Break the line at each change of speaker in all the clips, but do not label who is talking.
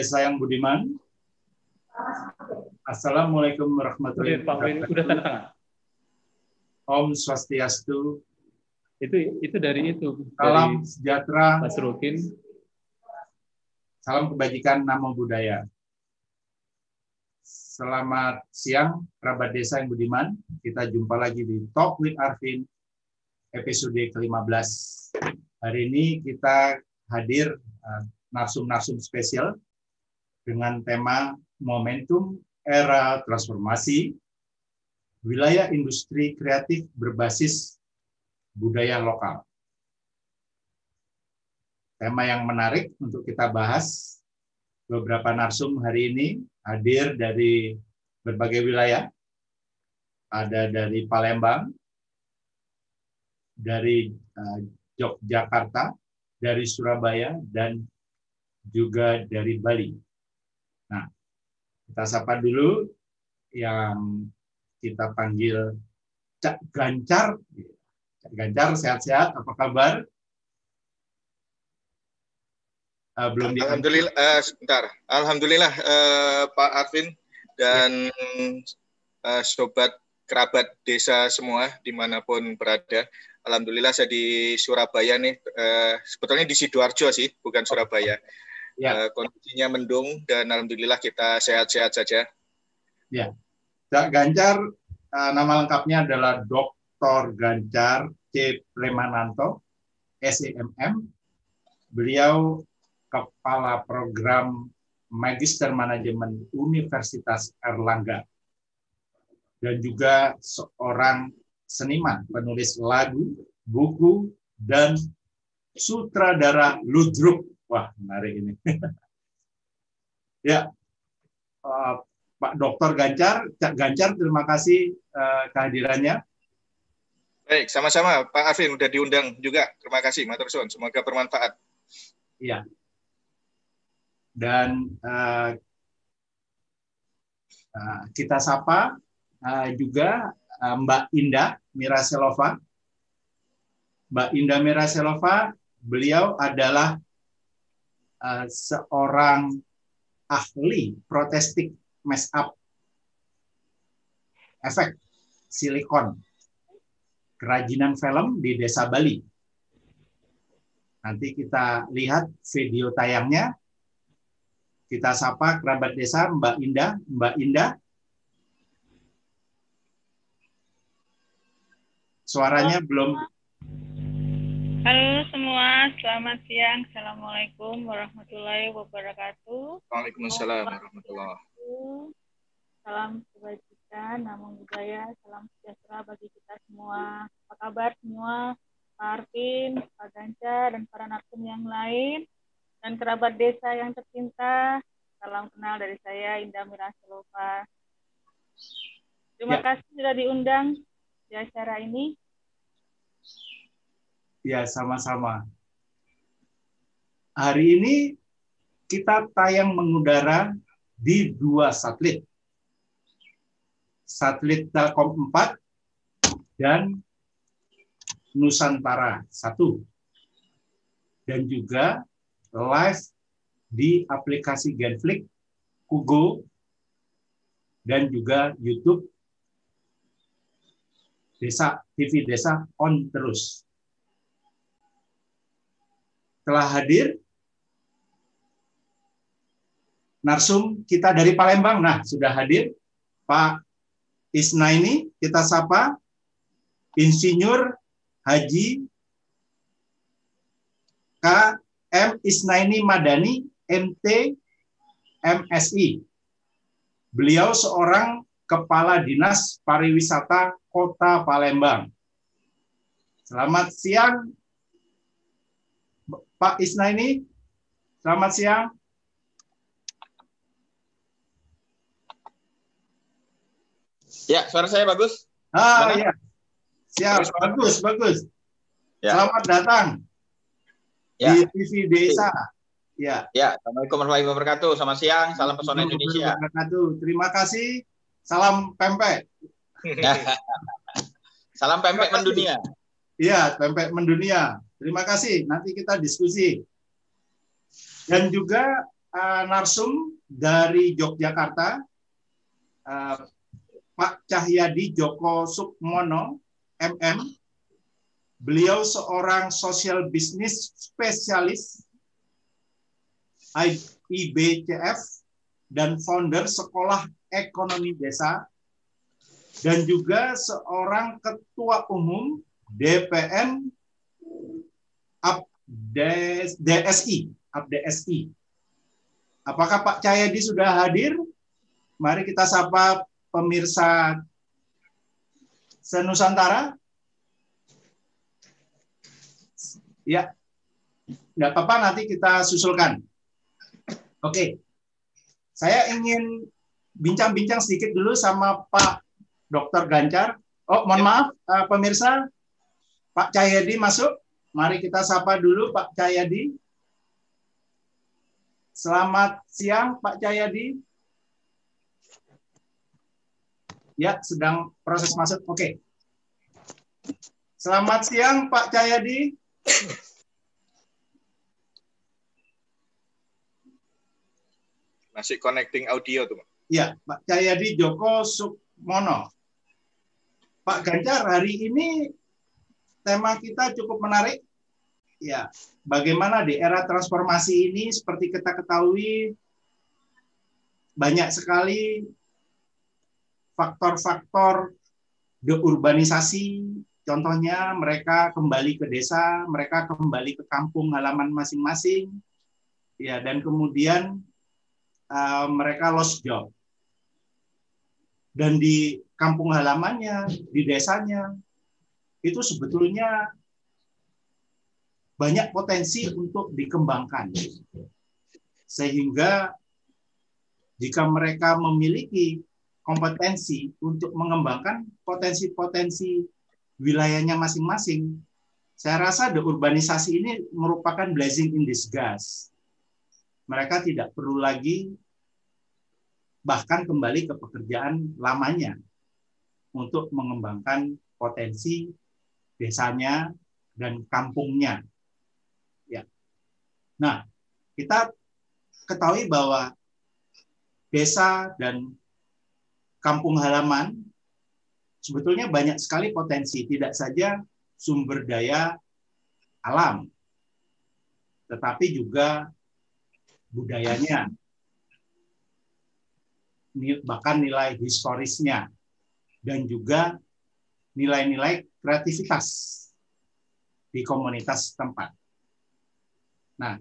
Desa yang budiman. Assalamualaikum warahmatullahi wabarakatuh.
Udah tanda tangan.
Om Swastiastu.
Itu itu dari itu.
Salam sejahtera.
Mas Rukin.
Salam kebajikan, namo budaya. Selamat siang, kerabat desa yang budiman. Kita jumpa lagi di Talk with Arvin, episode ke-15. Hari ini kita hadir uh, narsum-narsum spesial dengan tema Momentum Era Transformasi Wilayah Industri Kreatif Berbasis Budaya Lokal. Tema yang menarik untuk kita bahas beberapa narsum hari ini hadir dari berbagai wilayah. Ada dari Palembang, dari uh, Yogyakarta, dari Surabaya, dan juga dari Bali. Nah, kita sapa dulu yang kita panggil Cak Gancar. Cak Gancar, sehat-sehat, apa kabar?
Uh, belum Alhamdulillah, uh, sebentar. Alhamdulillah uh, Pak Arvin dan uh, sobat kerabat desa semua di mana pun berada. Alhamdulillah saya di Surabaya nih, uh, sebetulnya di Sidoarjo sih, bukan Surabaya. Ya. Uh, kondisinya mendung dan alhamdulillah kita sehat-sehat saja.
Ya, Cak Gancar uh, nama lengkapnya adalah Dr. Gancar C. Premananto, SEMM. Beliau Kepala Program Magister Manajemen Universitas Erlangga dan juga seorang seniman, penulis lagu, buku, dan sutradara ludruk. Wah, menarik ini. ya, uh, Pak Dokter Gancar, Cak Gancar, terima kasih uh, kehadirannya.
Baik, sama-sama Pak Arvin udah diundang juga. Terima kasih, Matur Semoga bermanfaat.
Iya, dan uh, uh, kita sapa uh, juga uh, Mbak Indah Miraselova. Mbak Indah Miraselova, beliau adalah uh, seorang ahli protestik mess up efek silikon kerajinan film di Desa Bali. Nanti kita lihat video tayangnya kita sapa kerabat desa Mbak Indah. Mbak Indah. Suaranya belum.
Halo semua, selamat siang. Assalamualaikum warahmatullahi wabarakatuh.
Waalaikumsalam warahmatullahi
wabarakatuh. Salam kebajikan, nama budaya, salam sejahtera bagi kita semua. Apa kabar semua? Pak Arvin, Pak Ganca, dan para narkum yang lain dan kerabat desa yang tercinta. Salam kenal dari saya Indah Mirasilova. Terima ya. kasih sudah diundang di acara ini.
Ya, sama-sama. Hari ini kita tayang mengudara di dua satelit. Satelit Telkom 4 dan Nusantara 1. Dan juga live di aplikasi Genflix, Kugo, dan juga YouTube Desa TV Desa on terus. Telah hadir narsum kita dari Palembang. Nah, sudah hadir Pak Isna ini kita sapa Insinyur Haji K M. Isnaini Madani, MT, MSI. Beliau seorang Kepala Dinas Pariwisata Kota Palembang. Selamat siang, Pak Isnaini. Selamat siang.
Ya, suara saya bagus.
Ah, ya. Siap, bagus, bagus. Ya. Selamat datang ya. di TV Desa.
Ya. Ya, Assalamualaikum warahmatullahi wabarakatuh. Selamat siang, salam pesona Indonesia.
Terima kasih. Salam pempek.
salam pempek mendunia.
Iya, pempek mendunia. Terima kasih. Nanti kita diskusi. Dan juga uh, narsum dari Yogyakarta, uh, Pak Cahyadi Joko Sukmono, MM. Beliau seorang social business spesialis IBCF dan founder Sekolah Ekonomi Desa dan juga seorang ketua umum DPN DSI, DSI. Apakah Pak Cahyadi sudah hadir? Mari kita sapa pemirsa senusantara. Ya, nggak apa-apa nanti kita susulkan. Oke, saya ingin bincang-bincang sedikit dulu sama Pak Dr. Gancar. Oh, mohon ya. maaf, uh, pemirsa, Pak Cahyadi masuk. Mari kita sapa dulu Pak Cahyadi. Selamat siang Pak Cahyadi. Ya, sedang proses masuk. Oke. Selamat siang Pak Cahyadi.
Masih connecting audio tuh.
Ya, Pak Cahyadi Joko Sukmono. Pak Ganjar, hari ini tema kita cukup menarik. Ya, bagaimana di era transformasi ini seperti kita ketahui banyak sekali faktor-faktor deurbanisasi. Contohnya mereka kembali ke desa, mereka kembali ke kampung halaman masing-masing. Ya, dan kemudian uh, mereka lost job. Dan di kampung halamannya, di desanya, itu sebetulnya banyak potensi untuk dikembangkan. Sehingga jika mereka memiliki kompetensi untuk mengembangkan potensi-potensi wilayahnya masing-masing, saya rasa deurbanisasi ini merupakan blessing in disguise. Mereka tidak perlu lagi bahkan kembali ke pekerjaan lamanya untuk mengembangkan potensi desanya dan kampungnya. Ya. Nah, kita ketahui bahwa desa dan kampung halaman sebetulnya banyak sekali potensi, tidak saja sumber daya alam, tetapi juga budayanya, bahkan nilai historisnya, dan juga nilai-nilai kreativitas di komunitas tempat. Nah,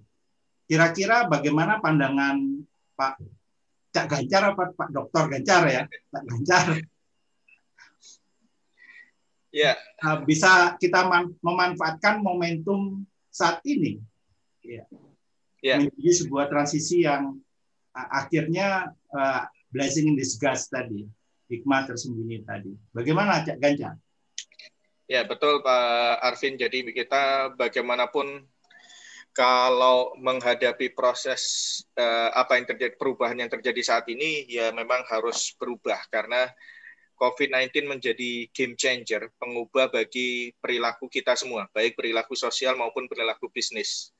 kira-kira bagaimana pandangan Pak Cak Gancar apa Pak Dokter Gancar ya, Pak Gancar?
Ya.
Yeah. Bisa kita memanfaatkan momentum saat ini, ya. Yeah. menjadi sebuah transisi yang akhirnya uh, blessing in disguise tadi, hikmah tersembunyi tadi. Bagaimana Cak Gancar?
Ya, betul Pak Arvin. Jadi kita bagaimanapun kalau menghadapi proses uh, apa yang terjadi perubahan yang terjadi saat ini ya memang harus berubah karena COVID-19 menjadi game changer, pengubah bagi perilaku kita semua, baik perilaku sosial maupun perilaku bisnis.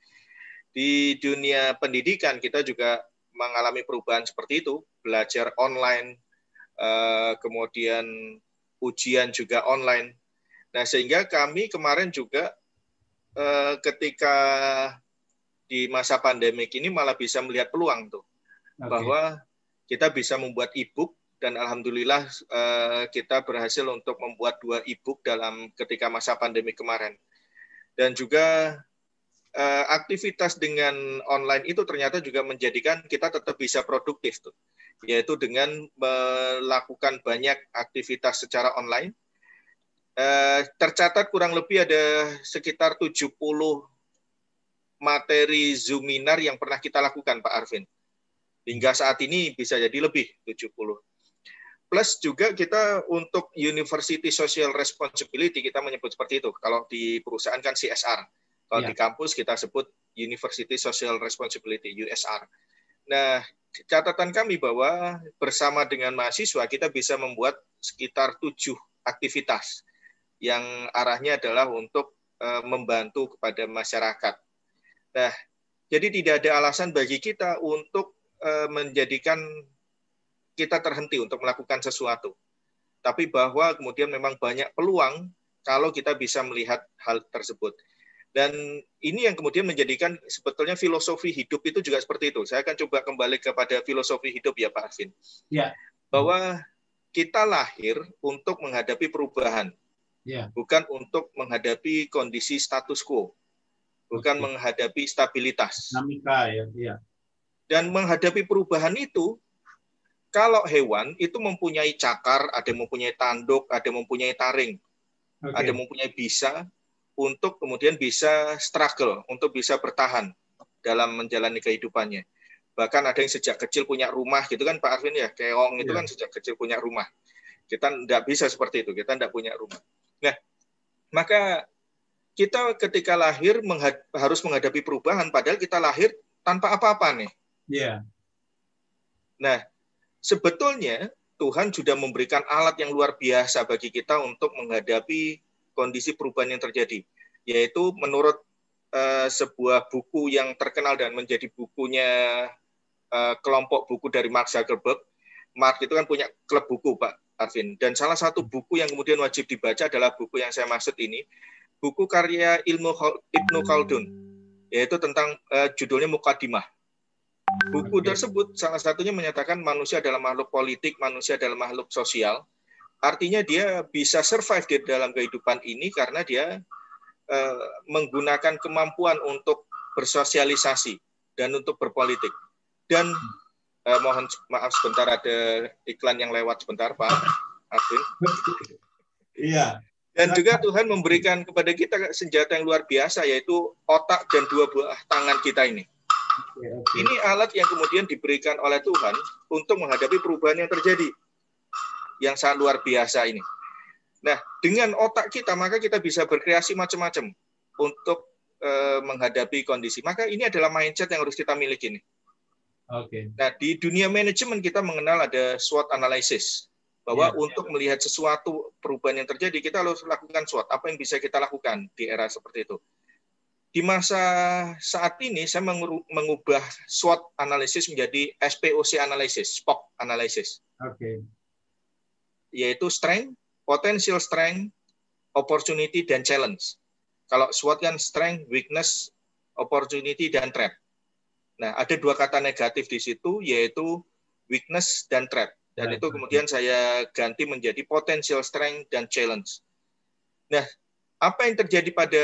Di dunia pendidikan kita juga mengalami perubahan seperti itu, belajar online, uh, kemudian ujian juga online, Nah, sehingga kami kemarin juga eh, ketika di masa pandemik ini malah bisa melihat peluang tuh okay. bahwa kita bisa membuat e-book dan alhamdulillah eh, kita berhasil untuk membuat dua e-book dalam ketika masa pandemi kemarin. Dan juga eh, aktivitas dengan online itu ternyata juga menjadikan kita tetap bisa produktif tuh, yaitu dengan melakukan banyak aktivitas secara online Eh, tercatat kurang lebih ada sekitar 70 materi Zoominar yang pernah kita lakukan, Pak Arvin. Hingga saat ini bisa jadi lebih 70. Plus juga kita untuk University Social Responsibility, kita menyebut seperti itu. Kalau di perusahaan kan CSR. Kalau ya. di kampus kita sebut University Social Responsibility, USR. Nah, catatan kami bahwa bersama dengan mahasiswa kita bisa membuat sekitar tujuh aktivitas yang arahnya adalah untuk uh, membantu kepada masyarakat. Nah, Jadi tidak ada alasan bagi kita untuk uh, menjadikan kita terhenti untuk melakukan sesuatu. Tapi bahwa kemudian memang banyak peluang kalau kita bisa melihat hal tersebut. Dan ini yang kemudian menjadikan sebetulnya filosofi hidup itu juga seperti itu. Saya akan coba kembali kepada filosofi hidup ya Pak Arvin.
Ya.
Bahwa kita lahir untuk menghadapi perubahan.
Ya.
Bukan untuk menghadapi kondisi status quo. Bukan Oke. menghadapi stabilitas.
Dinamika ya, ya.
Dan menghadapi perubahan itu kalau hewan itu mempunyai cakar, ada yang mempunyai tanduk, ada yang mempunyai taring, okay. ada yang mempunyai bisa, untuk kemudian bisa struggle, untuk bisa bertahan dalam menjalani kehidupannya. Bahkan ada yang sejak kecil punya rumah gitu kan Pak Arvin ya, keong itu yeah. kan sejak kecil punya rumah. Kita tidak bisa seperti itu, kita tidak punya rumah. Nah, maka kita ketika lahir menghad harus menghadapi perubahan, padahal kita lahir tanpa apa-apa nih.
Iya. Yeah.
Nah, sebetulnya Tuhan sudah memberikan alat yang luar biasa bagi kita untuk menghadapi kondisi perubahan yang terjadi, yaitu menurut uh, sebuah buku yang terkenal dan menjadi bukunya uh, kelompok buku dari Mark Zuckerberg. Mark itu kan punya klub buku, Pak Arvin. Dan salah satu buku yang kemudian wajib dibaca adalah buku yang saya maksud ini, buku karya ilmu Ibnu Khaldun, yaitu tentang uh, judulnya Mukadimah. Buku tersebut salah satunya menyatakan manusia adalah makhluk politik, manusia adalah makhluk sosial, Artinya dia bisa survive di dalam kehidupan ini karena dia uh, menggunakan kemampuan untuk bersosialisasi dan untuk berpolitik. Dan uh, mohon maaf sebentar ada iklan yang lewat sebentar Pak Arvin.
Iya.
Dan juga Tuhan memberikan kepada kita senjata yang luar biasa yaitu otak dan dua buah tangan kita ini. Ini alat yang kemudian diberikan oleh Tuhan untuk menghadapi perubahan yang terjadi yang sangat luar biasa ini. Nah, dengan otak kita maka kita bisa berkreasi macam-macam untuk eh, menghadapi kondisi. Maka ini adalah mindset yang harus kita miliki nih.
Oke. Okay.
Nah, di dunia manajemen kita mengenal ada SWOT analysis bahwa yeah, melihat melihat sesuatu perubahan yang terjadi kita harus lakukan SWOT. Apa yang bisa kita lakukan di era seperti itu? Di masa saat ini saya mengubah SWOT analysis menjadi SPOC analysis, SPOC analysis.
Oke. Okay
yaitu strength, potential strength, opportunity, dan challenge. Kalau SWOT kan strength, weakness, opportunity, dan threat. Nah, ada dua kata negatif di situ, yaitu weakness dan threat. Dan itu kemudian saya ganti menjadi potential strength dan challenge. Nah, apa yang terjadi pada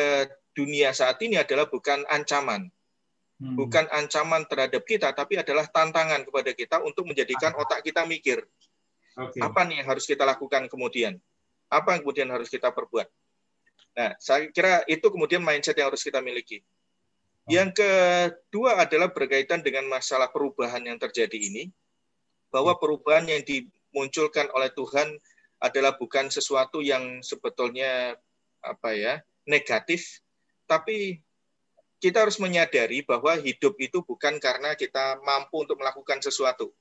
dunia saat ini adalah bukan ancaman. Hmm. Bukan ancaman terhadap kita, tapi adalah tantangan kepada kita untuk menjadikan otak kita mikir. Okay. Apa nih yang harus kita lakukan kemudian? Apa yang kemudian harus kita perbuat? Nah, saya kira itu kemudian mindset yang harus kita miliki. Yang kedua adalah berkaitan dengan masalah perubahan yang terjadi ini, bahwa perubahan yang dimunculkan oleh Tuhan adalah bukan sesuatu yang sebetulnya apa ya negatif, tapi kita harus menyadari bahwa hidup itu bukan karena kita mampu untuk melakukan sesuatu,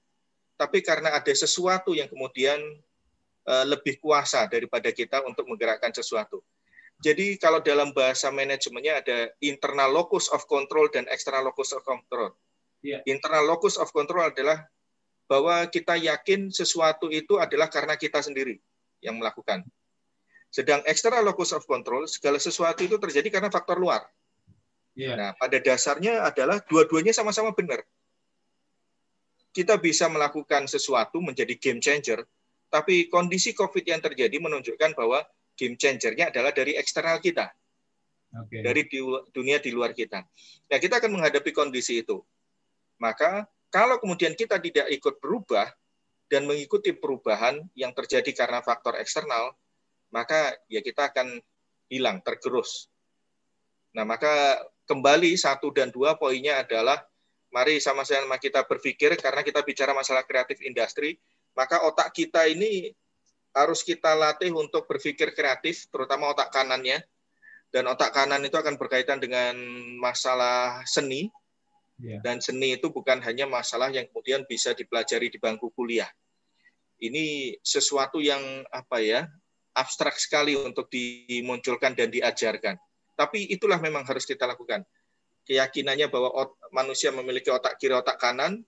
tapi karena ada sesuatu yang kemudian uh, lebih kuasa daripada kita untuk menggerakkan sesuatu. Jadi kalau dalam bahasa manajemennya ada internal locus of control dan external locus of control. Yeah. Internal locus of control adalah bahwa kita yakin sesuatu itu adalah karena kita sendiri yang melakukan. Sedang external locus of control, segala sesuatu itu terjadi karena faktor luar. Yeah. Nah, pada dasarnya adalah dua-duanya sama-sama benar kita bisa melakukan sesuatu menjadi game changer, tapi kondisi COVID yang terjadi menunjukkan bahwa game changernya adalah dari eksternal kita, okay. dari di, dunia di luar kita. Nah, kita akan menghadapi kondisi itu. Maka kalau kemudian kita tidak ikut berubah dan mengikuti perubahan yang terjadi karena faktor eksternal, maka ya kita akan hilang, tergerus. Nah, maka kembali satu dan dua poinnya adalah Mari sama-sama kita berpikir karena kita bicara masalah kreatif industri, maka otak kita ini harus kita latih untuk berpikir kreatif, terutama otak kanannya. Dan otak kanan itu akan berkaitan dengan masalah seni. Yeah. Dan seni itu bukan hanya masalah yang kemudian bisa dipelajari di bangku kuliah. Ini sesuatu yang apa ya abstrak sekali untuk dimunculkan dan diajarkan. Tapi itulah memang harus kita lakukan keyakinannya bahwa ot, manusia memiliki otak kiri, otak kanan,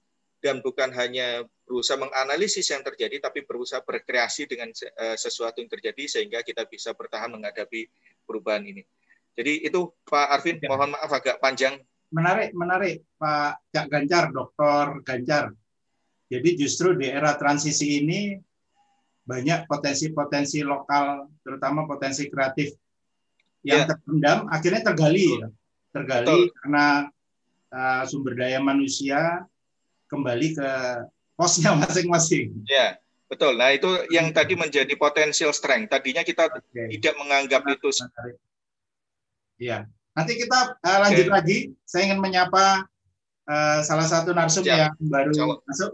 dan bukan hanya berusaha menganalisis yang terjadi, tapi berusaha berkreasi dengan uh, sesuatu yang terjadi sehingga kita bisa bertahan menghadapi perubahan ini. Jadi itu Pak Arvin, ya. mohon maaf agak panjang.
Menarik, menarik Pak Cak Ganjar, Dokter Ganjar. Jadi justru di era transisi ini banyak potensi-potensi lokal, terutama potensi kreatif yang ya. terpendam, akhirnya tergali, ya. tergali Betul. karena uh, sumber daya manusia kembali ke posnya masing-masing.
Ya, betul. Nah itu yang tadi menjadi potensial strength. Tadinya kita okay. tidak menganggap itu.
Iya. Nanti kita uh, lanjut okay. lagi. Saya ingin menyapa uh, salah satu narsum yang baru Jawab. masuk,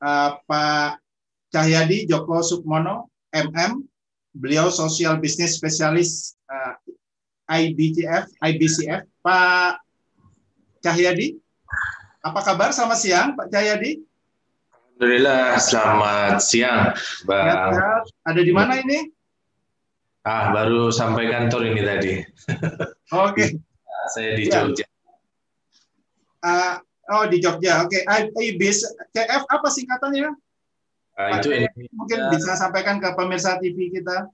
uh, Pak Cahyadi Joko Sukmono, MM. Beliau Social Business Spesialis uh, IBCF. Pak Cahyadi, apa kabar? Selamat siang, Pak Cahyadi.
Alhamdulillah, selamat siang, Bang.
Ya, ada di mana ini?
Ah, baru sampai kantor ini tadi.
Oke. Okay.
Saya di ya. Jogja.
Uh, oh, di Jogja. Oke. Okay. IBCF apa singkatannya?
Uh, itu
Indonesia. mungkin bisa sampaikan ke pemirsa TV kita.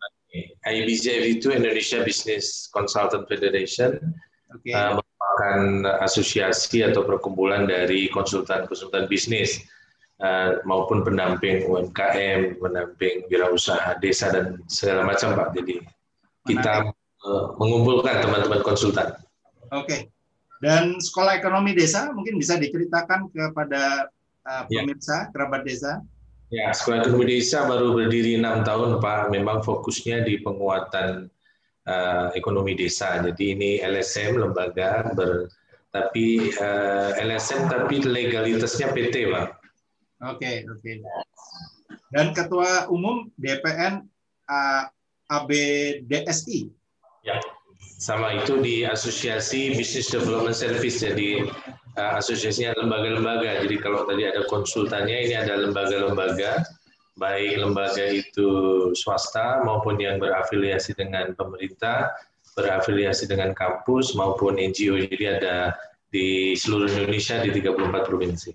IBCF itu Indonesia Business Consultant Federation. Okay. Uh, merupakan asosiasi atau perkumpulan dari konsultan-konsultan bisnis uh, maupun pendamping UMKM, pendamping wirausaha desa dan segala macam Pak. Jadi kita uh, mengumpulkan teman-teman konsultan.
Oke. Okay. Dan sekolah ekonomi desa mungkin bisa diceritakan kepada uh, pemirsa ya. kerabat desa.
Ya, sekolah ekonomi desa baru berdiri enam tahun Pak. Memang fokusnya di penguatan uh, ekonomi desa. Jadi ini LSM lembaga ber tapi uh, LSM tapi legalitasnya PT Pak.
Oke, okay, oke. Okay. Dan Ketua Umum DPN uh, ABDSI.
Ya, sama itu di Asosiasi Business Development Service, jadi uh, asosiasinya lembaga-lembaga. Jadi kalau tadi ada konsultannya, ini ada lembaga-lembaga, baik lembaga itu swasta maupun yang berafiliasi dengan pemerintah, berafiliasi dengan kampus maupun NGO. Jadi ada di seluruh Indonesia di 34 provinsi.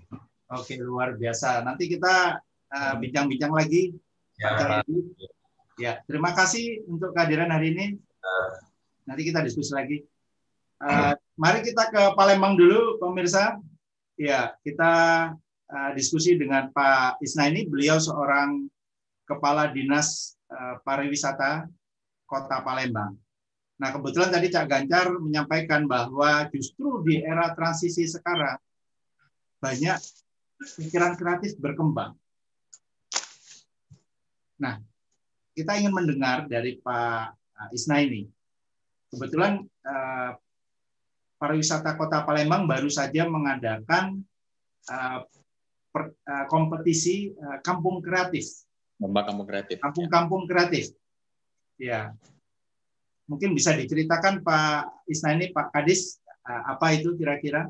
Oke, luar biasa. Nanti kita uh, bincang-bincang uh, lagi. Ya, ya, terima kasih untuk kehadiran hari ini. Nanti kita diskusi lagi. Uh, mari kita ke Palembang dulu, pemirsa. Ya, kita uh, diskusi dengan Pak Isna ini. Beliau seorang kepala dinas uh, pariwisata Kota Palembang. Nah, kebetulan tadi Cak Ganjar menyampaikan bahwa justru di era transisi sekarang banyak pikiran kreatif berkembang. Nah, kita ingin mendengar dari Pak Isna ini. Kebetulan uh, pariwisata Kota Palembang baru saja mengadakan per, uh, kompetisi uh, kampung kreatif.
Lomba kampung kreatif.
Kampung-kampung kreatif. Ya. Mungkin bisa diceritakan Pak Isna ini, Pak Kadis, uh, apa itu kira-kira?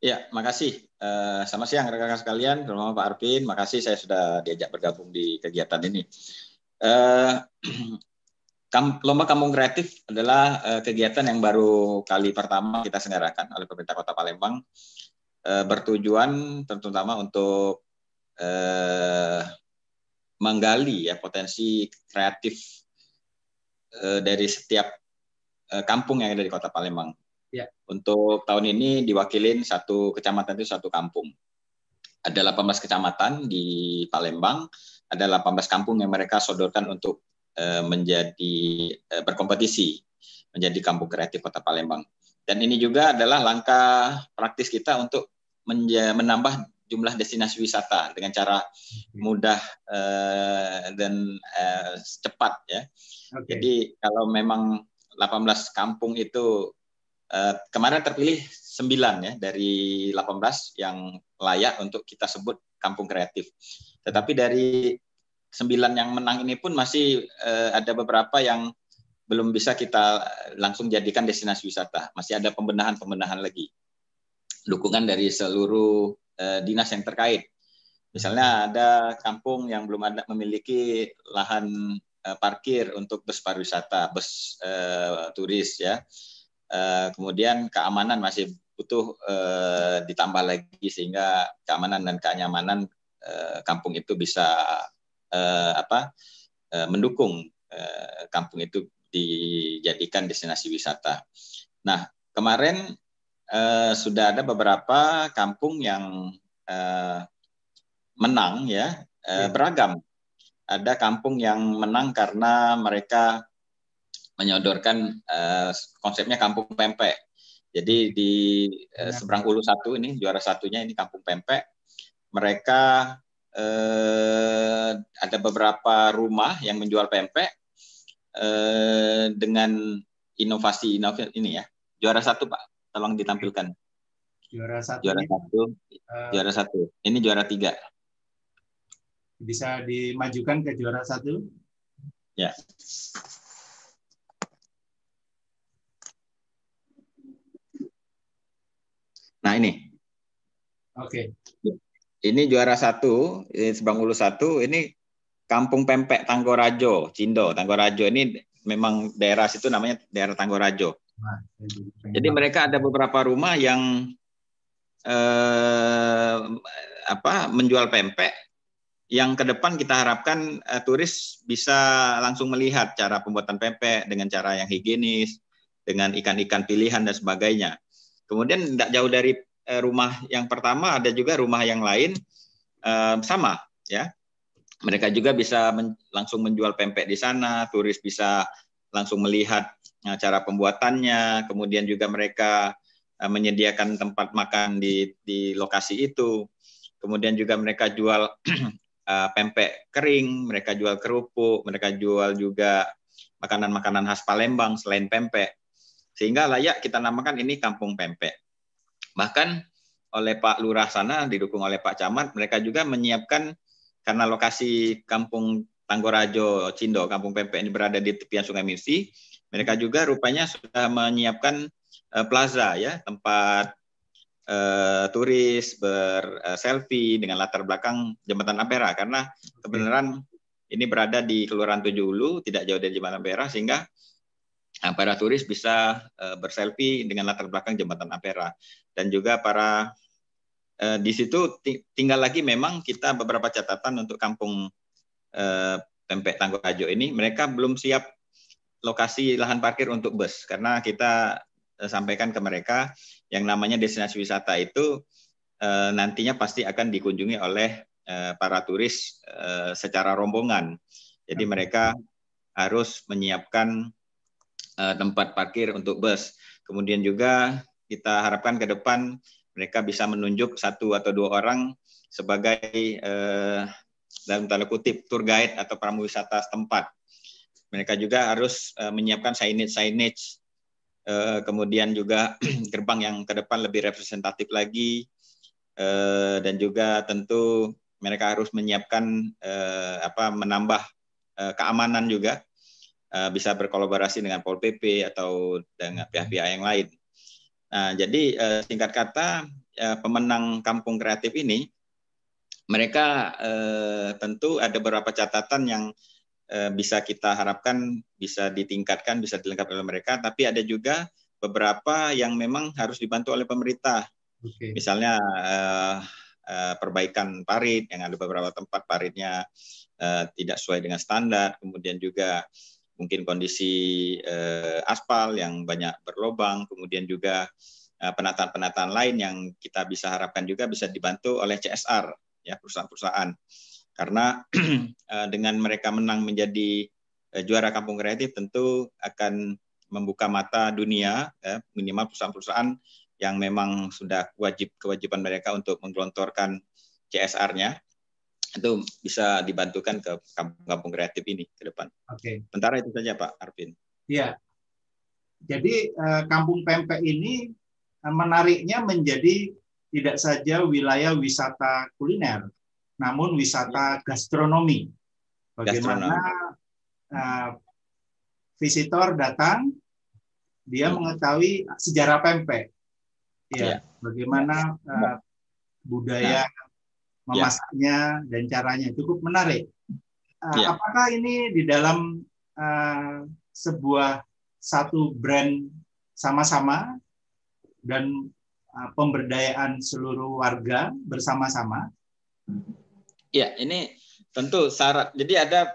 Ya, makasih. Uh, selamat siang rekan-rekan sekalian, terutama Pak Arvin. Makasih saya sudah diajak bergabung di kegiatan ini. Uh, Lomba Kampung Kreatif adalah uh, kegiatan yang baru kali pertama kita selenggarakan oleh pemerintah Kota Palembang, uh, bertujuan terutama untuk uh, menggali ya potensi kreatif uh, dari setiap kampung yang ada di Kota Palembang Ya. Untuk tahun ini diwakilin satu kecamatan itu satu kampung. Ada 18 kecamatan di Palembang, ada 18 kampung yang mereka sodorkan untuk menjadi berkompetisi menjadi kampung kreatif Kota Palembang. Dan ini juga adalah langkah praktis kita untuk menambah jumlah destinasi wisata dengan cara mudah uh, dan uh, cepat ya. Okay. Jadi kalau memang 18 kampung itu Eh, kemarin terpilih 9 ya dari 18 yang layak untuk kita sebut kampung kreatif. Tetapi dari 9 yang menang ini pun masih uh, ada beberapa yang belum bisa kita langsung jadikan destinasi wisata. Masih ada pembenahan-pembenahan lagi. Dukungan dari seluruh uh, dinas yang terkait. Misalnya ada kampung yang belum ada memiliki lahan uh, parkir untuk bus pariwisata, bus uh, turis ya uh, kemudian keamanan masih butuh uh, ditambah lagi sehingga keamanan dan kenyamanan uh, kampung itu bisa uh, apa mendukung kampung itu dijadikan destinasi wisata. Nah kemarin uh, sudah ada beberapa kampung yang uh, menang ya uh, beragam. Ada kampung yang menang karena mereka menyodorkan uh, konsepnya kampung pempek. Jadi di uh, seberang Ulu satu ini juara satunya ini kampung pempek. Mereka uh, ada beberapa rumah yang menjual pempek uh, dengan inovasi inovasi ini ya. Juara satu Pak tolong ditampilkan.
Juara satu.
Juara satu. Uh, juara satu. Ini juara tiga.
Bisa dimajukan ke juara satu?
Ya. Nah ini.
Oke.
Okay. Ini juara satu, ini Sebang Ulu satu. Ini Kampung Pempek Tanggorajo, Cindo. Tanggorajo ini memang daerah situ namanya daerah Tanggorajo. Jadi mereka ada beberapa rumah yang eh, apa menjual pempek yang ke depan kita harapkan eh, turis bisa langsung melihat cara pembuatan pempek dengan cara yang higienis, dengan ikan-ikan pilihan dan sebagainya. Kemudian tidak jauh dari eh, rumah yang pertama ada juga rumah yang lain eh, sama ya. Mereka juga bisa men langsung menjual pempek di sana, turis bisa langsung melihat Nah, cara pembuatannya, kemudian juga mereka eh, menyediakan tempat makan di di lokasi itu. Kemudian juga mereka jual uh, pempek kering, mereka jual kerupuk, mereka jual juga makanan-makanan khas Palembang selain pempek. Sehingga layak kita namakan ini kampung pempek. Bahkan oleh Pak Lurah sana didukung oleh Pak Camat, mereka juga menyiapkan karena lokasi kampung Tanggorajo Cindo, kampung pempek ini berada di tepian Sungai Misi, mereka juga rupanya sudah menyiapkan uh, plaza ya, tempat uh, turis berselfie uh, dengan latar belakang jembatan Ampera. Karena kebenaran ini berada di Kelurahan Tujuh Ulu, tidak jauh dari jembatan Ampera sehingga para turis bisa uh, berselfie dengan latar belakang jembatan Ampera. Dan juga para uh, di situ tinggal lagi memang kita beberapa catatan untuk kampung uh, Pempek Tanggorajo ini mereka belum siap lokasi lahan parkir untuk bus karena kita eh, sampaikan ke mereka yang namanya destinasi wisata itu eh, nantinya pasti akan dikunjungi oleh eh, para turis secara rombongan. Jadi mereka harus menyiapkan tempat parkir untuk bus. Kemudian juga kita harapkan ke depan mereka bisa menunjuk satu atau dua orang sebagai dalam tanda kutip tour guide atau pramu wisata setempat mereka juga harus uh, menyiapkan signage signage uh, kemudian juga gerbang yang ke depan lebih representatif lagi uh, dan juga tentu mereka harus menyiapkan uh, apa menambah uh, keamanan juga uh, bisa berkolaborasi dengan Pol PP atau dengan pihak-pihak yang lain. Nah, jadi uh, singkat kata uh, pemenang kampung kreatif ini mereka uh, tentu ada beberapa catatan yang Eh, bisa kita harapkan bisa ditingkatkan, bisa dilengkapi oleh mereka, tapi ada juga beberapa yang memang harus dibantu oleh pemerintah. Okay. Misalnya uh, uh, perbaikan parit, yang ada beberapa tempat paritnya uh, tidak sesuai dengan standar, kemudian juga mungkin kondisi uh, aspal yang banyak berlobang, kemudian juga penataan-penataan lain yang kita bisa harapkan juga bisa dibantu oleh CSR, ya perusahaan-perusahaan. Karena eh, dengan mereka menang menjadi eh, juara kampung kreatif tentu akan membuka mata dunia ya, minimal perusahaan-perusahaan yang memang sudah wajib kewajiban mereka untuk menggelontorkan CSR-nya itu bisa dibantukan ke kampung-kampung kreatif ini ke depan.
Oke. Okay.
Sementara itu saja Pak Arvin.
Iya. Jadi eh, kampung pempek ini menariknya menjadi tidak saja wilayah wisata kuliner, namun wisata iya. gastronomi. Bagaimana Uh, visitor datang, dia hmm. mengetahui sejarah pempek, ya, ya. bagaimana uh, budaya nah. Memasaknya dan caranya cukup menarik. Uh, ya. Apakah ini di dalam uh, sebuah satu brand sama-sama dan uh, pemberdayaan seluruh warga bersama-sama?
Ya, ini tentu syarat. Jadi ada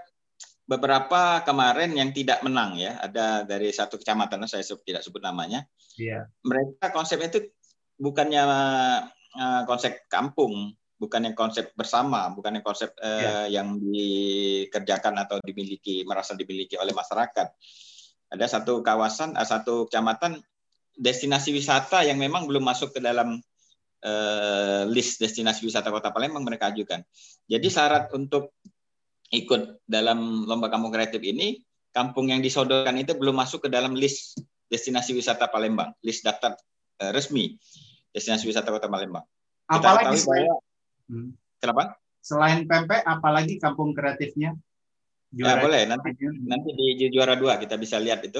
beberapa kemarin yang tidak menang ya. Ada dari satu kecamatan, saya tidak sebut namanya.
Iya.
Mereka konsep itu bukannya uh, konsep kampung, bukannya konsep bersama, bukannya konsep uh, ya. yang dikerjakan atau dimiliki merasa dimiliki oleh masyarakat. Ada satu kawasan, uh, satu kecamatan destinasi wisata yang memang belum masuk ke dalam uh, list destinasi wisata Kota Palembang mereka ajukan. Jadi syarat untuk ikut dalam lomba kampung kreatif ini, kampung yang disodorkan itu belum masuk ke dalam list destinasi wisata Palembang, list daftar uh, resmi destinasi wisata Kota Palembang.
Kita apalagi bahwa, hmm.
kenapa?
Selain pempek, apalagi kampung kreatifnya?
Ya, juara ya boleh nanti nanti di juara dua kita bisa lihat itu.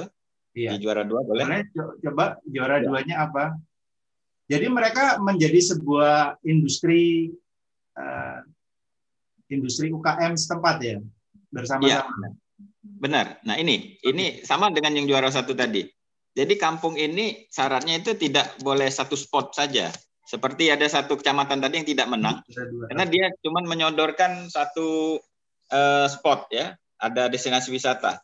Iya. Di juara dua boleh. boleh
coba juara ya. duanya apa? Jadi mereka menjadi sebuah industri uh, industri UKM setempat ya bersama-sama. Ya.
Benar. Nah ini ini sama dengan yang juara satu tadi. Jadi kampung ini syaratnya itu tidak boleh satu spot saja. Seperti ada satu kecamatan tadi yang tidak menang, karena dia cuma menyodorkan satu uh, spot ya, ada destinasi wisata.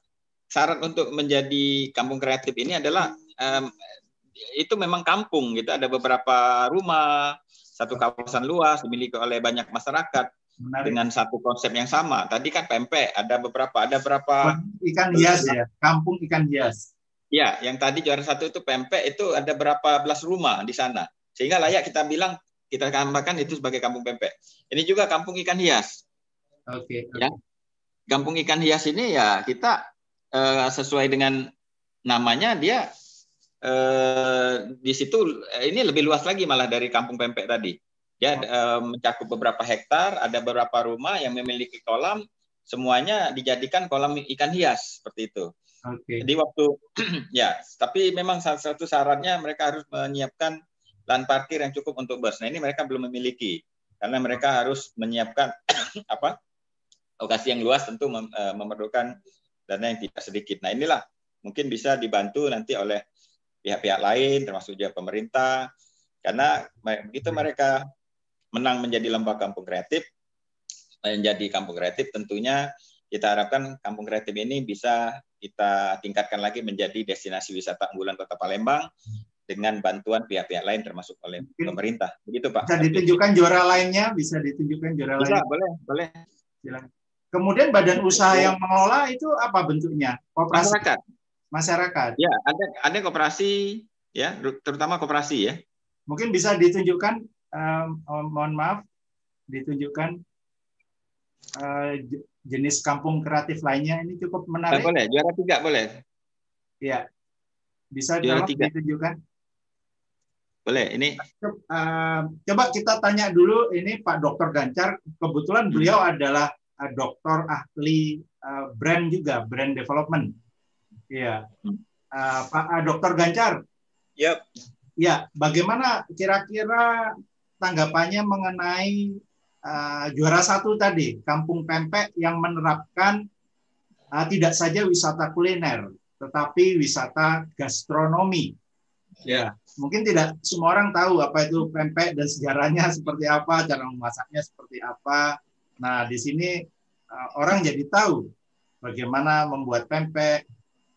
Syarat untuk menjadi kampung kreatif ini adalah um, itu memang kampung gitu. Ada beberapa rumah satu kawasan luas dimiliki oleh banyak masyarakat Menarik. dengan satu konsep yang sama. Tadi kan pempek ada beberapa ada berapa
ikan hias ya kampung ikan hias.
Ya yang tadi juara satu itu pempek itu ada berapa belas rumah di sana sehingga layak kita bilang kita tambahkan itu sebagai kampung pempek ini juga kampung ikan hias
oke okay,
okay. ya kampung ikan hias ini ya kita uh, sesuai dengan namanya dia uh, di situ eh, ini lebih luas lagi malah dari kampung pempek tadi. Ya uh, mencakup beberapa hektar, ada beberapa rumah yang memiliki kolam, semuanya dijadikan kolam ikan hias seperti itu. Okay. Jadi waktu ya, tapi memang salah satu syaratnya mereka harus menyiapkan lahan parkir yang cukup untuk bus. Nah ini mereka belum memiliki karena mereka harus menyiapkan apa lokasi yang luas tentu mem, memerlukan dana yang tidak sedikit. Nah inilah mungkin bisa dibantu nanti oleh pihak-pihak lain, termasuk juga pemerintah, karena begitu mereka menang menjadi lembaga kampung kreatif, menjadi kampung kreatif, tentunya kita harapkan kampung kreatif ini bisa kita tingkatkan lagi menjadi destinasi wisata unggulan Kota Palembang dengan bantuan pihak-pihak lain termasuk oleh pemerintah. Begitu Pak.
Bisa ditunjukkan juara lainnya, bisa ditunjukkan juara
bisa,
lainnya.
boleh, boleh.
Silakan. Kemudian badan usaha yang mengelola itu apa bentuknya?
Koperasi. Masyarakat.
Masyarakat.
Ya, ada ada koperasi ya, terutama koperasi ya.
Mungkin bisa ditunjukkan um, mohon maaf ditunjukkan uh, jenis kampung kreatif lainnya ini cukup menarik.
boleh, juara tiga boleh.
Ya. Bisa juara tiga. ditunjukkan.
Boleh, ini.
Uh, coba kita tanya dulu ini Pak Dokter Gancar. Kebetulan beliau adalah uh, doktor ahli uh, brand juga, brand development. Iya. Uh, Pak uh, Dokter Gancar.
Yep.
Ya, bagaimana kira-kira tanggapannya mengenai uh, juara satu tadi, Kampung Pempek yang menerapkan uh, tidak saja wisata kuliner, tetapi wisata gastronomi. Ya, mungkin tidak semua orang tahu apa itu pempek dan sejarahnya seperti apa, cara memasaknya seperti apa. Nah, di sini uh, orang jadi tahu bagaimana membuat pempek,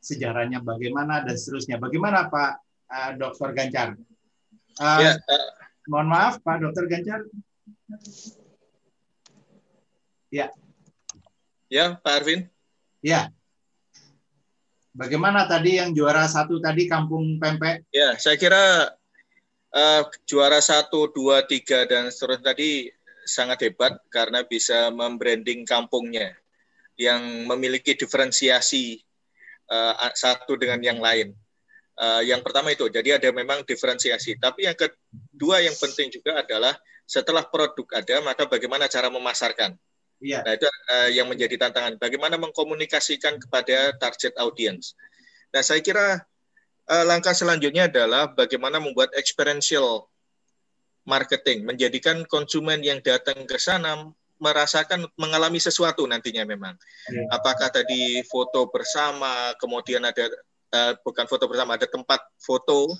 sejarahnya bagaimana dan seterusnya. Bagaimana Pak uh, Dokter Gancar? Uh, ya, uh, mohon maaf Pak Dokter Gancar.
Ya. Ya, Pak Arvin.
Ya. Bagaimana tadi yang juara satu tadi Kampung Pempek?
Ya, saya kira uh, juara satu, dua, tiga dan seterusnya tadi sangat hebat karena bisa membranding kampungnya yang memiliki diferensiasi uh, satu dengan yang lain. Uh, yang pertama itu, jadi ada memang diferensiasi. Tapi yang kedua yang penting juga adalah setelah produk ada, maka bagaimana cara memasarkan. Iya. Nah itu uh, yang menjadi tantangan. Bagaimana mengkomunikasikan kepada target audience. Nah saya kira uh, langkah selanjutnya adalah bagaimana membuat experiential marketing, menjadikan konsumen yang datang ke sana merasakan mengalami sesuatu nantinya memang. Ya. Apakah tadi foto bersama, kemudian ada uh, bukan foto bersama, ada tempat foto.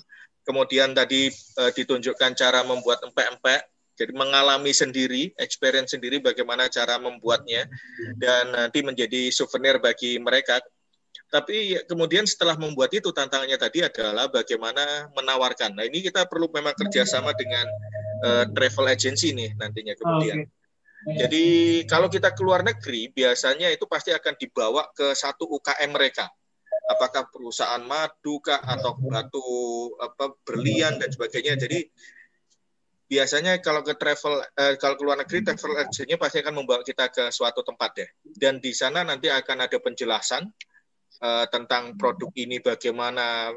Kemudian tadi uh, ditunjukkan cara membuat empek-empek. Jadi mengalami sendiri, experience sendiri bagaimana cara membuatnya dan nanti menjadi souvenir bagi mereka. Tapi kemudian setelah membuat itu tantangannya tadi adalah bagaimana menawarkan. Nah ini kita perlu memang kerjasama dengan uh, travel agency nih nantinya kemudian. okay. Jadi kalau kita keluar negeri biasanya itu pasti akan dibawa ke satu UKM mereka. Apakah perusahaan madu kah atau batu apa berlian dan sebagainya. Jadi biasanya kalau ke travel eh, kalau keluar negeri travel agency pasti akan membawa kita ke suatu tempat ya. Dan di sana nanti akan ada penjelasan eh, tentang produk ini bagaimana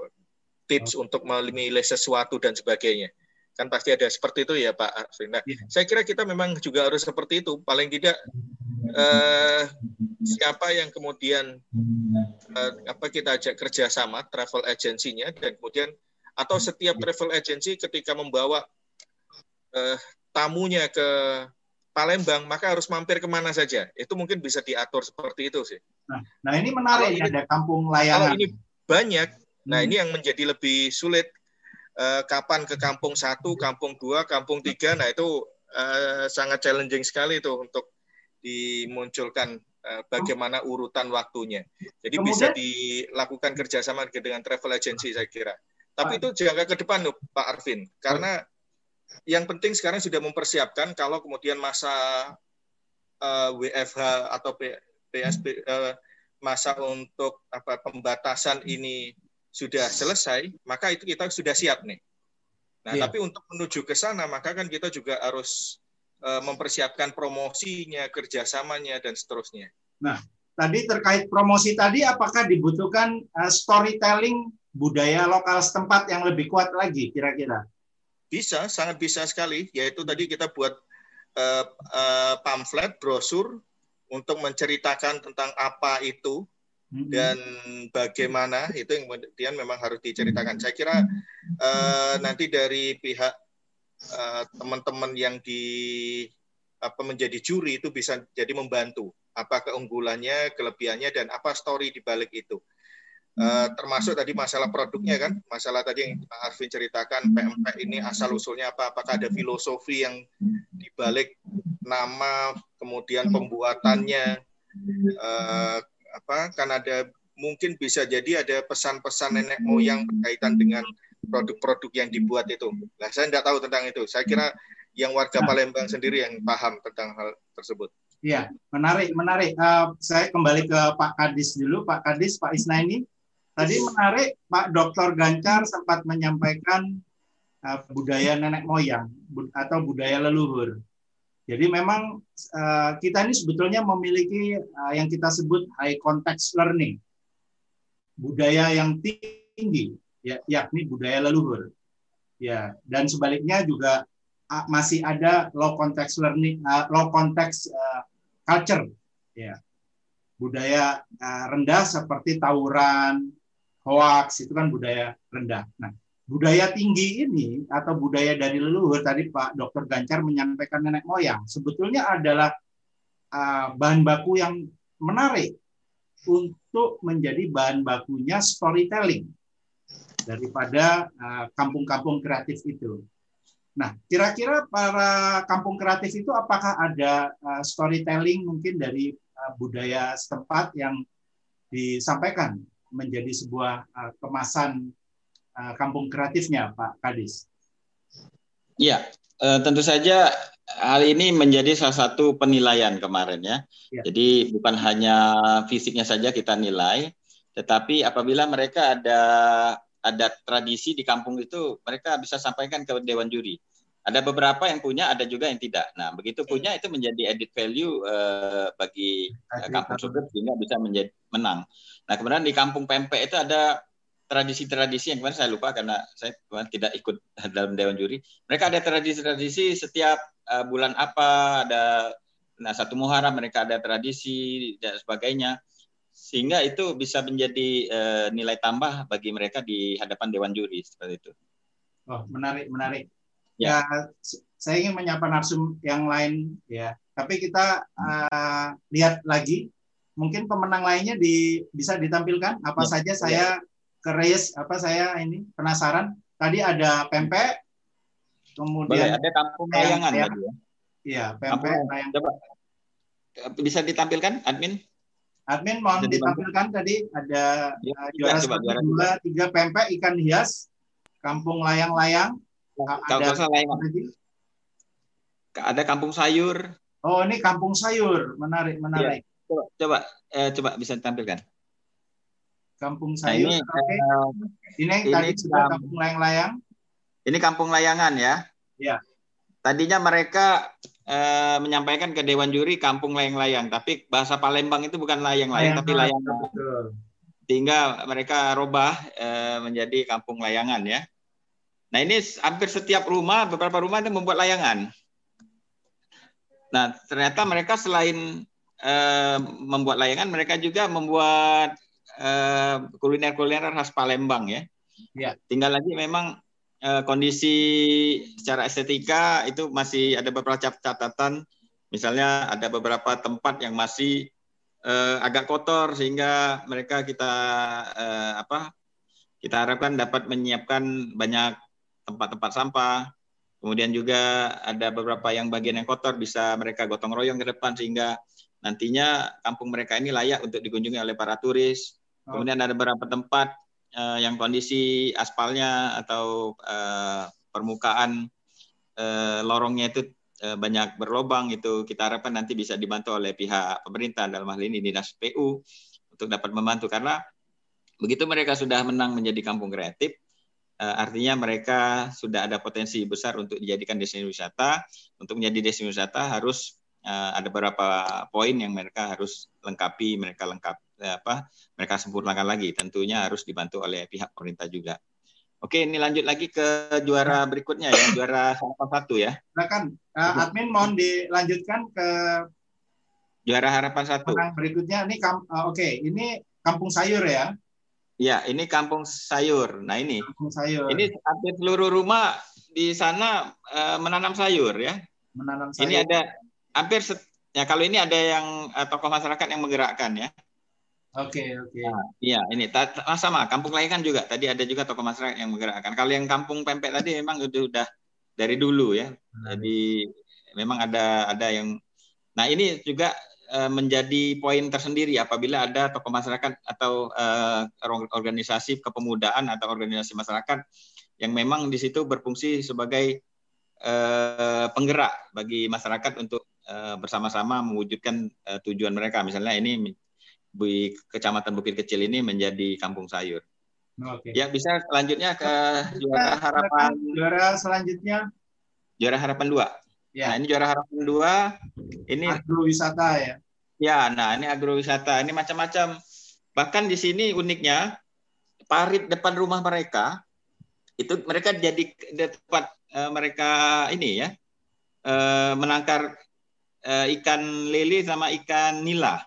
tips untuk memilih sesuatu dan sebagainya. Kan pasti ada seperti itu ya Pak Arvin. Nah, ya. saya kira kita memang juga harus seperti itu. Paling tidak eh, siapa yang kemudian eh, apa kita ajak kerjasama travel agency-nya dan kemudian atau setiap travel agency ketika membawa eh, tamunya ke Palembang, maka harus mampir ke mana saja. Itu mungkin bisa diatur seperti itu sih.
Nah, nah ini menarik ya, ada kampung layanan.
Kalau ini banyak, nah hmm. ini yang menjadi lebih sulit eh, kapan ke kampung satu, kampung dua, kampung tiga. Nah itu eh, sangat challenging sekali itu untuk dimunculkan eh, bagaimana urutan waktunya. Jadi Kemudian, bisa dilakukan kerjasama dengan travel agency saya kira. Tapi itu jangka ke depan loh Pak Arvin, karena yang penting sekarang sudah mempersiapkan kalau kemudian masa uh, eh, WFH atau PSB uh, eh, masa untuk apa pembatasan ini sudah selesai, maka itu kita sudah siap nih. Nah, yeah. tapi untuk menuju ke sana, maka kan kita juga harus uh, mempersiapkan promosinya, kerjasamanya, dan seterusnya.
Nah, tadi terkait promosi tadi, apakah dibutuhkan uh, storytelling budaya lokal setempat yang lebih kuat lagi, kira-kira?
Bisa, sangat bisa sekali. Yaitu tadi kita buat uh, uh, pamflet, brosur untuk menceritakan tentang apa itu dan bagaimana itu yang kemudian memang harus diceritakan. Saya kira uh, nanti dari pihak uh, teman-teman yang di apa menjadi juri itu bisa jadi membantu apa keunggulannya, kelebihannya dan apa story di balik itu. Uh, termasuk tadi masalah produknya kan, masalah tadi yang Pak Arvin ceritakan PMP ini asal usulnya apa, apakah ada filosofi yang dibalik nama, kemudian pembuatannya, uh, apa kan ada mungkin bisa jadi ada pesan-pesan nenek moyang berkaitan dengan produk-produk yang dibuat itu. Nah, saya tidak tahu tentang itu. Saya kira yang warga Palembang sendiri yang paham tentang hal tersebut.
Iya, menarik, menarik. Uh, saya kembali ke Pak Kadis dulu, Pak Kadis, Pak Isnaini. Tadi menarik, Pak Dr. Gancar sempat menyampaikan uh, budaya nenek moyang bud atau budaya leluhur. Jadi memang uh, kita ini sebetulnya memiliki uh, yang kita sebut high context learning, budaya yang tinggi, ya, yakni budaya leluhur. Ya, dan sebaliknya juga uh, masih ada low context learning, uh, low context uh, culture, ya, budaya uh, rendah seperti tawuran, hoax itu kan budaya rendah. Nah, budaya tinggi ini atau budaya dari leluhur tadi Pak Dr. Gancar menyampaikan nenek moyang sebetulnya adalah uh, bahan baku yang menarik untuk menjadi bahan bakunya storytelling daripada uh, kampung-kampung uh, kreatif itu. Nah, kira-kira para kampung kreatif itu apakah ada uh, storytelling mungkin dari uh, budaya setempat yang disampaikan menjadi sebuah uh, kemasan Eh, kampung kreatifnya, Pak Kadis?
Iya, eh, tentu saja hal ini menjadi salah satu penilaian kemarin ya. ya. Jadi bukan hanya fisiknya saja kita nilai, tetapi apabila mereka ada ada tradisi di kampung itu, mereka bisa sampaikan ke dewan juri. Ada beberapa yang punya, ada juga yang tidak. Nah, begitu punya itu menjadi edit value uh, bagi uh, kampung tersebut sehingga bisa menjadi menang. Nah, kemudian di kampung pempek itu ada tradisi-tradisi yang kemarin saya lupa karena saya kemarin tidak ikut dalam dewan juri. Mereka ada tradisi-tradisi setiap uh, bulan apa ada nah satu Muharram mereka ada tradisi dan sebagainya sehingga itu bisa menjadi uh, nilai tambah bagi mereka di hadapan dewan juri seperti itu.
Oh, menarik menarik. Ya, ya saya ingin menyapa narsum yang lain ya. Tapi kita uh, lihat lagi mungkin pemenang lainnya di bisa ditampilkan apa ya, saja saya ya keris apa saya ini penasaran. Tadi ada pempek, kemudian
Boleh, ada kampung layangan
ya.
tadi ya.
Iya, pempek.
Kampung-
layang.
Coba bisa ditampilkan admin?
Admin mohon
Jadi,
ditampilkan tadi ada
Ya, tiga,
juara satu,
juara
dua, tiga pempek ikan hias, kampung layang-layang.
Kalau
ada.
Ada kampung sayur.
Oh ini kampung sayur, menarik menarik.
Coba coba eh, coba bisa ditampilkan.
Kampung
Nah,
sayur.
ini
Oke.
eh,
Ini
ini
tadi
kam-
kampung layang-layang.
ini kampung layangan ya.
Iya.
Tadinya mereka eh, menyampaikan ke Dewan Juri kampung layang-layang, tapi bahasa Palembang itu bukan layang-layang tapi layangan.
Betul.
Sehingga mereka robah eh, menjadi kampung layangan ya. Nah ini hampir setiap rumah, beberapa rumah itu membuat layangan. Nah ternyata mereka selain eh, membuat layangan, mereka juga membuat eh, kuliner-kuliner khas Palembang ya.
Iya.
Tinggal lagi memang eh, kondisi secara estetika itu masih ada beberapa cat- catatan. Misalnya ada beberapa tempat yang masih eh, agak kotor sehingga mereka kita eh, apa kita harapkan dapat menyiapkan banyak tempat-tempat sampah. Kemudian juga ada beberapa yang bagian yang kotor bisa mereka gotong royong ke depan sehingga nantinya kampung mereka ini layak untuk dikunjungi oleh para turis. Kemudian ada beberapa tempat eh, yang kondisi aspalnya atau eh, permukaan eh, lorongnya itu banyak berlobang itu kita harapkan nanti bisa dibantu oleh pihak pemerintah dalam hal ini dinas PU untuk dapat membantu karena begitu mereka sudah menang menjadi kampung kreatif artinya mereka sudah ada potensi besar untuk dijadikan destinasi wisata untuk menjadi destinasi wisata harus eh, ada beberapa poin yang mereka harus lengkapi mereka lengkap eh, apa mereka sempurnakan lagi tentunya harus dibantu oleh pihak pemerintah juga Oke, ini lanjut lagi ke juara berikutnya ya, juara harapan satu ya.
Silakan uh, admin mohon dilanjutkan ke
Juara harapan satu.
berikutnya. Ini kam- uh, oke, ini kampung sayur ya.
Ya, ini kampung sayur. Nah ini,
Kampung sayur.
ini hampir seluruh rumah di sana eh, menanam sayur ya.
menanam sayur.
Ini ada hampir set- ya kalau ini ada yang eh, tokoh masyarakat yang menggerakkan ya.
Oke, oke.
Iya, ini ta- sama kampung layangan juga. Tadi ada juga tokoh masyarakat yang menggerakkan. Kalau yang kampung pempek tadi memang udah, udah dari dulu ya. Jadi memang ada ada yang Nah, ini juga menjadi poin tersendiri apabila ada tokoh masyarakat atau eh, or- organisasi kepemudaan atau organisasi masyarakat yang memang di situ berfungsi sebagai eh, penggerak bagi masyarakat untuk eh, bersama-sama mewujudkan eh, tujuan mereka. Misalnya ini di Kecamatan Bukit Kecil ini menjadi kampung sayur.
Oke.
Ya, bisa selanjutnya ke juara harapan
Juara selanjutnya
juara harapan dua.
Ya.
Nah, ini juara harapan dua. Ini
agrowisata ya.
Ya, nah ini agrowisata, ini macam-macam. Bahkan di sini uniknya parit depan rumah mereka itu mereka jadi di tempat eh, mereka ini ya eh, menangkar eh, ikan lele sama ikan nila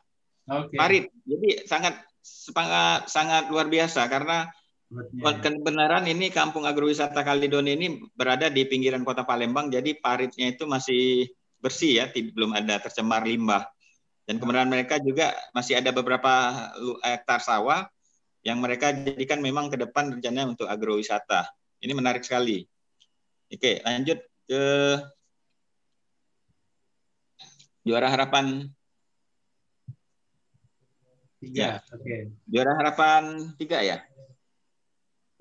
Oke.
parit. Jadi sangat sangat luar biasa karena. Kebenaran ini kampung agrowisata Kaledonia ini berada di pinggiran kota Palembang, jadi paritnya itu masih bersih ya, belum ada tercemar limbah. Dan kebenaran mereka juga masih ada beberapa hektar sawah yang mereka jadikan memang ke depan rencananya untuk agrowisata. Ini menarik sekali. Oke, lanjut ke juara harapan
Tiga. Oke.
juara harapan tiga ya.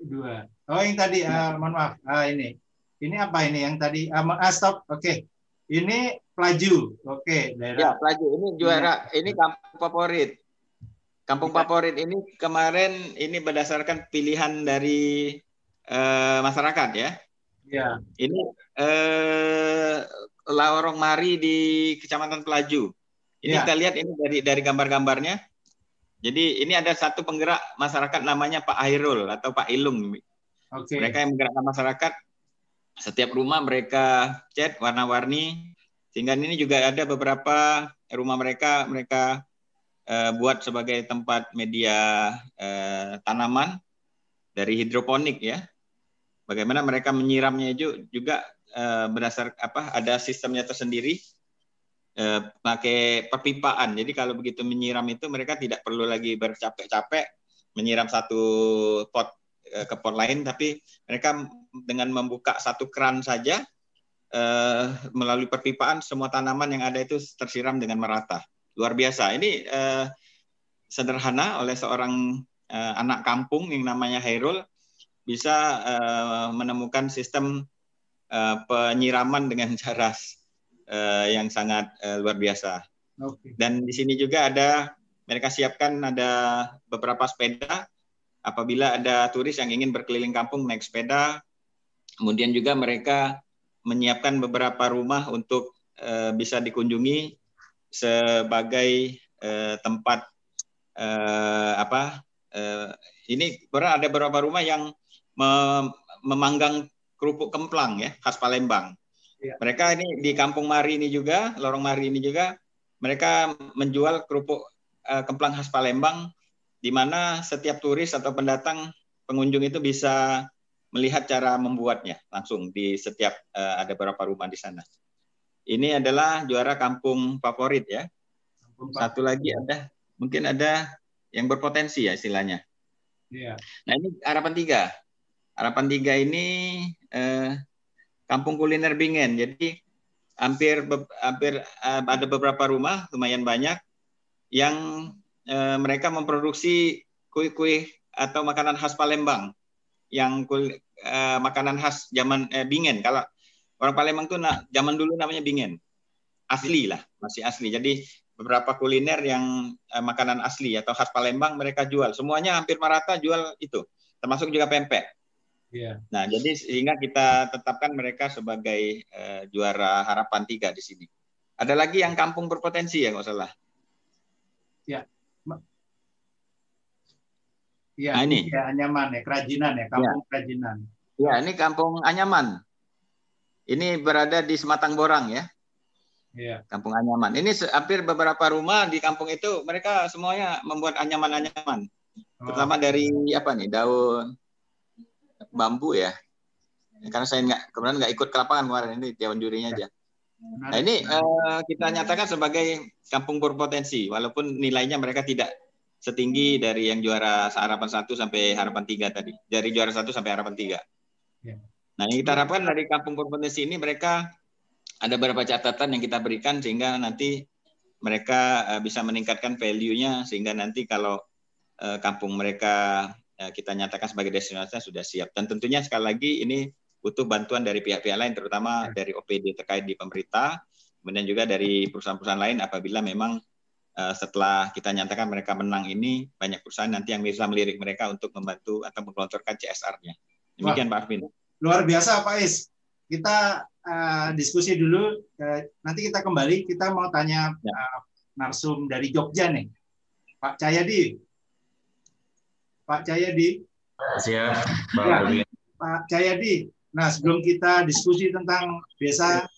Dua. Oh, yang tadi, ah, mohon maaf. Ah, ini. Ini apa ini yang tadi? Ah, ma- ah, stop. Oke. Ini pelaju. Oke,
Ya,
daerah.
Pelaju ini juara, ini kampung favorit. Kampung
Iya.
favorit ini kemarin ini berdasarkan pilihan dari eh, masyarakat ya.
Ya.
Ini eh, lorong Mari di Kecamatan Pelaju. Ini
Ya.
kita lihat ini dari dari gambar-gambarnya. Jadi ini ada satu penggerak masyarakat namanya Pak Hairul atau Pak Ilung.
Oke.
Mereka yang menggerakkan masyarakat. Setiap rumah mereka cat warna-warni. Sehingga ini juga ada beberapa rumah mereka mereka eh, buat sebagai tempat media eh, tanaman dari hidroponik ya. Bagaimana mereka menyiramnya juga eh, berdasar apa ada sistemnya tersendiri eh, pakai perpipaan. Jadi kalau begitu menyiram itu mereka tidak perlu lagi bercapek-capek menyiram satu pot uh, ke pot lain, tapi mereka dengan membuka satu keran saja uh, melalui perpipaan semua tanaman yang ada itu tersiram dengan merata. Luar biasa. Ini uh, sederhana oleh seorang anak kampung yang namanya Hairul bisa menemukan sistem penyiraman dengan cara uh, yang sangat uh, luar biasa. Okay. Dan di sini juga ada mereka siapkan ada beberapa sepeda apabila ada turis yang ingin berkeliling kampung naik sepeda. Kemudian juga mereka menyiapkan beberapa rumah untuk uh, bisa dikunjungi sebagai uh, tempat uh, apa? Uh, ini ada beberapa rumah yang memanggang kerupuk kemplang ya khas Palembang. Ya. Mereka ini di Kampung Mari ini juga, Lorong Mari ini juga mereka menjual kerupuk uh, kemplang khas Palembang di mana setiap turis atau pendatang pengunjung itu bisa melihat cara membuatnya langsung di setiap uh, ada beberapa rumah di sana. Ini adalah juara kampung favorit ya. Satu lagi ada mungkin ada yang berpotensi ya istilahnya. Iya. Nah ini harapan tiga. Harapan tiga ini eh, kampung kuliner Bingen. Jadi hampir hampir eh, ada beberapa rumah lumayan banyak yang eh, mereka memproduksi kue-kue atau makanan khas Palembang. Yang kul, eh, makanan khas zaman eh, Bingen. Kalau orang Palembang tuh nah, zaman dulu namanya Bingen. Asli lah masih asli. Jadi beberapa kuliner yang eh, makanan asli atau khas Palembang mereka jual. Semuanya hampir merata jual itu termasuk juga pempek Yeah. Nah, jadi sehingga kita tetapkan mereka sebagai uh, juara harapan tiga di sini. Ada lagi yang kampung berpotensi ya, nggak salah.
Ya. Ya, nah, ini ya Anyaman ya, kerajinan ya, kampung ya. kerajinan.
Ya, ini kampung Anyaman. Ini berada di Sematang Borang ya. Iya. Kampung Anyaman. Ini hampir beberapa rumah di kampung itu mereka semuanya membuat anyaman-anyaman. Oh. Terutama dari apa nih daun bambu ya. Karena saya nggak kemudian nggak ikut ke lapangan kemarin ini dewan jurinya aja. Nah ini uh, kita nyatakan sebagai kampung berpotensi, walaupun nilainya mereka tidak setinggi dari yang juara harapan satu sampai harapan tiga tadi, dari juara satu sampai harapan tiga. Ya. Nah yang kita harapkan dari kampung berpotensi ini mereka ada beberapa catatan yang kita berikan sehingga nanti mereka uh, bisa meningkatkan value-nya sehingga nanti kalau uh, kampung mereka Eh, kita nyatakan sebagai destinasi sudah siap. Dan tentunya sekali lagi ini butuh bantuan dari pihak-pihak lain, terutama ya. dari OPD terkait di pemerintah, kemudian juga dari perusahaan-perusahaan lain apabila memang uh, setelah kita nyatakan mereka menang ini, banyak perusahaan nanti yang bisa melirik mereka untuk membantu atau menggelontorkan CSR-nya. Demikian Wah, Pak Arvin.
Luar biasa Pak Is. Kita uh, diskusi dulu, uh, nanti kita kembali, kita mau tanya ya. uh, narsum dari Jogja nih. Pak Cahyadi, Pak Cahyadi.
Siap, Pak
ya, Pak Cahyadi. Nah, sebelum kita diskusi tentang desa,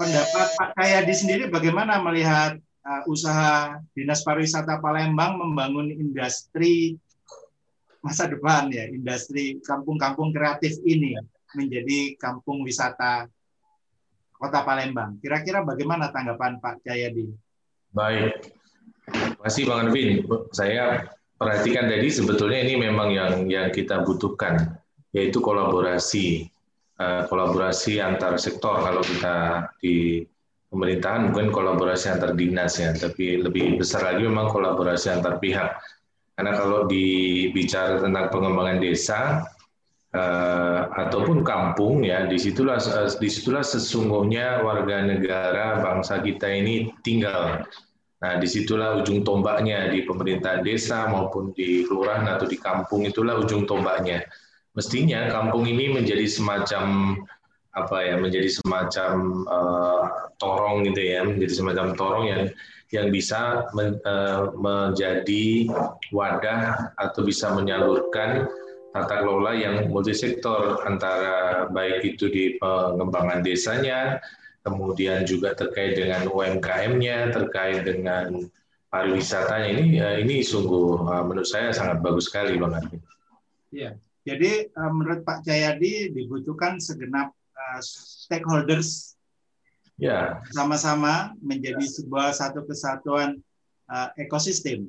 pendapat Pak Cahyadi sendiri bagaimana melihat uh, usaha Dinas Pariwisata Palembang membangun industri masa depan ya, industri kampung-kampung kreatif ini menjadi kampung wisata Kota Palembang. Kira-kira bagaimana tanggapan Pak Cahyadi?
Baik, Kasih Bang Arvin. Saya perhatikan tadi sebetulnya ini memang yang yang kita butuhkan, yaitu kolaborasi eh, kolaborasi antar sektor. Kalau kita di pemerintahan mungkin kolaborasi antar dinas ya, tapi lebih besar lagi memang kolaborasi antar pihak. Karena kalau dibicara tentang pengembangan desa uh, ataupun kampung ya, di situlah di situlah sesungguhnya warga negara bangsa kita ini tinggal Nah, di situlah ujung tombaknya di pemerintahan desa maupun di kelurahan atau di kampung itulah ujung tombaknya. Mestinya kampung ini menjadi semacam apa ya, menjadi semacam uh, torong gitu ya, menjadi semacam torong yang yang bisa men, uh, menjadi wadah atau bisa menyalurkan tata kelola yang multisektor antara baik itu di pengembangan desanya, kemudian juga terkait dengan UMKM-nya, terkait dengan pariwisatanya ini ya, ini sungguh uh, menurut saya sangat bagus sekali Bang Arvin.
Iya. Jadi uh, menurut Pak Jayadi dibutuhkan segenap stakeholders ya sama-sama menjadi sebuah satu kesatuan ekosistem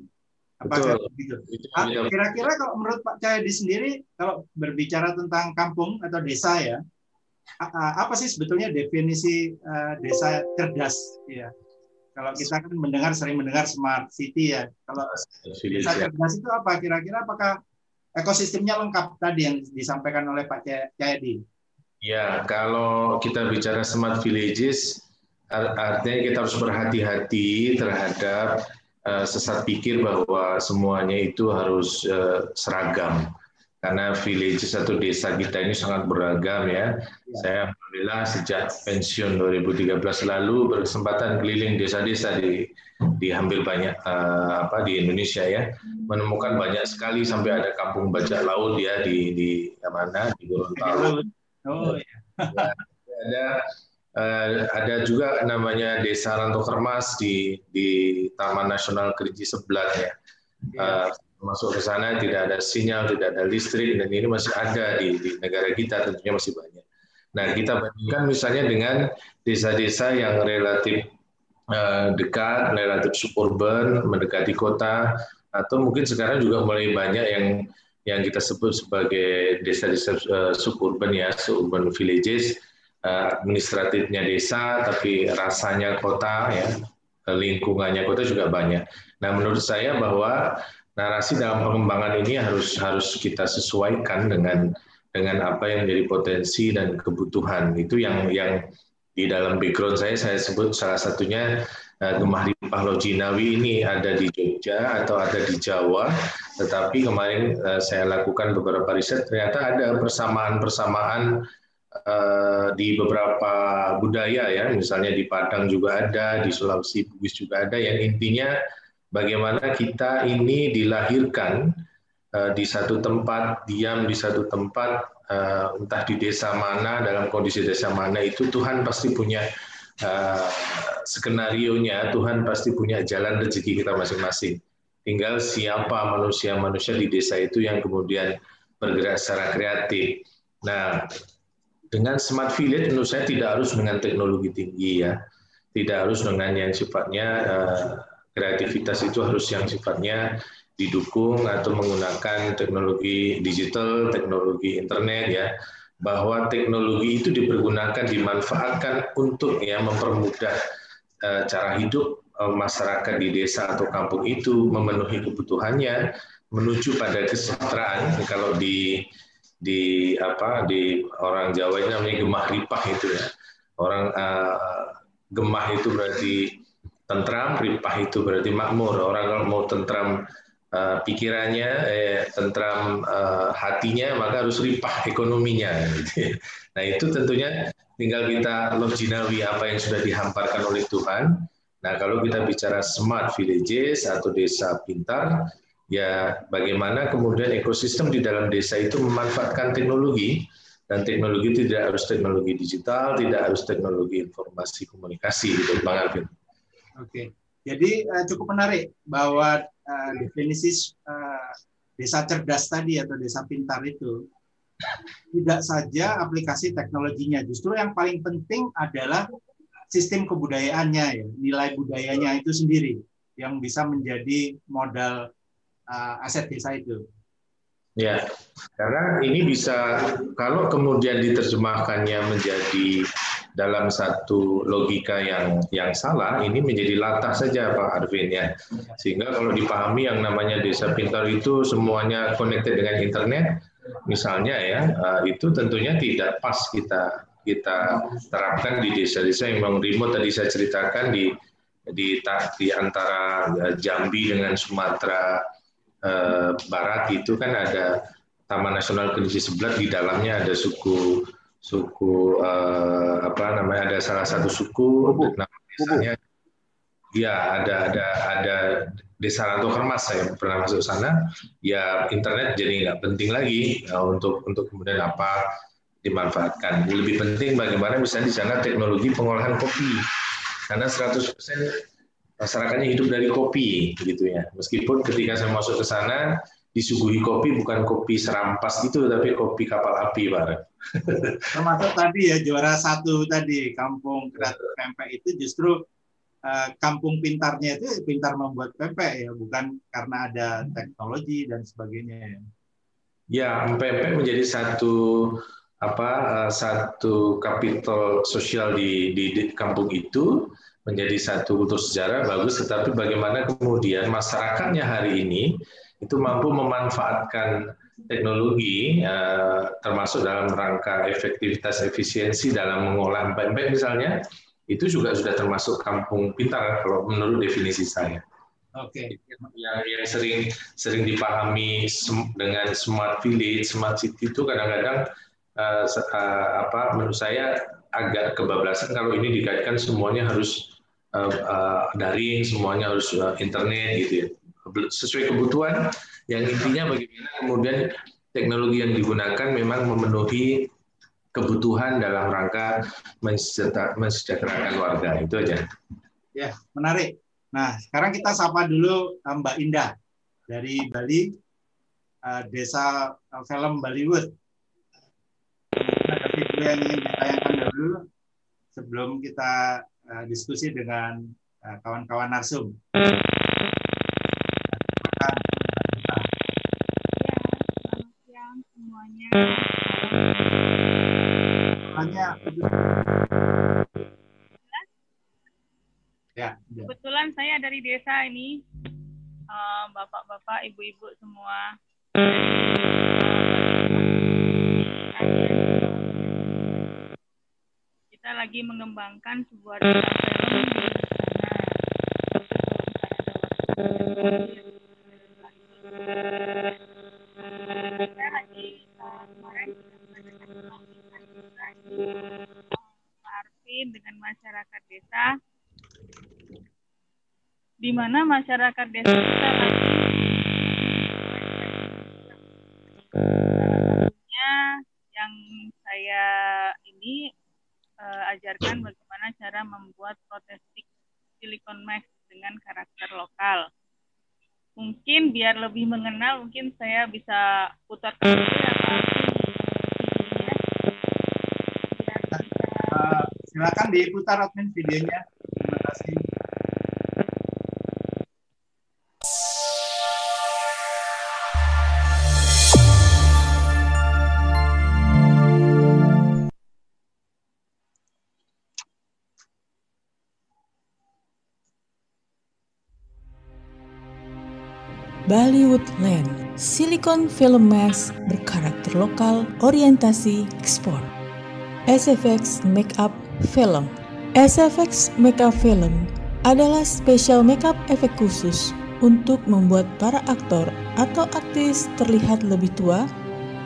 Apakah Betul. begitu? Kira-kira kalau menurut Pak Cahyadi sendiri, kalau berbicara tentang kampung atau desa ya, apa sih sebetulnya definisi uh, desa cerdas? Ya, kalau kita kan mendengar sering mendengar smart city ya. Kalau desa ya. cerdas itu apa? Kira-kira apakah ekosistemnya lengkap tadi yang disampaikan oleh Pak Cahyadi?
Ya, kalau kita bicara smart villages, artinya kita harus berhati-hati terhadap uh, sesat pikir bahwa semuanya itu harus uh, seragam karena village satu desa kita ini sangat beragam ya. ya. Saya alhamdulillah sejak pensiun 2013 lalu berkesempatan keliling desa-desa di di hampir banyak uh, apa di Indonesia ya menemukan banyak sekali sampai ada kampung bajak laut ya di di mana di Gorontalo. Oh ya. ya ada Uh, ada juga namanya Desa Rantokermas di di Taman Nasional Kerinci Sebelah ya. Uh, masuk ke sana tidak ada sinyal, tidak ada listrik dan ini masih ada di, di negara kita tentunya masih banyak. Nah kita bandingkan misalnya dengan desa-desa yang relatif uh, dekat, relatif suburban, mendekati kota, atau mungkin sekarang juga mulai banyak yang yang kita sebut sebagai desa-desa uh, suburban ya, suburban villages Eh, administratifnya desa, tapi rasanya kota, ya lingkungannya kota juga banyak. Nah, menurut saya bahwa narasi dalam pengembangan ini harus harus kita sesuaikan dengan dengan apa yang menjadi potensi dan kebutuhan. Itu yang yang di dalam background saya saya sebut salah satunya uh, Gemah Ripah Lojinawi ini ada di Jogja atau ada di Jawa, tetapi kemarin uh, saya lakukan beberapa riset ternyata ada persamaan-persamaan Eh, di beberapa budaya ya, misalnya di Padang juga ada, di Sulawesi Bugis juga ada, yang intinya bagaimana kita ini dilahirkan uh, di satu tempat, diam di satu tempat, uh, entah di desa mana, dalam kondisi desa mana itu Tuhan pasti punya uh, skenario nya, Tuhan pasti punya jalan rezeki kita masing-masing. Tinggal siapa manusia-manusia di desa itu yang kemudian bergerak secara kreatif. Nah, dengan smart village menurut saya tidak harus dengan teknologi tinggi ya, tidak harus dengan yang sifatnya kreativitas itu harus yang sifatnya didukung atau menggunakan teknologi digital, teknologi internet ya, bahwa teknologi itu dipergunakan dimanfaatkan untuk ya mempermudah uh, cara hidup uh, masyarakat di desa atau kampung itu memenuhi kebutuhannya menuju pada kesejahteraan kalau di di apa di orang Jawa ini namanya gemah ripah itu ya. Orang uh, gemah itu berarti tentram, ripah itu berarti makmur. Orang kalau mau tentram uh, pikirannya, eh, tentram uh, hatinya, maka harus ripah ekonominya. Gitu. Nah itu tentunya tinggal kita loginawi apa yang sudah dihamparkan oleh Tuhan. Nah kalau kita bicara smart villages atau desa pintar, ya bagaimana kemudian ekosistem di dalam desa itu memanfaatkan teknologi dan teknologi tidak harus teknologi digital, tidak harus teknologi informasi komunikasi gitu, Bang Alvin.
Oke, jadi uh, cukup menarik bahwa uh, definisi uh, desa cerdas tadi atau desa pintar itu tidak saja aplikasi teknologinya, justru yang paling penting adalah sistem kebudayaannya, ya, nilai budayanya itu sendiri yang bisa menjadi modal uh, aset desa itu.
Ya, karena ini bisa kalau kemudian diterjemahkannya menjadi dalam satu logika yang yang salah, ini menjadi latah saja Pak Arvin ya. Sehingga kalau dipahami yang namanya desa pintar itu semuanya connected dengan internet, misalnya ya, uh, itu tentunya tidak pas kita kita terapkan di desa-desa yang memang remote tadi saya ceritakan di di di antara uh, Jambi dengan Sumatera eh, barat itu kan ada Taman Nasional Kerinci Sebelah di dalamnya ada suku suku eh, apa namanya ada salah satu suku namanya ya ada ada ada Desa Ranto Kermas saya pernah masuk sana. Ya internet jadi nggak penting lagi ya, untuk untuk kemudian apa dimanfaatkan. Lebih penting bagaimana misalnya di sana teknologi pengolahan kopi. Karena 100% masyarakatnya hidup dari kopi gitu ya. Meskipun ketika saya masuk ke sana disuguhi kopi bukan kopi serampas itu tapi kopi kapal api Pak.
Termasuk tadi ya juara satu tadi kampung kreatif pempek itu justru uh, kampung pintarnya itu pintar membuat pempek ya, bukan karena ada teknologi dan sebagainya ya.
Ya, pempek menjadi satu apa uh, satu kapital sosial di, di, di kampung itu menjadi satu kultur sejarah bagus, tetapi bagaimana kemudian masyarakatnya hari ini itu mampu memanfaatkan teknologi eh, termasuk dalam rangka efektivitas efisiensi dalam mengolah pempek misalnya itu juga sudah termasuk kampung pintar kalau menurut definisi saya.
Oke. Okay.
Yang, yang sering sering dipahami dengan smart village, smart city itu kadang-kadang uh, uh, apa menurut saya agak kebablasan kalau ini dikaitkan semuanya harus uh, uh, daring, semuanya harus uh, internet gitu ya. Sesuai kebutuhan yang intinya bagaimana kemudian teknologi yang digunakan memang memenuhi kebutuhan dalam rangka mensejahterakan warga itu aja.
Ya, menarik. Nah, sekarang kita sapa dulu eh, Mbak Indah dari Bali, eh, Desa Film Bollywood. Ada video yang ingin ditayangkan dulu sebelum kita eh, diskusi dengan kawan-kawan narsum.
semuanya. Ya, ya. Kebetulan saya dari desa ini, eh, bapak-bapak, ibu-ibu semua. Kita lagi mengembangkan sebuah desa di mana masyarakat desa kita lagi yang saya ini uh, ajarkan bagaimana cara membuat protestik silikon max dengan karakter lokal. Mungkin biar lebih mengenal, mungkin saya bisa putar dulu
Silakan diputar admin videonya. Terima kasih.
Silicon Film Max berkarakter lokal, orientasi ekspor. SFX Makeup Film SFX Makeup Film adalah special makeup efek khusus untuk membuat para aktor atau aktris terlihat lebih tua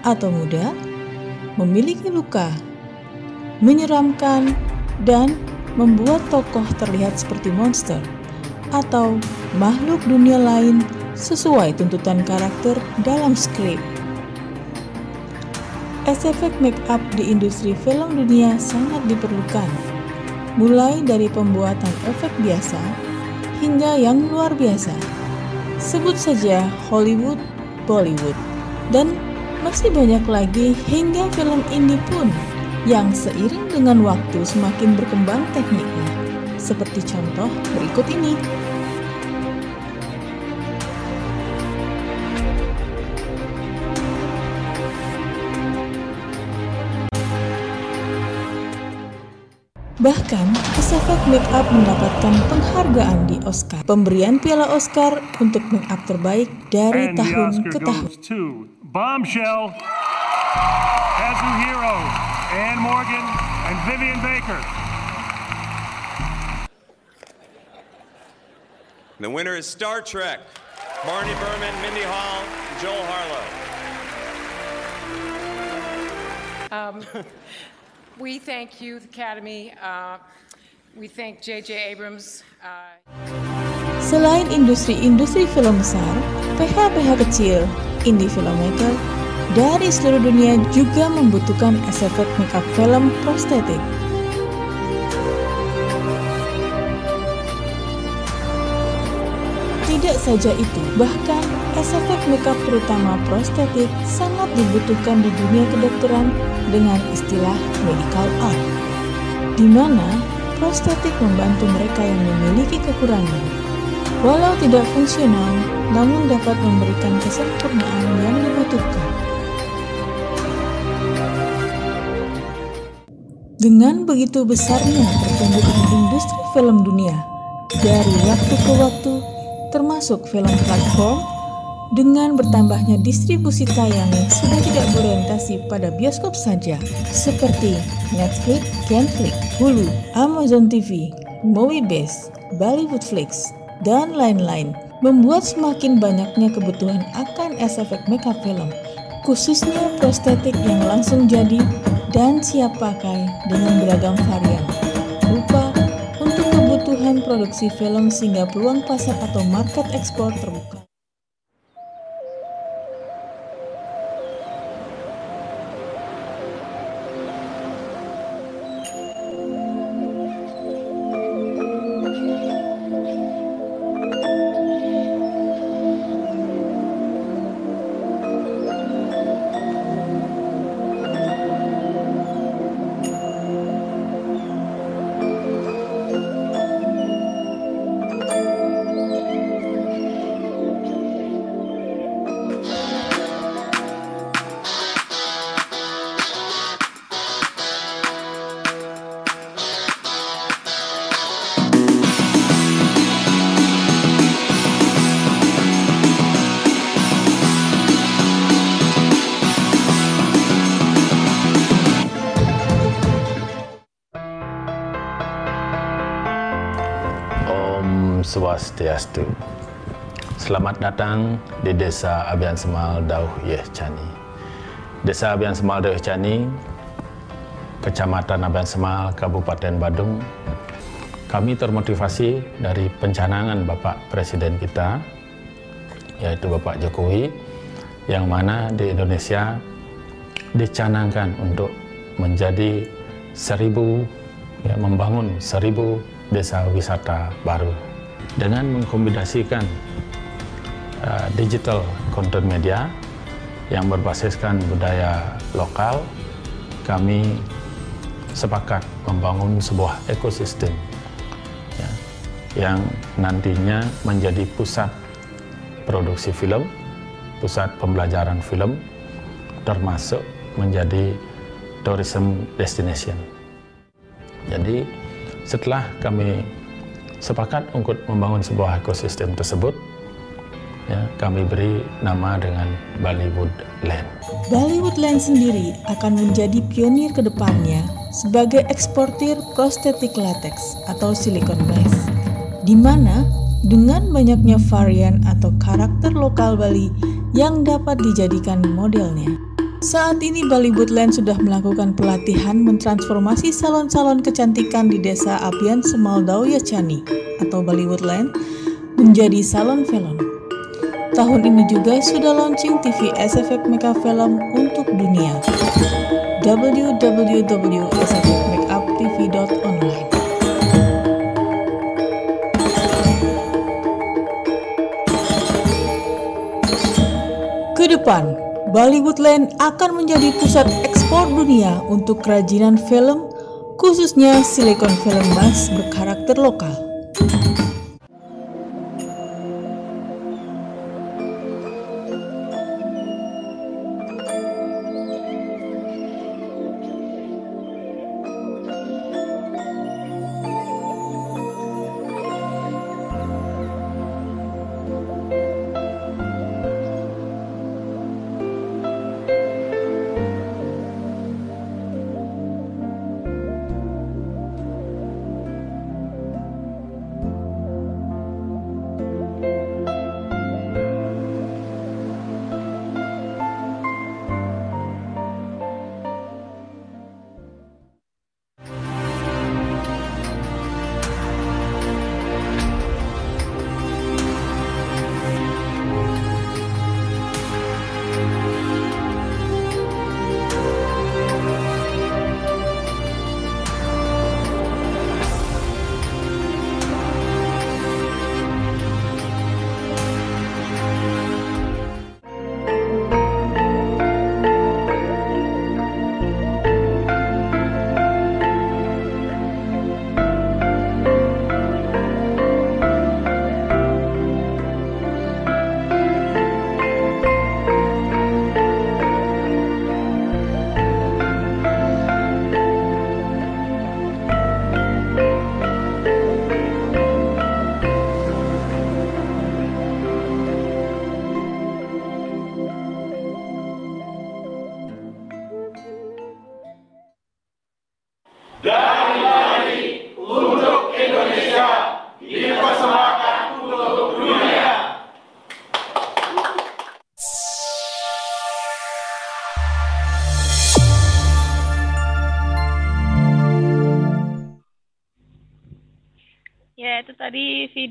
atau muda, memiliki luka, menyeramkan, dan membuat tokoh terlihat seperti monster atau makhluk dunia lain sesuai tuntutan karakter dalam skrip. SFX makeup di industri film dunia sangat diperlukan, mulai dari pembuatan efek biasa hingga yang luar biasa. Sebut saja Hollywood, Bollywood, dan masih banyak lagi hingga film indie pun yang seiring dengan waktu semakin berkembang tekniknya. Seperti contoh berikut ini. Bahkan, SFX Makeup mendapatkan penghargaan di Oscar. Pemberian piala Oscar untuk makeup terbaik dari And tahun ke tahun. Bombshell, Kazuhiro, Anne Morgan, and Vivian Baker.
The winner is Star Trek, Marnie Berman, Mindy Hall, Joel Harlow.
Um, We thank Youth Academy. Uh, we thank J.J. Abrams. Uh...
Selain industri-industri film besar, PH-PH kecil, indie filmmaker, dari seluruh dunia juga membutuhkan efek makeup film prostetik. Tidak saja itu, bahkan efek makeup terutama prostetik sangat dibutuhkan di dunia kedokteran dengan istilah medical art, di mana prostetik membantu mereka yang memiliki kekurangan. Walau tidak fungsional, namun dapat memberikan kesempurnaan yang dibutuhkan. Dengan begitu besarnya pertumbuhan industri film dunia, dari waktu ke waktu, termasuk film platform, dengan bertambahnya distribusi tayang yang sudah tidak berorientasi pada bioskop saja, seperti Netflix, Genflix, Hulu, Amazon TV, Moviebase, Bollywoodflix, dan lain-lain, membuat semakin banyaknya kebutuhan akan SFX makeup film, khususnya prostetik yang langsung jadi dan siap pakai dengan beragam varian, rupa untuk kebutuhan produksi film sehingga peluang pasar atau market ekspor terbuka.
Swastiastu. Selamat datang di Desa Abian Semal Dauh Yeh Cani. Desa Abian Semal Dauh Cani, Kecamatan Abian Semal, Kabupaten Badung. Kami termotivasi dari pencanangan Bapak Presiden kita, yaitu Bapak Jokowi, yang mana di Indonesia dicanangkan untuk menjadi seribu, ya, membangun seribu desa wisata baru dengan mengkombinasikan uh, digital content media yang berbasiskan budaya lokal, kami sepakat membangun sebuah ekosistem ya, yang nantinya menjadi pusat produksi film, pusat pembelajaran film, termasuk menjadi tourism destination. Jadi setelah kami sepakat untuk membangun sebuah ekosistem tersebut, ya, kami beri nama dengan Bollywood Land.
Bollywood Land sendiri akan menjadi pionir ke depannya sebagai eksportir prostetik latex atau silikon glass, di mana dengan banyaknya varian atau karakter lokal Bali yang dapat dijadikan modelnya. Saat ini Bollywood Land sudah melakukan pelatihan mentransformasi salon-salon kecantikan di desa Apian Semaldauya Cani atau Bollywood Land menjadi salon film. Tahun ini juga sudah launching TV SFX Makeup Film untuk dunia. www.sfxmakeuptv.online Ke depan, Bollywoodland akan menjadi pusat ekspor dunia untuk kerajinan film, khususnya silikon film emas berkarakter lokal.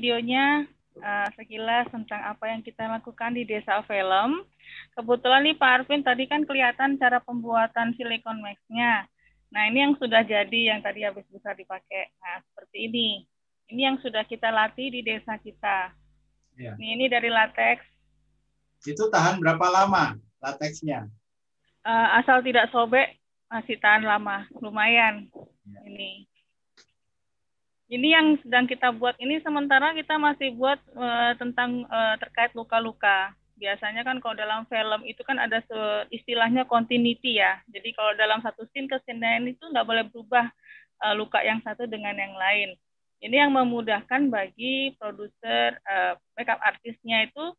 Videonya uh, sekilas tentang apa yang kita lakukan di Desa Film. Kebetulan nih Pak Arvin tadi kan kelihatan cara pembuatan silikon max-nya. Nah, ini yang sudah jadi yang tadi habis bisa dipakai. Nah, seperti ini. Ini yang sudah kita latih di desa kita. Ya. Ini, ini dari latex.
Itu tahan berapa lama latexnya?
Uh, asal tidak sobek masih tahan lama, lumayan. Ya. Ini. Ini yang sedang kita buat ini sementara kita masih buat uh, tentang uh, terkait luka-luka. Biasanya kan kalau dalam film itu kan ada istilahnya continuity ya. Jadi kalau dalam satu scene ke scene lain itu nggak boleh berubah uh, luka yang satu dengan yang lain. Ini yang memudahkan bagi produser uh, makeup artisnya itu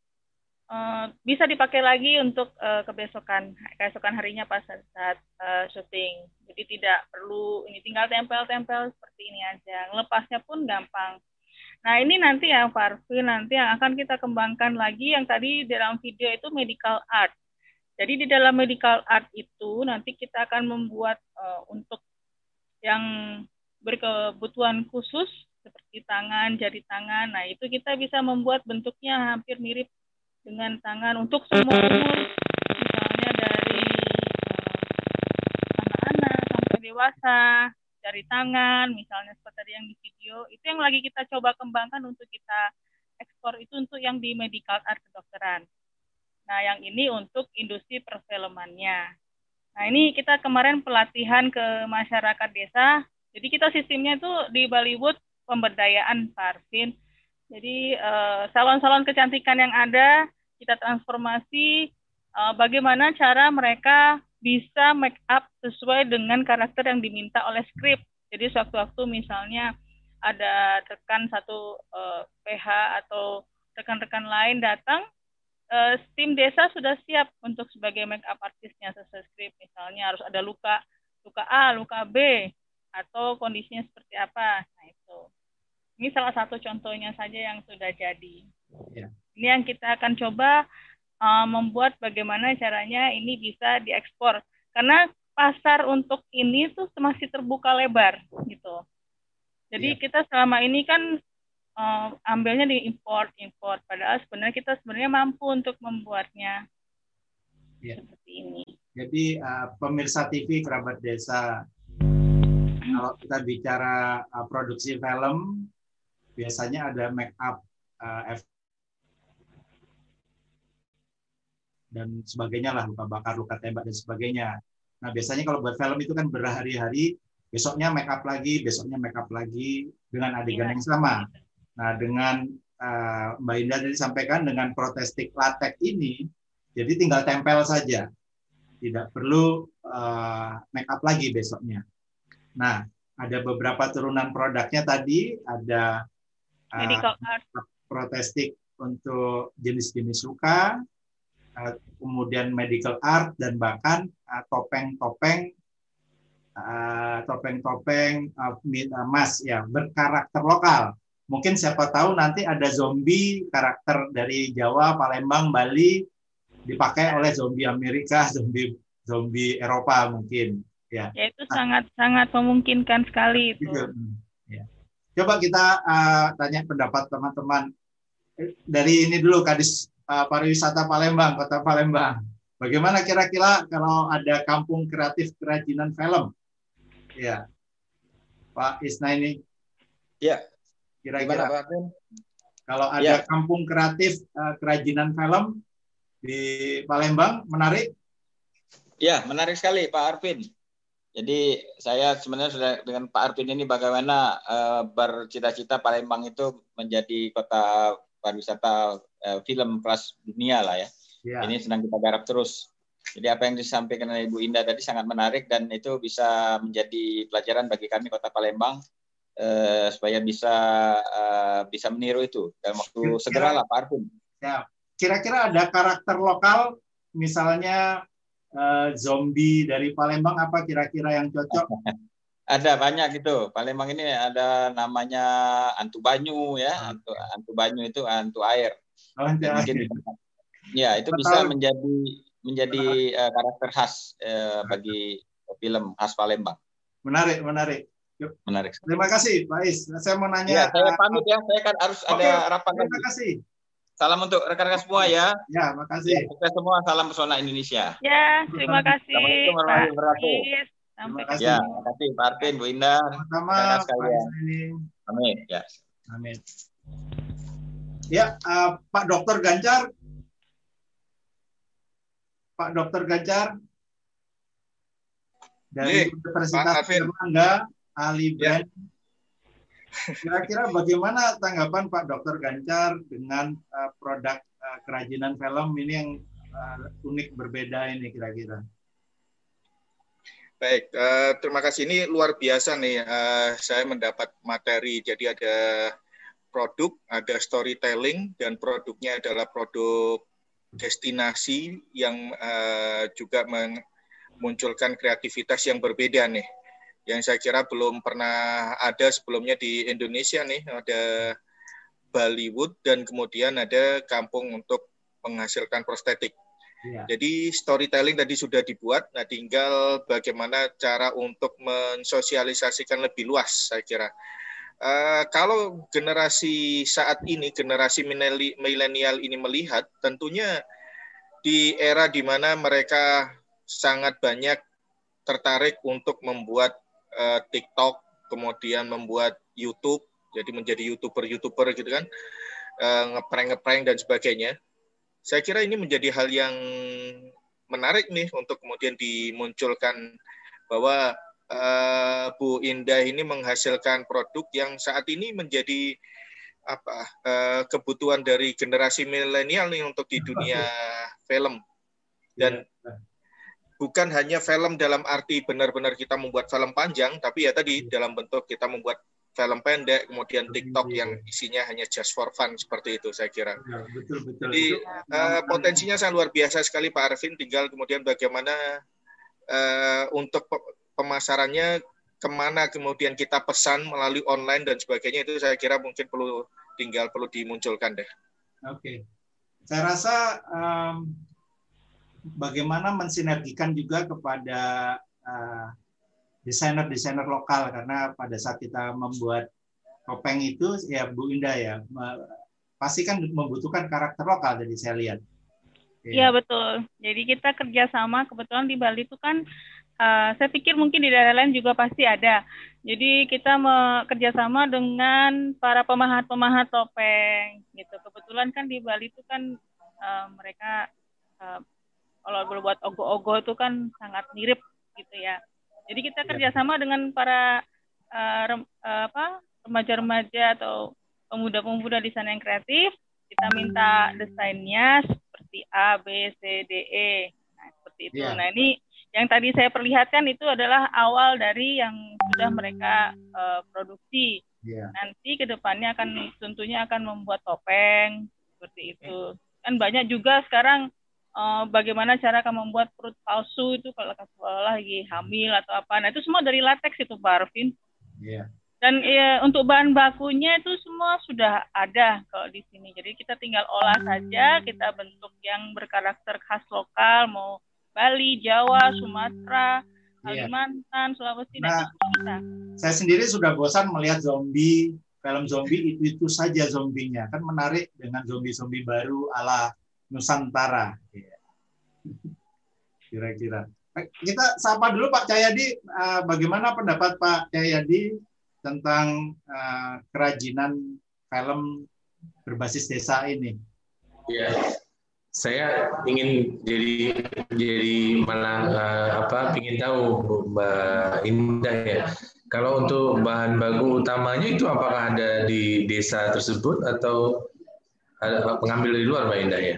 uh, bisa dipakai lagi untuk uh, kebesokan keesokan harinya pas saat, uh, syuting. Jadi tidak perlu ini tinggal tempel-tempel seperti ini aja. Lepasnya pun gampang. Nah ini nanti yang Farfi nanti yang akan kita kembangkan lagi yang tadi dalam video itu medical art. Jadi di dalam medical art itu nanti kita akan membuat uh, untuk yang berkebutuhan khusus seperti tangan, jari tangan. Nah itu kita bisa membuat bentuknya hampir mirip dengan tangan untuk semua umur, misalnya dari eh, anak-anak sampai dewasa, dari tangan, misalnya seperti tadi yang di video, itu yang lagi kita coba kembangkan untuk kita ekspor itu untuk yang di medical art kedokteran. Nah, yang ini untuk industri perfilmannya. Nah, ini kita kemarin pelatihan ke masyarakat desa. Jadi kita sistemnya itu di Bollywood pemberdayaan Parvin. Jadi eh, salon-salon kecantikan yang ada kita transformasi uh, bagaimana cara mereka bisa make up sesuai dengan karakter yang diminta oleh skrip. Jadi sewaktu-waktu misalnya ada rekan satu uh, eh, PH atau rekan-rekan lain datang, uh, tim desa sudah siap untuk sebagai make up artisnya sesuai skrip. Misalnya harus ada luka, luka A, luka B, atau kondisinya seperti apa. Nah itu. Ini salah satu contohnya saja yang sudah jadi. Yeah. Ini yang kita akan coba uh, membuat bagaimana caranya ini bisa diekspor. Karena pasar untuk ini tuh masih terbuka lebar gitu. Jadi yeah. kita selama ini kan uh, ambilnya di import import padahal sebenarnya kita sebenarnya mampu untuk membuatnya
yeah. seperti ini. Jadi uh, pemirsa TV kerabat desa kalau kita bicara uh, produksi film biasanya ada make up uh, dan sebagainya lah luka bakar luka tembak dan sebagainya. Nah biasanya kalau buat film itu kan berhari-hari besoknya make up lagi besoknya make up lagi dengan adegan yang sama. Nah dengan uh, Mbak Indah tadi sampaikan dengan protestik latex ini jadi tinggal tempel saja. Tidak perlu uh, make up lagi besoknya. Nah ada beberapa turunan produknya tadi. Ada uh, protestik untuk jenis-jenis luka Eh, kemudian medical art dan bahkan eh, topeng-topeng uh, topeng-topeng uh, emas ya berkarakter lokal. Mungkin siapa tahu nanti ada zombie karakter dari Jawa, Palembang, Bali dipakai oleh zombie Amerika, zombie zombie Eropa mungkin ya.
Ya itu sangat sangat memungkinkan sekali itu. Gitu.
Coba kita uh, tanya pendapat teman-teman dari ini dulu Kadis uh, pariwisata Palembang, Kota Palembang. Bagaimana kira-kira kalau ada kampung kreatif kerajinan film? Ya, Pak Isna ini.
Ya.
Kira-kira kalau ada ya. kampung kreatif uh, kerajinan film di Palembang, menarik?
Ya, menarik sekali Pak Arvin. Jadi saya sebenarnya sudah dengan Pak Arvin ini bagaimana uh, bercita-cita Palembang itu menjadi kota pariwisata uh, film kelas dunia lah ya. ya. Ini sedang kita garap terus. Jadi apa yang disampaikan oleh Ibu Indah tadi sangat menarik dan itu bisa menjadi pelajaran bagi kami Kota Palembang uh, supaya bisa uh, bisa meniru itu dalam waktu segera lah Pak Arfun.
Ya. Kira-kira ada karakter lokal misalnya uh, zombie dari Palembang apa kira-kira yang cocok?
Ada banyak gitu. Palembang ini ada namanya antu banyu ya, ah, antu antu banyu itu antu air. Oh, mungkin ya itu bisa menjadi menjadi uh, karakter khas uh, bagi film khas Palembang.
Menarik, menarik.
Menarik.
Terima kasih, Pak Is. Saya mau nanya.
Ya, saya pamit ya. Saya kan harus
Oke,
ada rapat
Terima
lagi.
kasih.
Salam untuk rekan-rekan semua ya.
Ya, makasih.
Ya, kita semua salam pesona Indonesia.
Ya, terima kasih
Assalamualaikum warahmatullahi wabarakatuh.
Terima kasih.
Ya, terima kasih Pak Arvin, Bu Indah.
Pak
sekalian. Amin. Ya.
Amin. Ya, eh, Pak Dokter Ganjar. Pak Dokter Ganjar. Dari
Nih,
Universitas. Erlangga, ahli
Ya.
Kira-kira bagaimana tanggapan Pak Dokter Ganjar dengan eh, produk eh, kerajinan film ini yang eh, unik berbeda ini kira-kira?
Baik, terima kasih. Ini luar biasa nih. saya mendapat materi. Jadi ada produk, ada storytelling, dan produknya adalah produk destinasi yang juga memunculkan kreativitas yang berbeda nih. Yang saya kira belum pernah ada sebelumnya di Indonesia nih. Ada Bollywood dan kemudian ada kampung untuk menghasilkan prostetik.
Iya.
Jadi storytelling tadi sudah dibuat, nah tinggal bagaimana cara untuk mensosialisasikan lebih luas, saya kira. Eh, kalau generasi saat ini, generasi mileni- milenial ini melihat, tentunya di era di mana mereka sangat banyak tertarik untuk membuat eh, TikTok, kemudian membuat YouTube, jadi menjadi youtuber-youtuber gitu kan, eh, ngeprank-ngeprank dan sebagainya. Saya kira ini menjadi hal yang menarik nih untuk kemudian dimunculkan bahwa eh, Bu Indah ini menghasilkan produk yang saat ini menjadi apa eh, kebutuhan dari generasi milenial nih untuk di dunia film. Dan bukan hanya film dalam arti benar-benar kita membuat film panjang tapi ya tadi dalam bentuk kita membuat film pendek kemudian TikTok yang isinya hanya just for fun seperti itu saya kira
Ya, betul betul.
jadi eh, potensinya sangat luar biasa sekali Pak Arvin. Tinggal kemudian bagaimana eh, untuk pe- pemasarannya ke mana kemudian kita pesan melalui online dan sebagainya itu saya kira mungkin perlu tinggal perlu dimunculkan deh.
Oke, saya rasa em, bagaimana mensinergikan juga kepada eh, desainer-desainer lokal karena pada saat kita membuat topeng itu ya Bu Indah ya pasti kan membutuhkan karakter lokal jadi saya lihat.
Iya betul. Jadi kita kerjasama kebetulan di Bali itu kan eh, saya pikir mungkin di daerah lain juga pasti ada. Jadi kita kerjasama dengan para pemahat-pemahat topeng gitu. Kebetulan kan di Bali itu kan eh, mereka kalau buat ogo-ogo itu kan sangat mirip gitu ya. Jadi kita kerjasama dengan para rem- apa remaja-remaja atau pemuda-pemuda di sana yang kreatif. Kita minta desainnya seperti A, B, C, D, E. Nah, seperti itu.
Iya.
Nah, ini yang tadi saya perlihatkan itu adalah awal dari yang sudah mereka eh, produksi.
Iya.
Nanti ke depannya akan tentunya akan membuat topeng seperti itu. Kan banyak juga sekarang eh, bagaimana cara kamu membuat perut palsu itu kalau sekolah lagi hamil atau apa. Nah, itu semua dari latex itu, Pak Arvin.
Iya.
Dan ya, untuk bahan bakunya itu semua sudah ada kalau di sini. Jadi kita tinggal olah saja, kita bentuk yang berkarakter khas lokal, mau Bali, Jawa, Sumatera,
Iya.
Kalimantan, Sulawesi,
Nah,
semua kita.
Saya sendiri sudah bosan melihat zombie, film zombie itu itu saja zombinya. Kan menarik dengan zombie-zombie baru ala Nusantara. Iya. Kira-kira. Eh, Kita sapa dulu Pak Cahyadi. Eh, Bagaimana pendapat Pak Cahyadi tentang eh, kerajinan film berbasis desa ini?
Ya, saya ingin jadi jadi malah apa ingin tahu Mbak Indah ya. Kalau untuk bahan baku utamanya itu apakah ada di desa tersebut atau ada pengambil dari luar Mbak Indah ya?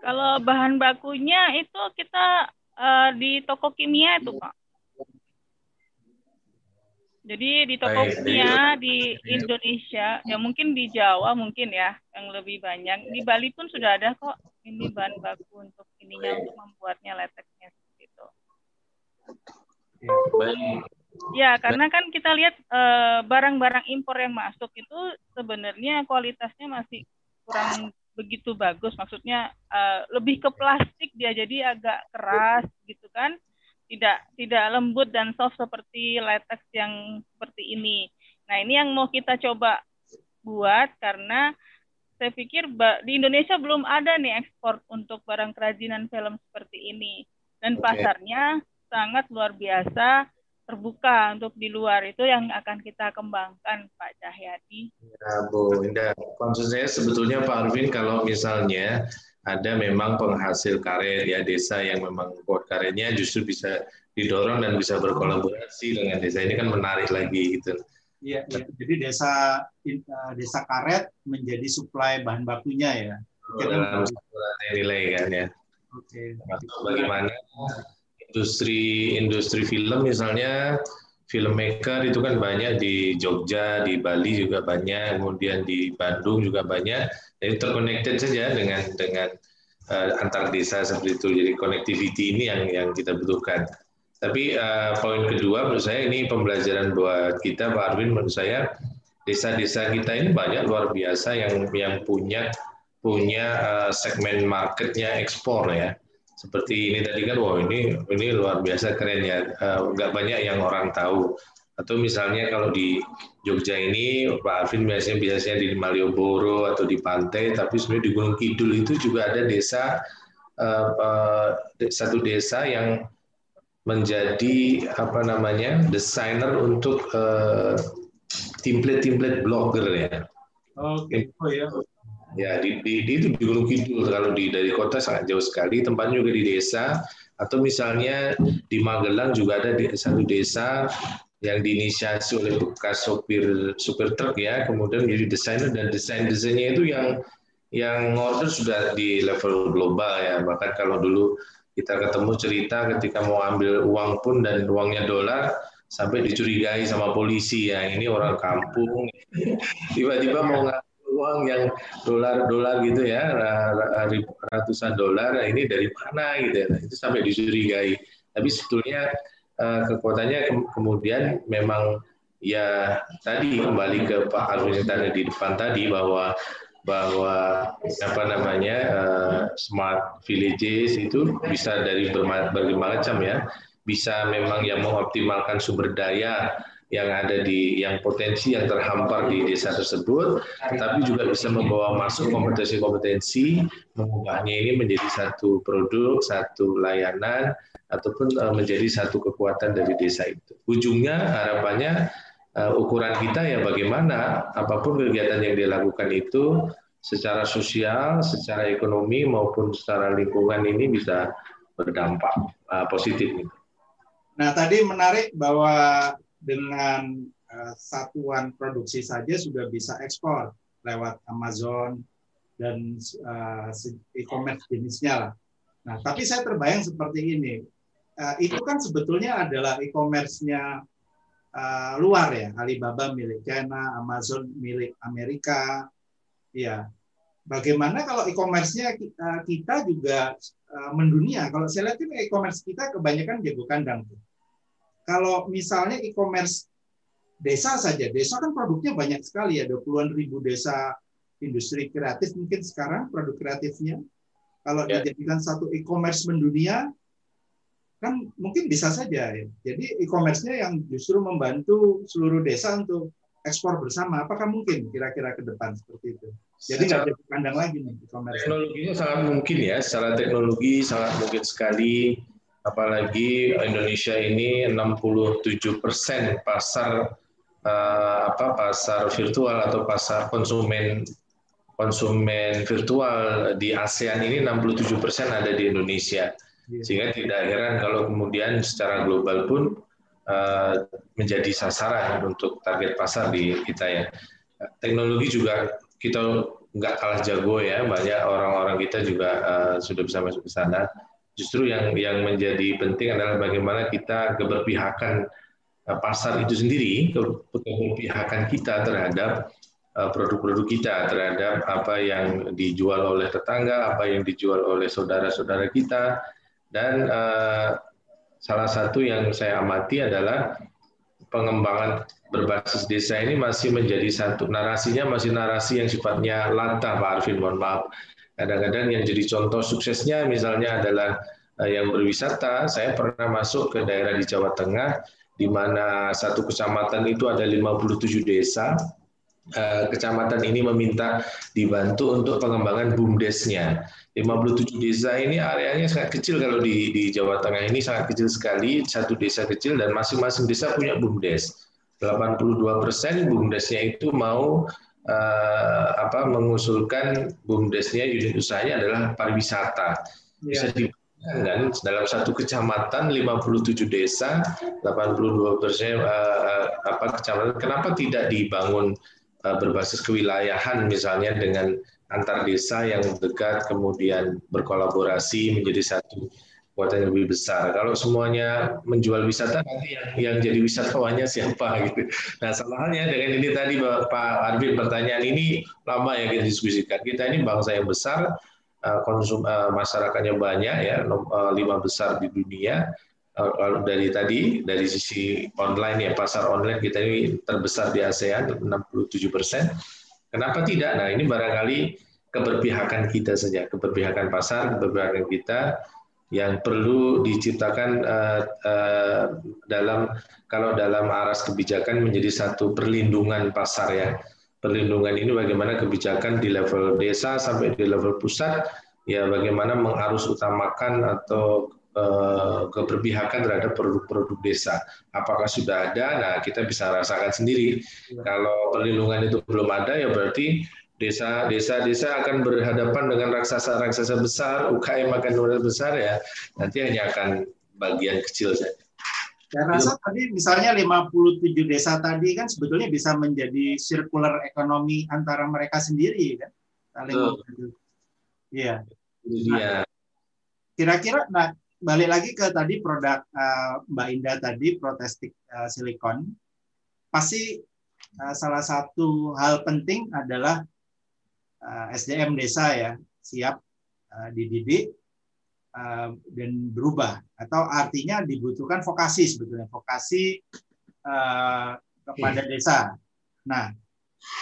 Kalau bahan bakunya itu kita eh, di toko kimia itu, Pak. Jadi di toko kimia di Indonesia, ya mungkin di Jawa mungkin ya yang lebih banyak. Di Bali pun sudah ada kok ini bahan baku untuk ininya untuk membuatnya lateksnya seperti itu.
Baik.
Ya, karena kan kita lihat eh, barang-barang impor yang masuk itu sebenarnya kualitasnya masih kurang begitu bagus. Maksudnya eh, lebih ke plastik dia jadi agak keras gitu kan. tidak tidak lembut dan soft seperti latex yang seperti ini. Nah, ini yang mau kita coba buat karena saya pikir di Indonesia belum ada nih ekspor untuk barang kerajinan film seperti ini. Dan okay. pasarnya sangat luar biasa terbuka untuk di luar itu yang akan kita kembangkan Pak Cahyadi.
Ya Bu Indah, maksud saya sebetulnya Pak Arvin kalau misalnya ada memang penghasil karet ya desa yang memang kuat karetnya justru bisa didorong dan bisa berkolaborasi dengan desa ini kan menarik lagi gitu.
Iya, ya. jadi desa eh, desa karet menjadi suplai bahan bakunya ya.
Oh, dalam nilai kan ya.
Oke.
Okay. Bagaimana industri industri film misalnya filmmaker itu kan banyak di Jogja, di Bali juga banyak, kemudian di Bandung juga banyak. Jadi terconnected saja dengan dengan uh, antar desa seperti itu. Jadi connectivity ini yang yang kita butuhkan. Tapi uh, poin kedua menurut saya ini pembelajaran buat kita Pak Arvin menurut saya desa-desa kita ini banyak luar biasa yang yang punya punya uh, segmen marketnya ekspor ya. Seperti ini tadi kan, wow ini ini luar biasa keren ya. Uh, nggak banyak yang orang tahu. Atau misalnya kalau di Jogja ini Pak Arvin biasanya biasanya di Malioboro atau di pantai, tapi sebenarnya di Gunung Kidul itu juga ada desa uh, uh, satu desa yang menjadi apa namanya desainer untuk template-template blogger ya.
Oke, okay. oh ya.
Ya di, di, di itu di Gunung Kidul. Kalau di dari kota sangat jauh sekali. Tempatnya juga di desa. Atau misalnya di Magelang juga ada di satu desa yang diinisiasi oleh bekas sopir supir truk ya, kemudian menjadi desainer dan desain desainnya itu yang yang order sudah di level global ya. Bahkan kalau dulu kita ketemu cerita ketika mau ambil uang pun dan uangnya dolar sampai dicurigai sama polisi. Ya ini orang kampung. Tiba-tiba mau ngambil uang yang dolar-dolar gitu ya ratusan dolar nah ini dari mana gitu ya. Nah, itu sampai dicurigai. Tapi sebetulnya eh, kekuatannya kemudian memang ya tadi kembali ke Pak Alvin tadi di depan tadi bahwa bahwa apa namanya uh, smart villages itu bisa dari berbagai macam ya. Bisa memang yang mengoptimalkan sumber daya yang ada di yang potensi yang terhampar di desa tersebut, tapi juga bisa membawa masuk kompetensi-kompetensi, mengubahnya ini menjadi satu produk, satu layanan, ataupun uh, menjadi satu kekuatan dari desa itu. Ujungnya harapannya uh, ukuran kita ya bagaimana apa pun kegiatan yang dilakukan itu secara sosial, secara ekonomi maupun secara lingkungan ini bisa berdampak uh, positif.
Nah tadi menarik bahwa dengan uh, satuan produksi saja sudah bisa ekspor lewat Amazon dan uh, e-commerce jenisnya lah. Nah tapi saya terbayang seperti ini, uh, itu kan sebetulnya adalah e-commerce-nya uh, luar ya, Alibaba milik China, Amazon milik Amerika, ya. Bagaimana kalau e-commerce-nya kita, juga uh, mendunia? Kalau saya lihat e-commerce kita kebanyakan jago kandang. Kalau misalnya e-commerce desa saja, desa kan produknya banyak sekali ya, ada puluhan ribu desa industri kreatif mungkin sekarang produk kreatifnya. Kalau yeah. dijadikan satu e-commerce mendunia, kan mungkin bisa saja ya. Jadi e-commerce-nya yang justru membantu seluruh desa untuk ekspor bersama. Apakah mungkin kira-kira ke depan seperti itu? Jadi nggak jadi kandang lagi nih e-commerce.
Teknologinya sangat mungkin ya. Secara teknologi sangat mungkin sekali. Apalagi Indonesia ini 67 persen pasar uh, apa pasar virtual atau pasar konsumen konsumen virtual di ASEAN ini 67 persen ada di Indonesia. Iya. Sehingga tidak heran kalau kemudian secara global pun uh, menjadi sasaran untuk target pasar di kita ya. Teknologi juga kita nggak kalah jago ya, banyak orang-orang kita juga uh, sudah bisa masuk ke sana. Justru yang yang menjadi penting adalah bagaimana kita keberpihakan uh, pasar itu sendiri, keberpihakan kita terhadap produk-produk kita terhadap apa yang dijual oleh tetangga, apa yang dijual oleh saudara-saudara kita, dan uh, salah satu yang saya amati adalah pengembangan berbasis desa ini masih menjadi satu narasinya masih narasi yang sifatnya lantah Pak Arvin mohon maaf kadang-kadang yang jadi contoh suksesnya misalnya adalah yang berwisata. Saya pernah masuk ke daerah di Jawa Tengah di mana satu kecamatan itu ada 57 desa. Kecamatan ini meminta dibantu untuk pengembangan BUMDesnya. 57 desa ini areanya sangat kecil kalau di, di Jawa Tengah ini sangat kecil sekali, satu desa kecil dan masing-masing desa punya BUMDes. 82 persen BUMDesnya itu mau uh, apa mengusulkan BUMDesnya unit usahanya adalah pariwisata. Bisa ya. dibayangkan dalam satu kecamatan 57 desa 82 persen uh, apa kecamatan kenapa tidak dibangun uh, berbasis kewilayahan misalnya dengan antar desa yang dekat kemudian berkolaborasi menjadi satu kekuatan lebih besar. Kalau semuanya menjual wisata nanti yang, yang jadi wisatawannya siapa gitu. Nah salah halnya dengan ini tadi Pak Arvin pertanyaan ini lama ya kita diskusikan. Kita ini bangsa yang besar, eh, konsum eh, masyarakatnya banyak ya, eh, lima besar di dunia. Lalu dari tadi dari sisi online ya pasar online kita ini terbesar di ASEAN 67 persen. Kenapa tidak? Nah ini barangkali keberpihakan kita saja, keberpihakan pasar, keberpihakan kita yang perlu diciptakan uh, uh, dalam kalau dalam aras kebijakan menjadi satu perlindungan pasar ya. Perlindungan ini bagaimana kebijakan di level desa sampai di level pusat ya bagaimana mengarus utamakan atau uh, keberpihakan terhadap produk-produk desa. Apakah sudah ada? Nah, kita bisa rasakan sendiri. Kalau perlindungan itu belum ada ya berarti desa desa desa akan berhadapan dengan raksasa raksasa besar UKM akan luar besar ya nanti hanya akan bagian kecil saja.
Saya rasa tadi misalnya 57 desa tadi kan sebetulnya bisa menjadi circular ekonomi antara mereka sendiri kan. Iya. Iya. Kira-kira nah balik lagi ke tadi produk uh, Mbak Indah tadi protestik uh, silikon pasti uh, salah satu hal penting adalah SDM desa ya siap uh, dididik uh, dan berubah. Atau artinya dibutuhkan vokasi sebetulnya vokasi kepada desa. Nah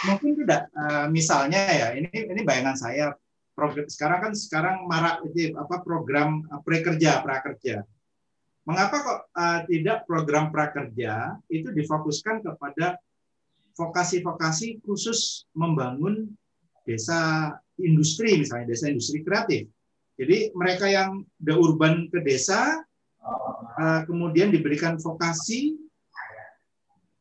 mungkin tidak misalnya ya ini ini bayangan saya program, sekarang kan sekarang marak itu apa program prakerja prakerja. Mengapa kok uh, tidak program prakerja itu difokuskan kepada vokasi-vokasi khusus membangun desa industri misalnya desa industri kreatif. Jadi mereka yang the urban ke desa uh, kemudian diberikan vokasi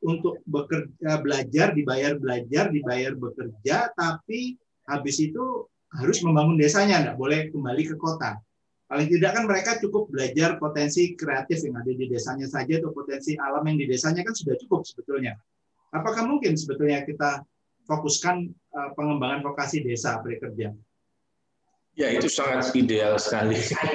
untuk bekerja belajar dibayar belajar dibayar bekerja tapi habis itu harus membangun desanya nggak boleh kembali ke kota paling tidak kan mereka cukup belajar potensi kreatif yang ada di desanya saja atau potensi alam yang di desanya kan sudah cukup sebetulnya apakah mungkin sebetulnya kita fokuskan pengembangan vokasi desa bekerja.
Ya itu sangat ideal sekali.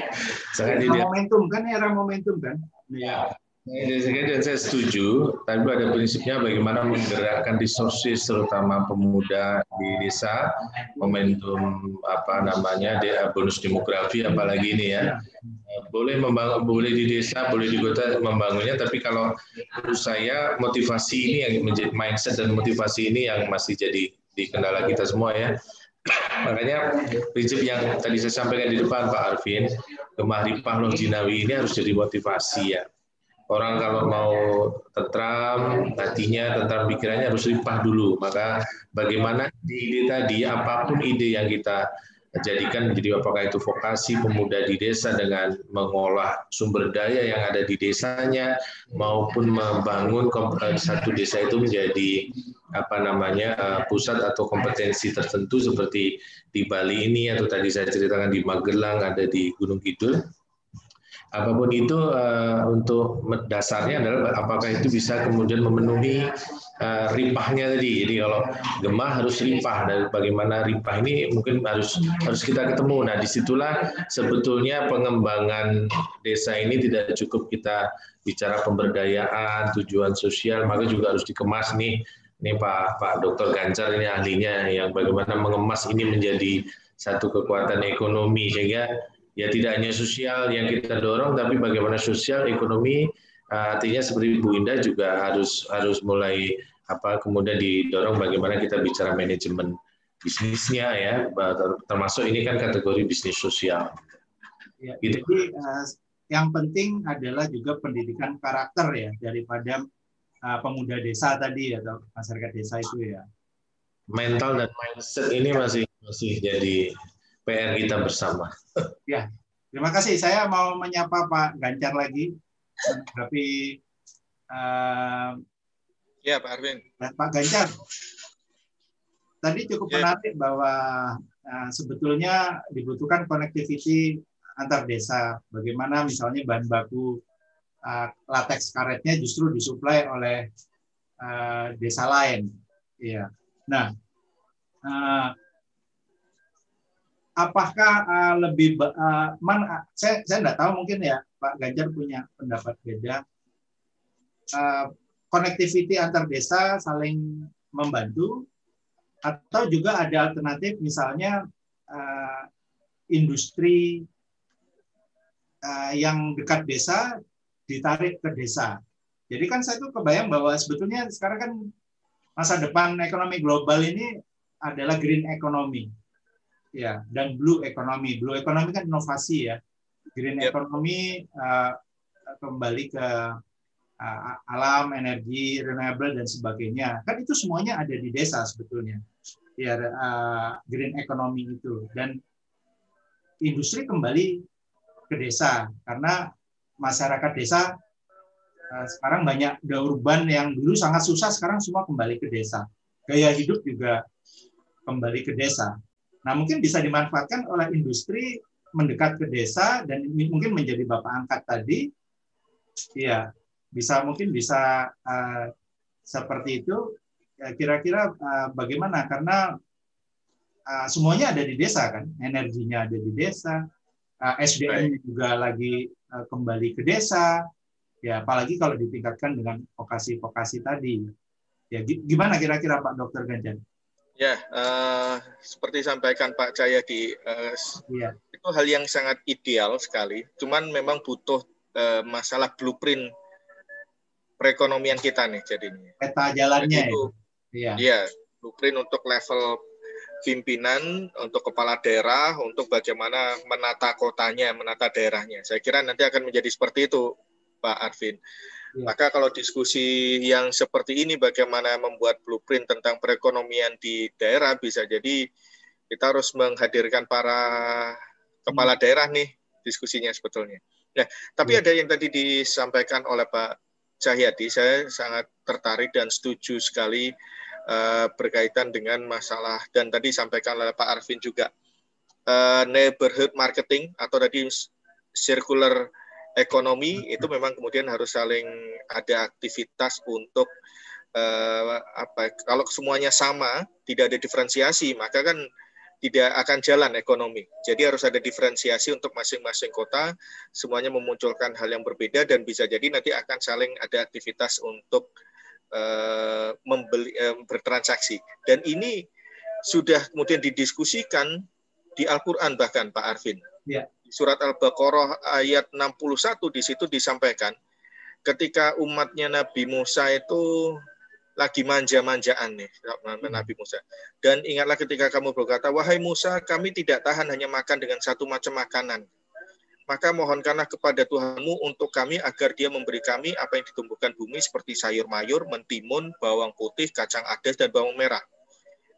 sangat ideal. Momentum kan era momentum kan.
Ya. Dan saya setuju, tapi ada prinsipnya bagaimana menggerakkan resources terutama pemuda di desa, momentum apa namanya bonus demografi apalagi ini ya. Boleh membangun, boleh di desa, boleh di kota membangunnya, tapi kalau menurut saya motivasi ini yang menjadi mindset dan motivasi ini yang masih jadi di kendala kita semua ya. Makanya prinsip yang tadi saya sampaikan di depan Pak Arvin, Gemah Ripah Jinawi ini harus jadi motivasi ya orang kalau mau tentram hatinya tentram pikirannya harus limpah dulu maka bagaimana ide tadi apa pun ide yang kita jadikan menjadi apakah itu vokasi pemuda di desa dengan mengolah sumber daya yang ada di desanya maupun membangun eh, satu desa itu menjadi apa namanya eh, pusat atau kompetensi tertentu seperti di Bali ini atau tadi saya ceritakan di Magelang ada di Gunung Kidul apa pun itu uh, untuk dasarnya adalah apakah itu bisa kemudian memenuhi uh, ripahnya tadi. Jadi kalau gemah harus ripah dan bagaimana ripah ini mungkin harus harus kita ketemu. Nah di situlah sebetulnya pengembangan desa ini tidak cukup kita bicara pemberdayaan, tujuan sosial, maka juga harus dikemas nih. Ini Pak Pak Dr. Ganjar ini ahlinya yang bagaimana mengemas ini menjadi satu kekuatan ekonomi sehingga ya tidak hanya sosial yang kita dorong, tapi bagaimana sosial, ekonomi, eh, artinya seperti Bu Indah juga harus harus mulai apa kemudian didorong bagaimana kita bicara manajemen bisnisnya ya, termasuk ini kan kategori bisnis sosial.
Ya, gitu. Jadi uh, yang penting adalah juga pendidikan karakter ya daripada uh, pemuda desa tadi atau masyarakat desa itu ya.
Mental dan mindset ini masih masih jadi PR kita bersama.
Ya, terima kasih. Saya mau menyapa Pak Ganjar lagi, tapi uh,
ya Pak Arvin.
Pak Ganjar, tadi cukup ya. menarik bahwa uh, sebetulnya dibutuhkan connectivity antar desa. Bagaimana misalnya bahan baku uh, latex karetnya justru disuplai oleh uh, desa lain. Iya. Nah, uh, apakah uh, lebih uh, man, saya saya tidak tahu mungkin ya Pak Ganjar punya pendapat beda. Uh, connectivity antar desa saling membantu atau juga ada alternatif misalnya uh, industri uh, yang dekat desa ditarik ke desa. Jadi kan saya tuh kebayang bahwa sebetulnya sekarang kan masa depan ekonomi global ini adalah green economy. Ya, dan blue economy. Blue economy kan inovasi ya. Green yep. economy uh, kembali ke uh, alam, energi, renewable dan sebagainya. Kan itu semuanya ada di desa sebetulnya. Ya, uh, green economy itu dan industri kembali ke desa karena masyarakat desa sekarang banyak udah urban yang dulu sangat susah sekarang semua kembali ke desa gaya hidup juga kembali ke desa nah mungkin bisa dimanfaatkan oleh industri mendekat ke desa dan mungkin menjadi bapak angkat tadi. Ya bisa mungkin bisa uh, seperti itu. Ya, kira-kira uh, bagaimana? Karena uh, semuanya ada di desa kan? Energinya ada di desa uh, eh, SDM juga lagi uh, kembali ke desa. Ya apalagi kalau ditingkatkan dengan vokasi-vokasi tadi. Ya gimana kira-kira Pak Dokter Ganjar
Ya, uh, seperti sampaikan Pak Cahya di uh, ya. itu hal yang sangat ideal sekali. Cuman memang butuh uh, masalah blueprint perekonomian kita nih jadinya.
Peta jalannya
itu. Ya. Iya, blueprint untuk level pimpinan untuk kepala daerah untuk bagaimana menata kotanya, menata daerahnya. Saya kira nanti akan menjadi seperti itu, Pak Arvin. Ya. Maka kalau diskusi yang seperti ini bagaimana membuat blueprint tentang perekonomian di daerah bisa jadi kita harus menghadirkan para kepala hmm. daerah nih diskusinya sebetulnya. Nah, tapi ya. ada yang tadi disampaikan oleh Pak Cahyadi, saya sangat tertarik dan setuju sekali uh, berkaitan dengan masalah dan tadi sampaikan oleh Pak Arvin juga uh, neighborhood marketing atau tadi circular ekonomi itu memang kemudian harus saling ada aktivitas untuk uh, apa kalau semuanya sama tidak ada diferensiasi maka kan tidak akan jalan ekonomi. Jadi harus ada diferensiasi untuk masing-masing kota, semuanya memunculkan hal yang berbeda dan bisa jadi nanti akan saling ada aktivitas untuk uh, membeli uh, bertransaksi dan ini sudah kemudian didiskusikan di Al-Qur'an bahkan Pak Arvin. Ya. Surat Al-Baqarah ayat 61 di situ disampaikan ketika umatnya Nabi Musa itu lagi manja-manjaan nih hmm. Nabi Musa. Dan ingatlah ketika kamu berkata, wahai Musa, kami tidak tahan hanya makan dengan satu macam makanan maka mohonkanlah kepada Tuhanmu untuk kami agar dia memberi kami apa yang ditumbuhkan bumi seperti sayur mayur, mentimun, bawang putih, kacang adas, dan bawang merah.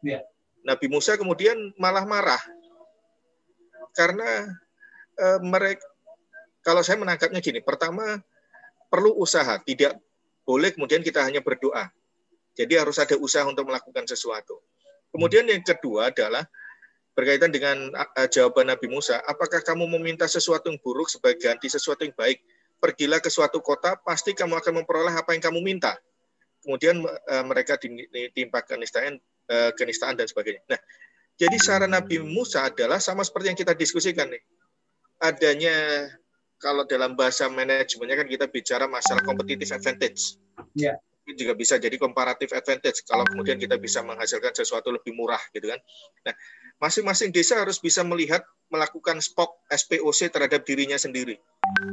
Ya. Nabi Musa kemudian malah marah karena e, mereka kalau saya menangkapnya gini, pertama perlu usaha, tidak boleh kemudian kita hanya berdoa. Jadi harus ada usaha untuk melakukan sesuatu. Kemudian yang kedua adalah berkaitan dengan uh, jawaban Nabi Musa, apakah kamu meminta sesuatu yang buruk sebagai ganti sesuatu yang baik? Pergilah ke suatu kota, pasti kamu akan memperoleh apa yang kamu minta. Kemudian uh, mereka ditimpa kenistaan, kenistaan dan sebagainya. Nah, jadi saran Nabi Musa adalah sama seperti yang kita diskusikan nih. Adanya kalau dalam bahasa manajemennya kan kita bicara masalah competitive advantage. Yeah juga bisa jadi comparative advantage kalau kemudian kita bisa menghasilkan sesuatu lebih murah gitu kan. Nah, masing-masing desa harus bisa melihat melakukan spok SPOC terhadap dirinya sendiri.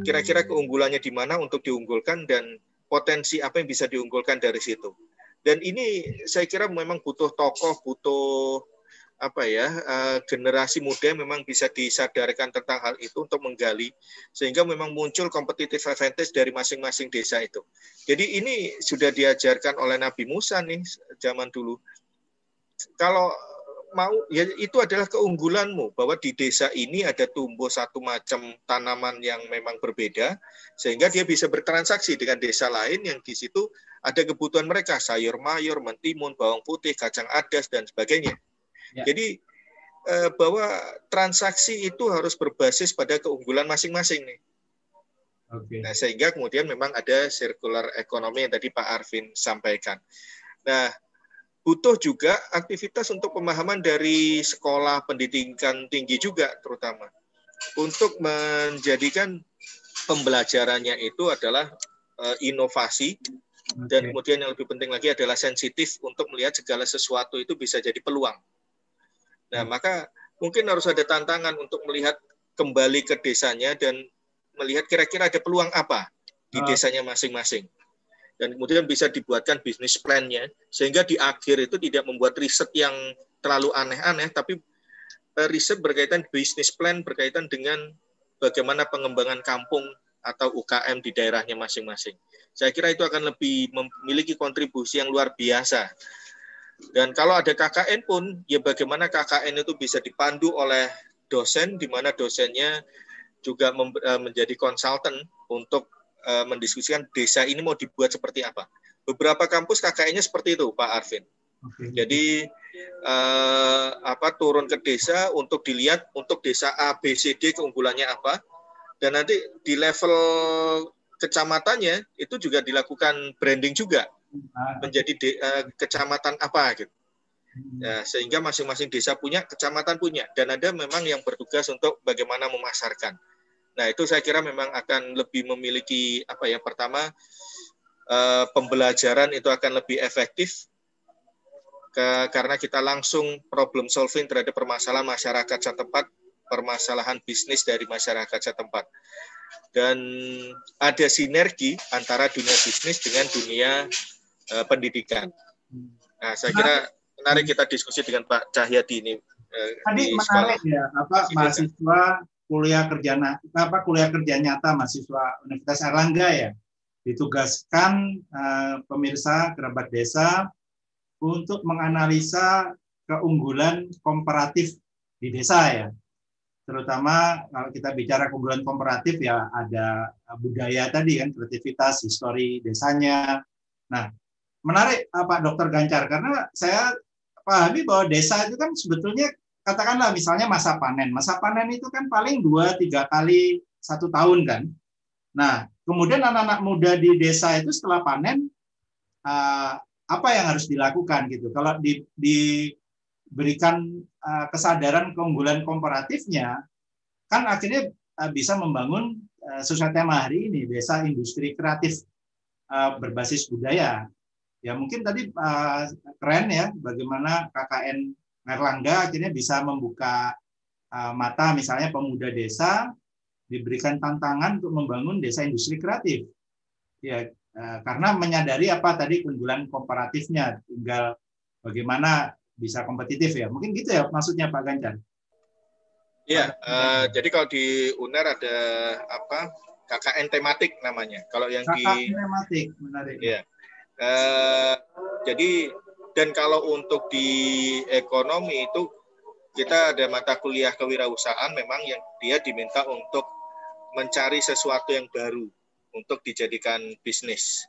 Kira-kira keunggulannya di mana untuk diunggulkan dan potensi apa yang bisa diunggulkan dari situ. Dan ini saya kira memang butuh tokoh, butuh apa ya uh, generasi muda memang bisa disadarkan tentang hal itu untuk menggali sehingga memang muncul competitive advantage dari masing-masing desa itu. Jadi ini sudah diajarkan oleh Nabi Musa nih zaman dulu. Kalau mau ya itu adalah keunggulanmu bahwa di desa ini ada tumbuh satu macam tanaman yang memang berbeda sehingga dia bisa bertransaksi dengan desa lain yang di situ ada kebutuhan mereka sayur mayur, mentimun, bawang putih, kacang adas dan sebagainya. Ya. Jadi eh, bahwa transaksi itu harus berbasis pada keunggulan masing-masing nih. Okay. Nah, sehingga kemudian memang ada circular ekonomi yang tadi Pak Arvin sampaikan. Nah, butuh juga aktivitas untuk pemahaman dari sekolah pendidikan tinggi juga terutama untuk menjadikan pembelajarannya itu adalah uh, inovasi dan kemudian yang lebih penting lagi adalah sensitif untuk melihat segala sesuatu itu bisa jadi peluang. Nah, maka mungkin harus ada tantangan untuk melihat kembali ke desanya dan melihat kira-kira ada peluang apa di ah. desanya masing-masing. Dan kemudian bisa dibuatkan bisnis plan-nya sehingga di akhir itu tidak membuat riset yang terlalu aneh-aneh tapi eh, riset berkaitan bisnis plan berkaitan dengan bagaimana pengembangan kampung atau UKM di daerahnya masing-masing. Saya kira itu akan lebih memiliki kontribusi yang luar biasa dan kalau ada KKN pun, ya bagaimana KKN itu bisa dipandu oleh dosen, di mana dosennya juga eh, menjadi konsultan untuk eh, mendiskusikan desa ini mau dibuat seperti apa. Beberapa kampus KKN-nya seperti itu, Pak Arvin. Okay. Jadi eh, apa turun ke desa untuk dilihat untuk desa A, B, C, D keunggulannya apa, dan nanti di level kecamatannya itu juga dilakukan branding juga menjadi de, uh, kecamatan apa gitu. Hmm. Ya, sehingga masing-masing desa punya, kecamatan punya, dan ada memang yang bertugas untuk bagaimana memasarkan. Nah itu saya kira memang akan lebih memiliki apa ya pertama uh, pembelajaran itu akan lebih efektif ke, karena kita langsung problem solving terhadap permasalahan masyarakat setempat, permasalahan bisnis dari masyarakat setempat dan ada sinergi antara dunia bisnis dengan dunia uh, pendidikan. Nah, saya kira menarik kita diskusi dengan Pak Cahyadi ini.
Uh, Tadi menarik ya, apa mahasiswa kuliah kerja apa kuliah kerja nyata mahasiswa Universitas Erlangga ya ditugaskan uh, pemirsa kerabat desa untuk menganalisa keunggulan komparatif di desa ya terutama kalau kita bicara keunggulan komparatif ya ada budaya tadi kan kreativitas histori desanya nah menarik uh, Pak Dokter Gancar karena saya pahami bahwa desa itu kan sebetulnya katakanlah misalnya masa panen. Masa panen itu kan paling dua tiga kali satu tahun kan. Nah kemudian anak-anak muda di desa itu setelah panen uh, apa yang harus dilakukan gitu. Kalau di, diberikan uh, kesadaran keunggulan komparatifnya kan akhirnya bisa membangun sesuai tema hari ini desa industri kreatif berbasis budaya ya mungkin tadi uh, keren ya bagaimana KKN Erlangga akhirnya bisa membuka uh, mata misalnya pemuda desa diberikan tantangan untuk membangun desa industri kreatif ya uh, karena menyadari apa tadi keunggulan komparatifnya tinggal bagaimana bisa kompetitif ya mungkin gitu ya maksudnya Pak Ganjar
Iya, uh, jadi kalau di UNER ada apa KKN tematik namanya. Kalau yang KKN
di tematik menarik.
Iya. Eh, jadi dan kalau untuk di ekonomi itu kita ada mata kuliah kewirausahaan memang yang dia diminta untuk mencari sesuatu yang baru untuk dijadikan bisnis.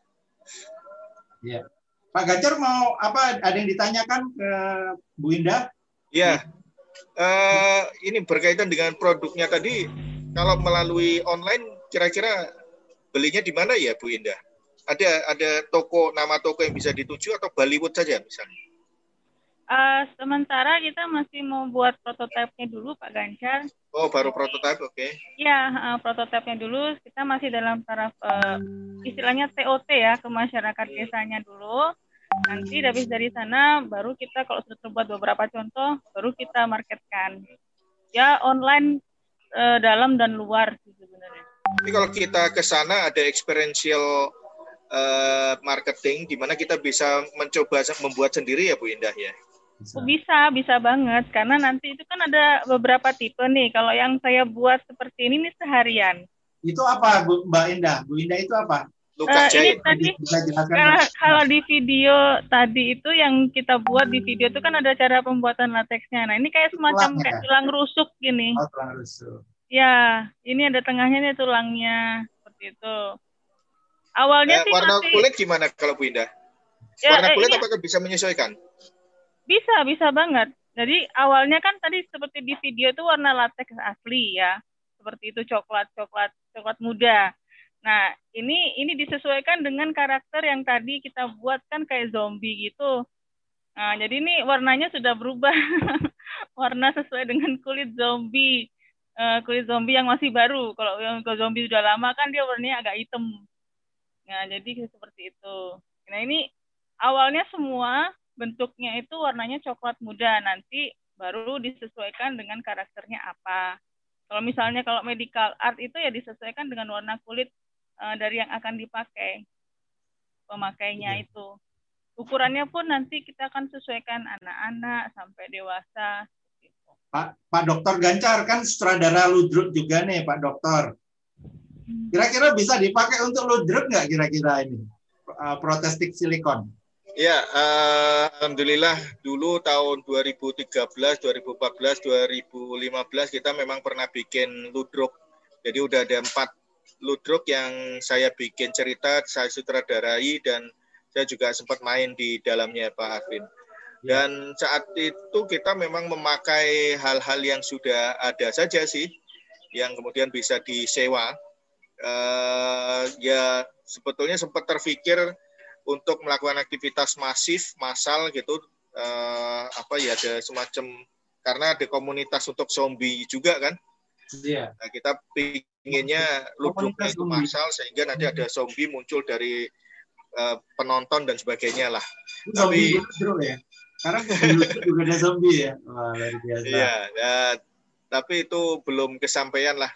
Ya. Pak Ganjar mau apa? Ada yang ditanyakan ke Bu Indah?
Ya, uh, ini berkaitan dengan produknya tadi. Kalau melalui online, kira-kira belinya di mana ya, Bu Indah? Ada ada toko nama toko yang bisa dituju atau Bollywood saja misalnya?
Uh, sementara kita masih mau buat prototipenya dulu Pak Ganjar.
Oh baru prototipe, oke? Okay.
Ya uh, prototipenya dulu. Kita masih dalam taraf uh, istilahnya TOT ya ke masyarakat desanya dulu. Nanti habis dari sana baru kita kalau sudah terbuat beberapa contoh, baru kita marketkan. Ya online uh, dalam dan luar sih sebenarnya.
Tapi kalau kita ke sana ada experiential uh, marketing di mana kita bisa mencoba membuat sendiri ya Bu Indah ya.
Bisa. bisa, bisa banget. Karena nanti itu kan ada beberapa tipe nih. Kalau yang saya buat seperti ini nih seharian.
Itu apa, Bu, Mbak Indah? Bu Indah itu apa?
uh, ini tadi kalau, kalau di video tadi itu yang kita buat di video itu kan ada cara pembuatan lateksnya. Nah ini kayak semacam tulang, kayak ya? tulang rusuk gini.
Oh tulang rusuk.
Ya, ini ada tengahnya nih tulangnya seperti itu. Awalnya
eh, sih warna masih... kulit gimana kalau Bu Indah? Ya, warna eh, kulit eh, apakah bisa menyesuaikan?
Bisa, bisa banget. Jadi awalnya kan tadi seperti di video itu warna latex asli ya, seperti itu coklat, coklat, coklat muda. Nah, ini ini disesuaikan dengan karakter yang tadi kita buat kan kayak zombie gitu. Nah, jadi ini warnanya sudah berubah. Warna sesuai dengan kulit zombie. Uh, kulit zombie yang masih baru. Kalau yang zombie sudah lama kan dia warnanya agak hitam. Nah, jadi seperti itu. Nah, ini awalnya semua bentuknya itu warnanya coklat muda. Nanti baru disesuaikan dengan karakternya apa. Kalau misalnya kalau medical art itu ya disesuaikan dengan warna kulit uh, dari yang akan dipakai pemakainya ya. itu. Ukurannya pun nanti kita akan sesuaikan anak-anak sampai dewasa.
Pak Pak Dokter Gancar kan sutradara ludruk juga nih Pak Dokter. Kira-kira bisa dipakai untuk ludruk nggak kira-kira ini uh, protestik silikon?
Ya, uh, alhamdulillah dulu tahun 2013, 2014, 2015 kita memang pernah bikin ludruk. Jadi udah ada empat ludruk yang saya bikin cerita, saya sutradarai dan saya juga sempat main di dalamnya Pak Arvin. Ya. Dan saat itu kita memang memakai hal-hal yang sudah ada saja sih, yang kemudian bisa disewa. Uh, ya sebetulnya sempat terpikir untuk melakukan aktivitas masif, massal gitu, uh, apa ya ada semacam karena ada komunitas untuk zombie juga kan.
Iya.
Nah, kita inginnya ludruknya itu massal sehingga nanti ada zombie muncul dari uh, penonton dan sebagainya lah.
Zombie tapi ya. Karena juga ada zombie ya. Wah, luar biasa.
Iya, dan, tapi itu belum kesampaian lah.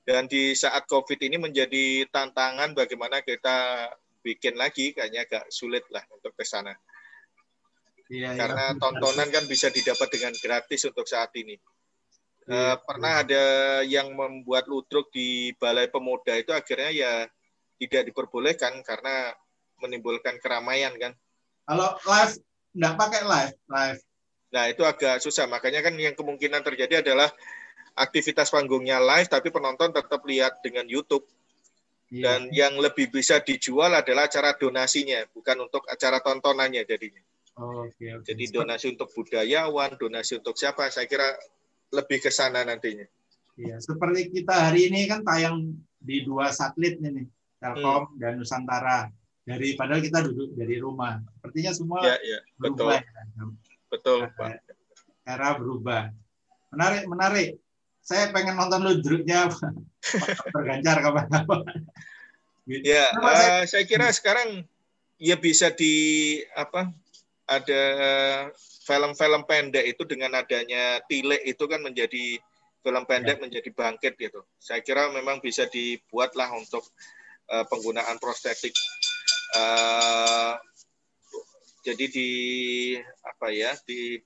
Dan di saat COVID ini menjadi tantangan bagaimana kita bikin lagi kayaknya agak sulit lah untuk ke sana. Iya, iya. Karena iya. tontonan kan bisa didapat dengan gratis untuk saat ini. Uh, pernah ada yang membuat ludruk di Balai Pemuda itu akhirnya ya tidak diperbolehkan karena menimbulkan keramaian kan.
Kalau live nggak pakai live, live.
Nah itu agak susah. Makanya kan yang kemungkinan terjadi adalah aktivitas panggungnya live tapi penonton tetap lihat dengan YouTube. Yeah. Dan yang lebih bisa dijual adalah acara donasinya, bukan untuk acara tontonannya jadinya.
Oh, okay, okay.
Jadi donasi untuk budayawan, donasi untuk siapa? Saya kira lebih ke sana nantinya.
Iya, seperti kita hari ini kan tayang di dua satelit nih, Telkom hmm. dan Nusantara. Dari padahal kita duduk dari rumah. Sepertinya semua
ya, ya. Betul. Ya.
Betul, Pak. Era berubah. Menarik, menarik. Saya pengen nonton ludruknya tergancar kapan-kapan.
Ya, uh, saya kira sekarang ya bisa di apa ada film-film pendek itu dengan adanya tile itu kan menjadi film pendek ya. menjadi bangkit gitu. Saya kira memang bisa dibuatlah untuk uh, penggunaan prostetik. Uh, jadi di apa ya di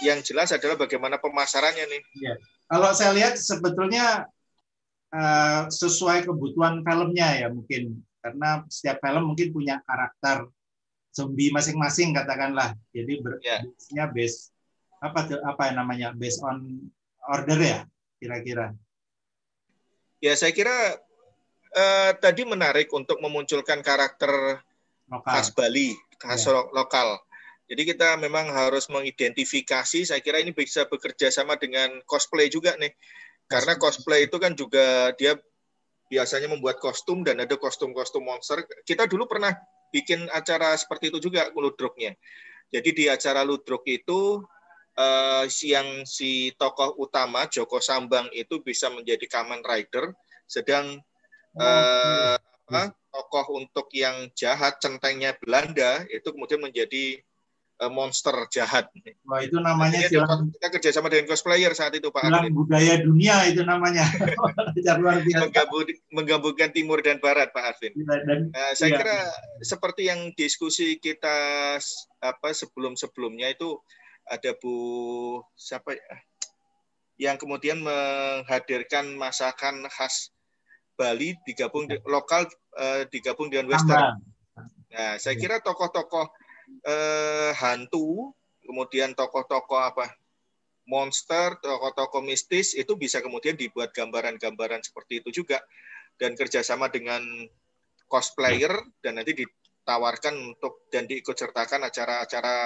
yang jelas adalah bagaimana pemasarannya nih.
Ya. Kalau saya lihat sebetulnya uh, sesuai kebutuhan filmnya ya mungkin karena setiap film mungkin punya karakter zombie masing-masing katakanlah. Jadi bernya base apa tuh apa yang namanya based on order ya kira-kira.
Ya saya kira uh, tadi menarik untuk memunculkan karakter lokal. khas Bali, khas ya. lokal. Jadi kita memang harus mengidentifikasi. Saya kira ini bisa bekerja sama dengan cosplay juga nih, karena cosplay itu kan juga dia biasanya membuat kostum dan ada kostum-kostum monster. Kita dulu pernah bikin acara seperti itu juga ludruknya. Jadi di acara ludruk itu uh, yang si tokoh utama Joko Sambang itu bisa menjadi Kamen Rider, sedang uh, apa, tokoh untuk yang jahat centengnya Belanda itu kemudian menjadi monster jahat.
Wah itu namanya
kita, kita kerjasama dengan cosplayer saat itu Pak
Film budaya dunia itu namanya.
luar biasa. menggabungkan timur dan barat Pak Arvin. Ya, dan, nah, saya ya. kira seperti yang diskusi kita apa sebelum-sebelumnya itu ada Bu siapa ya? yang kemudian menghadirkan masakan khas Bali digabung di, lokal uh, digabung dengan western. Nah, saya kira tokoh-tokoh eh, hantu, kemudian tokoh-tokoh apa monster, tokoh-tokohh mistis itu bisa kemudian dibuat gambaran-gambaran seperti itu juga dan kerjasama dengan cosplayer dan nanti ditawarkan untuk dan diikut sertakan acara-acara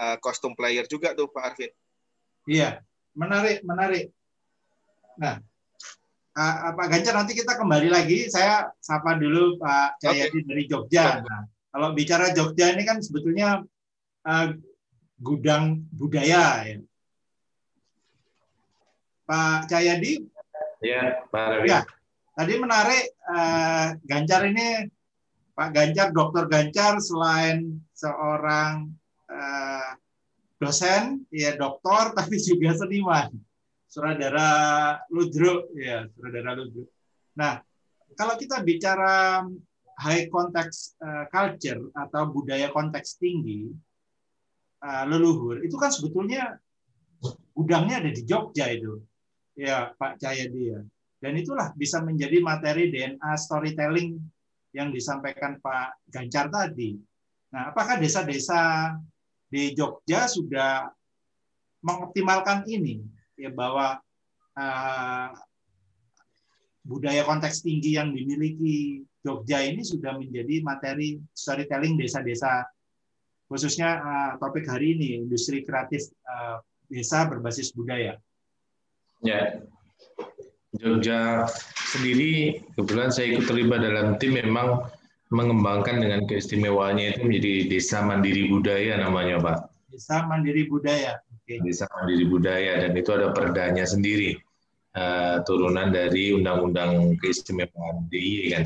uh, kostum player juga tuh Pak Arvin.
Iya, menarik, menarik. Nah, uh, Pak Ganjar nanti kita kembali lagi. Saya sapa dulu Pak Jayadi okay. dari Jogja. Nah, kalau bicara Jogja ini kan sebetulnya uh, gudang budaya ya. Pak Cahyadi?
Ya, Pak
Ya, tadi menarik uh, Ganjar ini Pak Ganjar, Dokter Ganjar selain seorang uh, dosen, ya doktor, tapi juga seniman. Saudara Ludro, ya saudara Ludro. Nah, kalau kita bicara high context uh, culture atau budaya konteks tinggi uh, leluhur itu kan sebetulnya gudangnya ada di Jogja itu. Ya Pak Cahyadi ya. Dan itulah bisa menjadi materi DNA storytelling yang disampaikan Pak Ganjar tadi. Nah, apakah desa-desa di Jogja sudah mengoptimalkan ini? Ya bahwa uh, budaya konteks tinggi yang dimiliki Jogja ini sudah menjadi materi storytelling desa-desa khususnya uh, topik hari ini industri kreatif uh, desa berbasis budaya.
Ya, Jogja sendiri kebetulan saya ikut terlibat dalam tim memang mengembangkan dengan keistimewaannya itu menjadi desa mandiri budaya namanya Pak.
Desa mandiri budaya.
Okay. Desa mandiri budaya dan itu ada perdanya sendiri uh, turunan dari undang-undang keistimewaan DIY kan.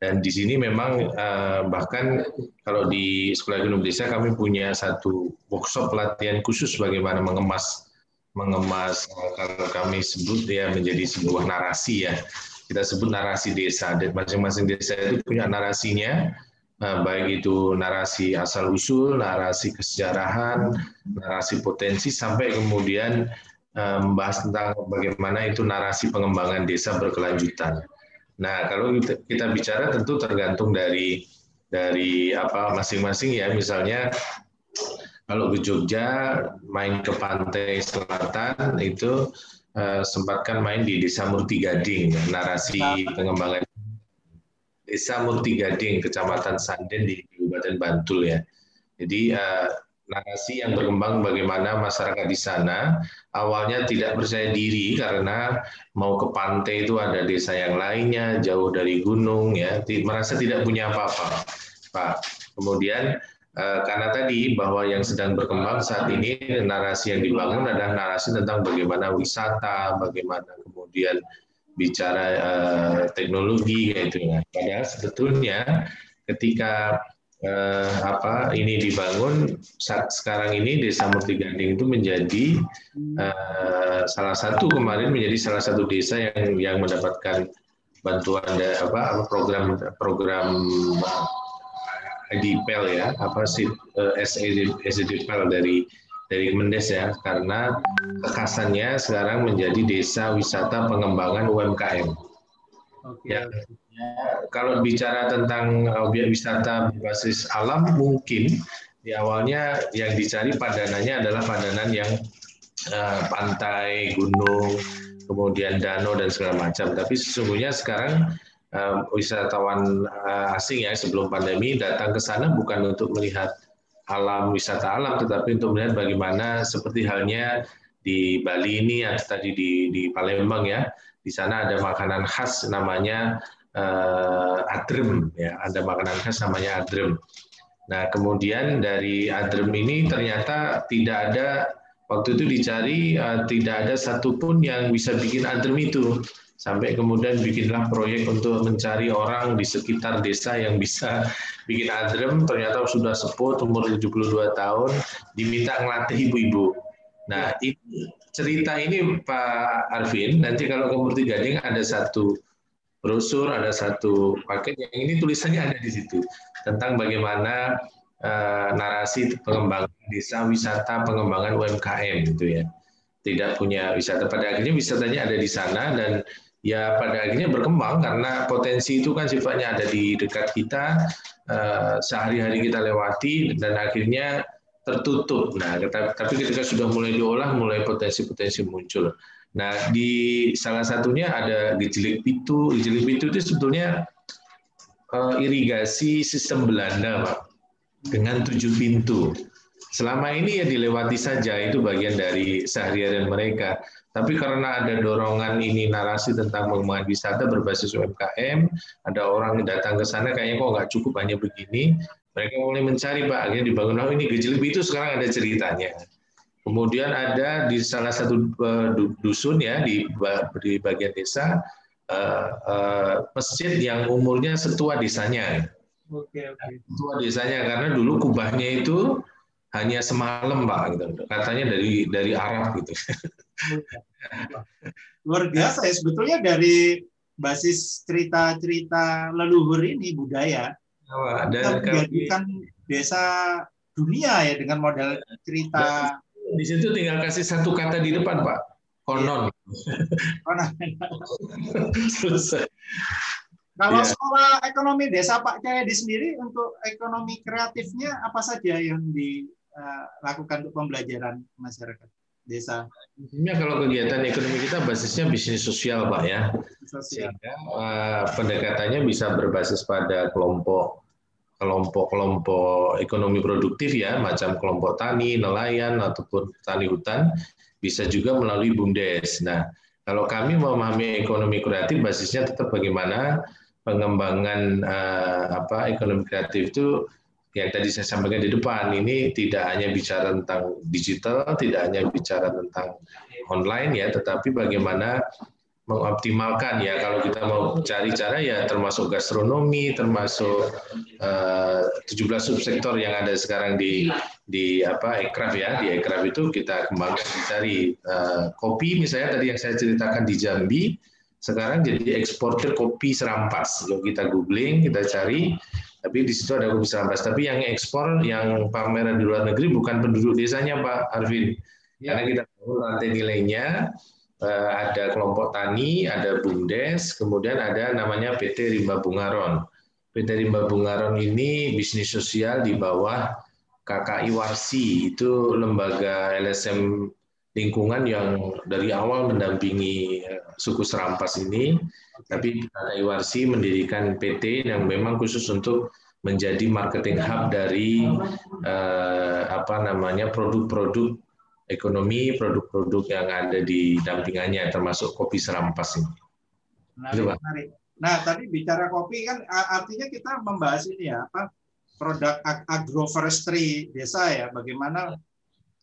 Dan di sini memang uh, bahkan kalau di Sekolah Ekonomi Desa kami punya satu workshop pelatihan khusus bagaimana mengemas mengemas kalau kami sebut ya menjadi sebuah narasi ya. Kita sebut narasi desa. Dan masing-masing desa itu punya narasinya, uh, baik itu narasi asal usul, narasi kesejarahan, narasi potensi sampai kemudian membahas tentang bagaimana itu narasi pengembangan desa berkelanjutan. Nah, kalau kita, bicara tentu tergantung dari dari apa masing-masing ya. Misalnya kalau ke Jogja main ke pantai selatan itu uh, sempatkan main di Desa Murti Gading, narasi pengembangan Desa Murti Gading, Kecamatan Sanden di Kabupaten Bantul ya. Jadi uh, narasi yang berkembang bagaimana masyarakat di sana awalnya tidak percaya diri karena mau ke pantai itu ada desa yang lainnya jauh dari gunung ya. Merasa tidak punya apa-apa Pak. Kemudian eh, karena tadi bahwa yang sedang berkembang saat ini narasi yang dibangun adalah narasi tentang bagaimana wisata bagaimana kemudian bicara eh, teknologi gitu ya. Padahal sebetulnya ketika eh, apa ini dibangun saat sekarang ini Desa Murti Ganding itu menjadi eh, salah satu kemarin menjadi salah satu desa yang yang mendapatkan bantuan apa program program IDPEL ya apa sih eh, SEDPEL dari dari Mendes ya karena kekasannya sekarang menjadi desa wisata pengembangan UMKM. Okay. Ya, kalau bicara tentang objek wisata berbasis alam mungkin di awalnya yang dicari padanannya adalah padanan yang uh, pantai, gunung, kemudian danau dan segala macam. Tapi sesungguhnya sekarang uh, wisatawan asing ya sebelum pandemi datang ke sana bukan untuk melihat alam wisata alam, tetapi untuk melihat bagaimana seperti halnya di Bali ini atau tadi di, di Palembang ya, di sana ada makanan khas namanya uh, adrem ya. Ada makanan khas namanya adrem. Nah kemudian dari adrem ini ternyata tidak ada waktu itu dicari uh, tidak ada satupun yang bisa bikin adrem itu. Sampai kemudian bikinlah proyek untuk mencari orang di sekitar desa yang bisa bikin adrem, ternyata sudah sepuh, umur 72 tahun, diminta ngelatih ibu-ibu. Nah, ini, cerita ini Pak Arvin, nanti kalau ke Murti Gading ada satu brosur, ada satu paket yang ini tulisannya ada di situ tentang bagaimana uh, narasi pengembangan desa wisata pengembangan UMKM gitu ya. Tidak punya wisata pada akhirnya wisatanya ada di sana dan ya pada akhirnya berkembang karena potensi itu kan sifatnya ada di dekat kita uh, sehari-hari kita lewati dan akhirnya tertutup. Nah, tapi ketika sudah mulai diolah, mulai potensi-potensi muncul. Nah, di salah satunya ada Gejelik Pitu. Gejelik Pitu itu sebetulnya uh, irigasi sistem Belanda, Pak, dengan tujuh pintu. Selama ini ya dilewati saja, itu bagian dari sehari-hari mereka. Tapi karena ada dorongan ini narasi tentang pengembangan wisata berbasis UMKM, ada orang datang ke sana kayaknya kok nggak cukup hanya begini, mereka mulai mencari Pak, akhirnya dibangun, oh ini Gejelik Pitu sekarang ada ceritanya. Kemudian ada di salah satu eh, dusun ya di di bagian desa uh, uh, masjid yang umurnya setua desanya. Oke, oke. Setua desanya karena dulu kubahnya itu hanya semalam pak gitu. Katanya dari dari Arab gitu.
Luar biasa ya sebetulnya dari basis cerita-cerita leluhur ini budaya dan menjadikan desa dunia ya dengan model cerita
di situ tinggal kasih satu kata di depan, Pak. Konon.
Konon. Selesai. Kalau ya. sekolah ekonomi desa Pak Cahyadi sendiri untuk ekonomi kreatifnya apa saja yang dilakukan eh, untuk pembelajaran masyarakat desa?
Intinya kalau kegiatan ekonomi kita basisnya bisnis sosial Pak ya. Sosial. Sehingga uh, pendekatannya bisa berbasis pada kelompok kelompok-kelompok ekonomi produktif ya, macam kelompok tani, nelayan, ataupun tani hutan, bisa juga melalui BUMDes. Nah, kalau kami memahami ekonomi kreatif, basisnya tetap bagaimana pengembangan eh, apa ekonomi kreatif itu yang tadi saya sampaikan di depan ini tidak hanya bicara tentang digital, tidak hanya bicara tentang online ya, tetapi bagaimana mengoptimalkan ya. Kalau kita mau cari cara ya termasuk gastronomi termasuk uh, 17 subsektor yang ada sekarang di di apa ekraf ya. Di ekraf itu kita kembangkan dicari uh, kopi. Misalnya tadi yang saya ceritakan di Jambi sekarang jadi eksportir kopi serampas. Kalau kita googling kita cari tapi di situ ada kopi serampas. Tapi yang ekspor yang pameran di luar negeri bukan penduduk desanya Pak Arvin. Ya. karena kita tahu rantai nilainya Eh, ada kelompok tani, ada BUMDes, kemudian ada namanya PT Rimba Bungaron. PT Rimba Bungaron ini bisnis sosial di bawah KKI Warsi, itu lembaga LSM lingkungan yang dari awal mendampingi eh, suku Serampas ini, tapi KKI Warsi mendirikan PT yang memang khusus untuk menjadi marketing hub dari eh, apa namanya produk-produk ekonomi produk-produk yang ada di dampingannya termasuk kopi serampas ini.
Menarik, menarik. Nah, tadi bicara kopi kan artinya kita membahas ini ya, apa produk agroforestry desa ya, bagaimana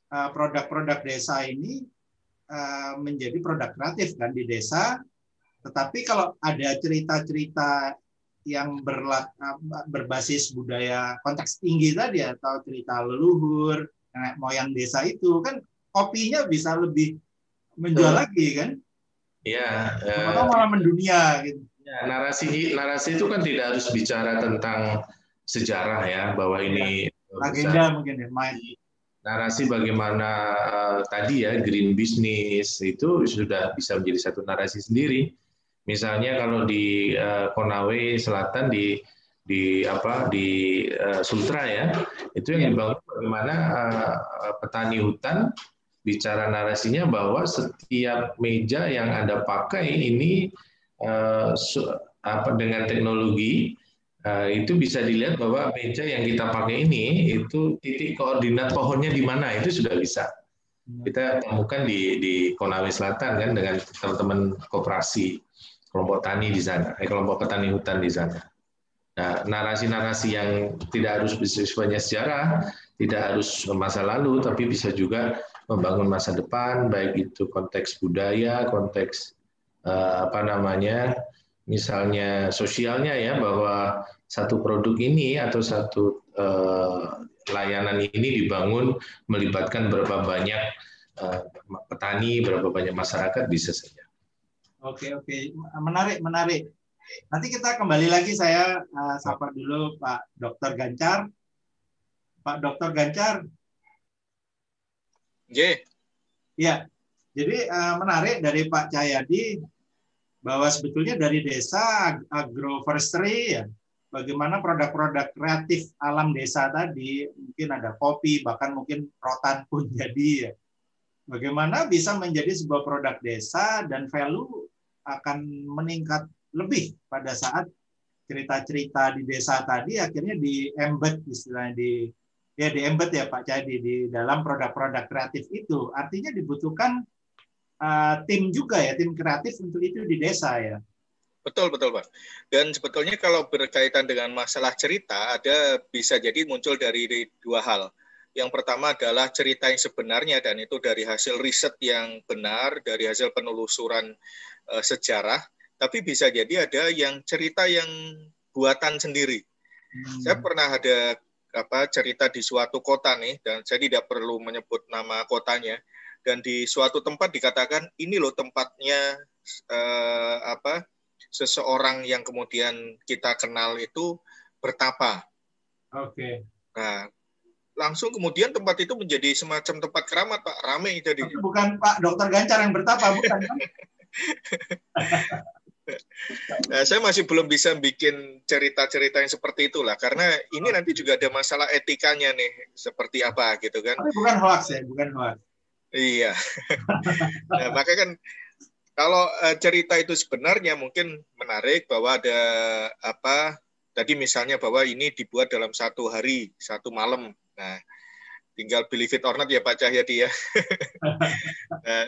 produk-produk desa ini menjadi produk kreatif kan di desa. Tetapi kalau ada cerita-cerita yang berlat, berbasis budaya konteks tinggi tadi atau cerita leluhur, nenek moyang desa itu kan kopinya bisa lebih menjual Betul. lagi kan?
Iya.
Atau uh, malah mendunia gitu.
Ya, narasi narasi itu kan tidak harus bicara tentang sejarah ya bahwa ini
agenda mungkin ya main
narasi bagaimana uh, tadi ya green business itu sudah bisa menjadi satu narasi sendiri. Misalnya kalau di uh, Konawe Selatan di di apa di uh, Sultra ya itu yang iya. dibangun bagaimana uh, petani hutan bicara narasinya bahwa setiap meja yang Anda pakai ini uh, apa dengan teknologi uh, itu bisa dilihat bahwa meja yang kita pakai ini itu titik koordinat pohonnya di mana itu sudah bisa kita temukan di di Konawe Selatan kan dengan teman-teman koperasi kelompok tani di sana, eh, kelompok petani hutan di sana. Nah, narasi-narasi yang tidak harus bersifat sejarah, tidak harus masa lalu, tapi bisa juga membangun masa depan, baik itu konteks budaya, konteks apa namanya misalnya sosialnya ya bahwa satu produk ini atau satu layanan ini dibangun melibatkan berapa banyak petani, berapa banyak masyarakat bisa saja.
Oke oke menarik menarik. Nanti kita kembali lagi saya uh, sapa dulu Pak Dokter Gancar. Pak Dokter Gancar.
J.
Ya, jadi uh, menarik dari Pak Cahyadi bahwa sebetulnya dari desa agroforestry ya, bagaimana produk-produk kreatif alam desa tadi, mungkin ada kopi, bahkan mungkin rotan pun jadi ya. Bagaimana bisa menjadi sebuah produk desa dan value akan meningkat lebih pada saat cerita-cerita di desa tadi akhirnya di embed istilahnya di ya di embed ya Pak Cadi di dalam produk-produk kreatif itu. Artinya dibutuhkan uh, tim juga ya tim kreatif untuk itu di desa ya.
Betul betul Pak. Dan sebetulnya kalau berkaitan dengan masalah cerita ada bisa jadi muncul dari dua hal. Yang pertama adalah cerita yang sebenarnya dan itu dari hasil riset yang benar dari hasil penelusuran uh, sejarah. Tapi bisa jadi ada yang cerita yang buatan sendiri. Hmm. Saya pernah ada apa cerita di suatu kota nih dan saya tidak perlu menyebut nama kotanya dan di suatu tempat dikatakan ini loh tempatnya eh, apa seseorang yang kemudian kita kenal itu bertapa.
Oke. Okay.
Nah, langsung kemudian tempat itu menjadi semacam tempat keramat Pak, ramai jadi.
Tapi bukan Pak Dokter Gancar yang bertapa, bukan kan?
Nah, saya masih belum bisa bikin cerita-cerita yang seperti itulah karena ini nanti juga ada masalah etikanya nih seperti apa gitu kan.
Tapi bukan hoax ya, bukan hoax.
Iya. nah, maka kan kalau uh, cerita itu sebenarnya mungkin menarik bahwa ada apa tadi misalnya bahwa ini dibuat dalam satu hari, satu malam. Nah, tinggal believe it or not ya Pak Cahyadi ya. nah,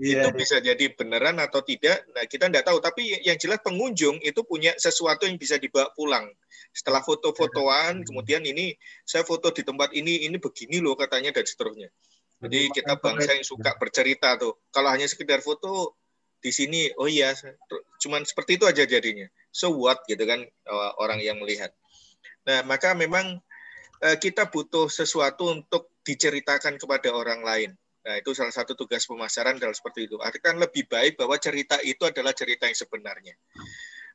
yeah, itu yeah. bisa jadi beneran atau tidak. Nah, kita tidak tahu. Tapi yang jelas pengunjung itu punya sesuatu yang bisa dibawa pulang. Setelah foto-fotoan, kemudian ini saya foto di tempat ini, ini begini loh katanya dan seterusnya. Jadi kita bangsa yang suka bercerita tuh. Kalau hanya sekedar foto di sini, oh iya, cuman seperti itu aja jadinya. So what gitu kan orang yang melihat. Nah, maka memang eh, kita butuh sesuatu untuk diceritakan kepada orang lain. Nah, itu salah satu tugas pemasaran adalah seperti itu. Artinya lebih baik bahwa cerita itu adalah cerita yang sebenarnya.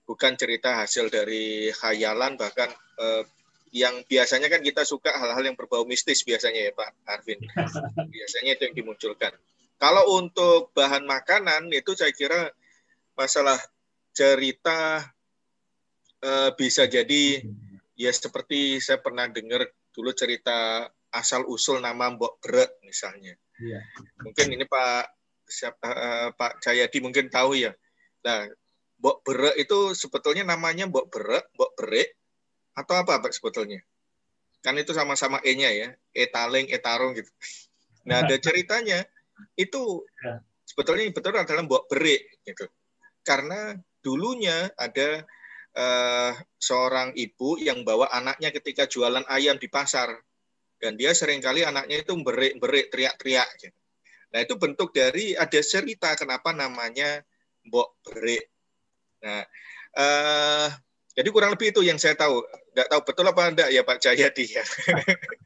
Bukan cerita hasil dari khayalan, bahkan eh, yang biasanya kan kita suka hal-hal yang berbau mistis biasanya ya Pak Arvin. Biasanya itu yang dimunculkan. Kalau untuk bahan makanan itu saya kira masalah cerita eh, bisa jadi ya seperti saya pernah dengar dulu cerita asal usul nama Mbok Brek misalnya. Iya. Mungkin ini Pak siapa, uh, Pak Jayadi mungkin tahu ya. Nah, Mbok Berek itu sebetulnya namanya Mbok Berek, Mbok Berek atau apa Pak sebetulnya? Kan itu sama-sama E-nya ya, etaling, etarung gitu. Nah, ada ceritanya itu ya. sebetulnya betul adalah Mbok Berek gitu. Karena dulunya ada uh, seorang ibu yang bawa anaknya ketika jualan ayam di pasar dan dia sering kali anaknya itu berik-berik, teriak-teriak. Gitu. Nah itu bentuk dari ada cerita kenapa namanya Mbok Berik. Nah, uh, jadi kurang lebih itu yang saya tahu. Tidak tahu betul apa enggak ya Pak Jayadi ya.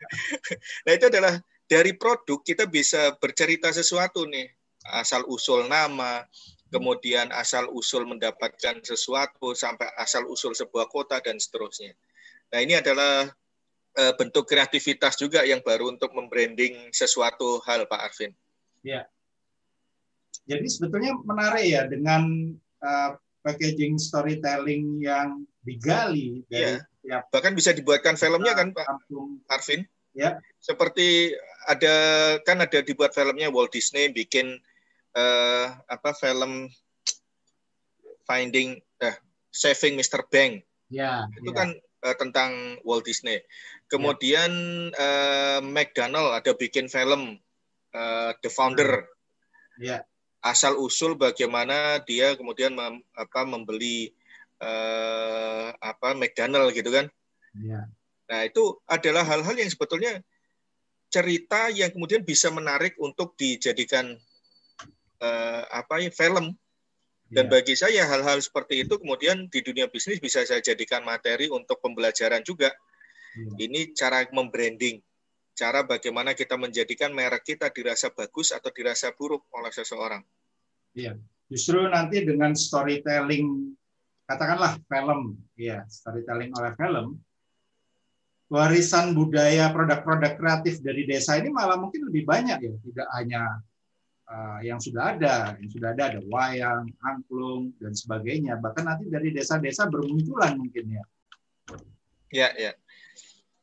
nah itu adalah dari produk kita bisa bercerita sesuatu nih. Asal usul nama, kemudian asal usul mendapatkan sesuatu, sampai asal usul sebuah kota dan seterusnya. Nah ini adalah uh, bentuk kreativitas juga yang baru untuk membranding sesuatu hal Pak Arvin.
Ya. Jadi sebetulnya menarik ya dengan uh, packaging storytelling yang digali dari ya.
Bahkan bisa dibuatkan filmnya kan Pak
Kampung.
Arvin?
Ya.
Seperti ada kan ada dibuat filmnya Walt Disney bikin uh, apa film Finding uh, Saving Mr. Bank.
Ya.
Itu
ya.
kan uh, tentang Walt Disney. Kemudian ya. uh, McDonald ada bikin film uh, The Founder.
Ya.
Asal usul bagaimana dia kemudian mem, apa membeli uh, apa McDonald gitu kan.
Ya.
Nah, itu adalah hal-hal yang sebetulnya cerita yang kemudian bisa menarik untuk dijadikan uh, apa ya film. Dan ya. bagi saya hal-hal seperti itu kemudian di dunia bisnis bisa saya jadikan materi untuk pembelajaran juga. Ya. Ini cara membranding, cara bagaimana kita menjadikan merek kita dirasa bagus atau dirasa buruk oleh seseorang.
Iya, justru nanti dengan storytelling, katakanlah film, ya storytelling oleh film, warisan budaya produk-produk kreatif dari desa ini malah mungkin lebih banyak ya, tidak hanya uh, yang sudah ada, yang sudah ada ada wayang, angklung dan sebagainya. Bahkan nanti dari desa-desa bermunculan mungkin ya.
Ya, ya.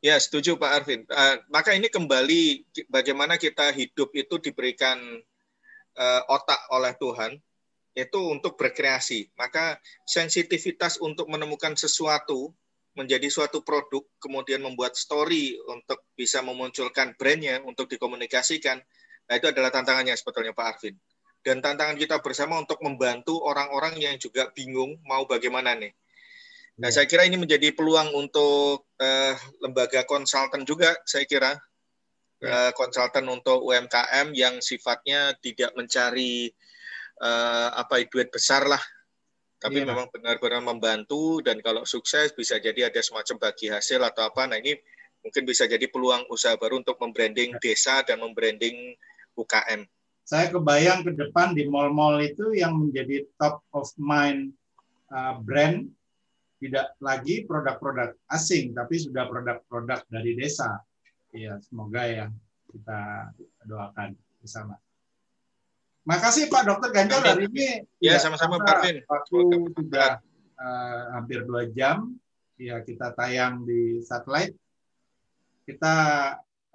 Ya, setuju Pak Arvin. Uh, maka ini kembali bagaimana kita hidup itu diberikan uh, otak oleh Tuhan itu untuk berkreasi. Maka sensitivitas untuk menemukan sesuatu menjadi suatu produk, kemudian membuat story untuk bisa memunculkan brandnya, untuk dikomunikasikan, Nah, itu adalah tantangannya sebetulnya Pak Arvin. Dan tantangan kita bersama untuk membantu orang-orang yang juga bingung mau bagaimana nih. Nah, ya. saya kira ini menjadi peluang untuk uh, lembaga konsultan juga, saya kira. Uh, konsultan untuk UMKM yang sifatnya tidak mencari uh, apa duit besar lah, tapi ya. memang benar-benar membantu dan kalau sukses bisa jadi ada semacam bagi hasil atau apa. Nah ini mungkin bisa jadi peluang usaha baru untuk membranding ya. desa dan membranding UKM.
Saya kebayang ke depan di mall-mall itu yang menjadi top of mind uh, brand tidak lagi produk-produk asing, tapi sudah produk-produk dari desa. Ya, semoga ya kita doakan bersama. Makasih Pak Dokter Ganjar hari ini.
Ya, sama-sama Pak Arvin.
Waktu sudah uh, hampir dua jam. Ya, kita tayang di satelit. Kita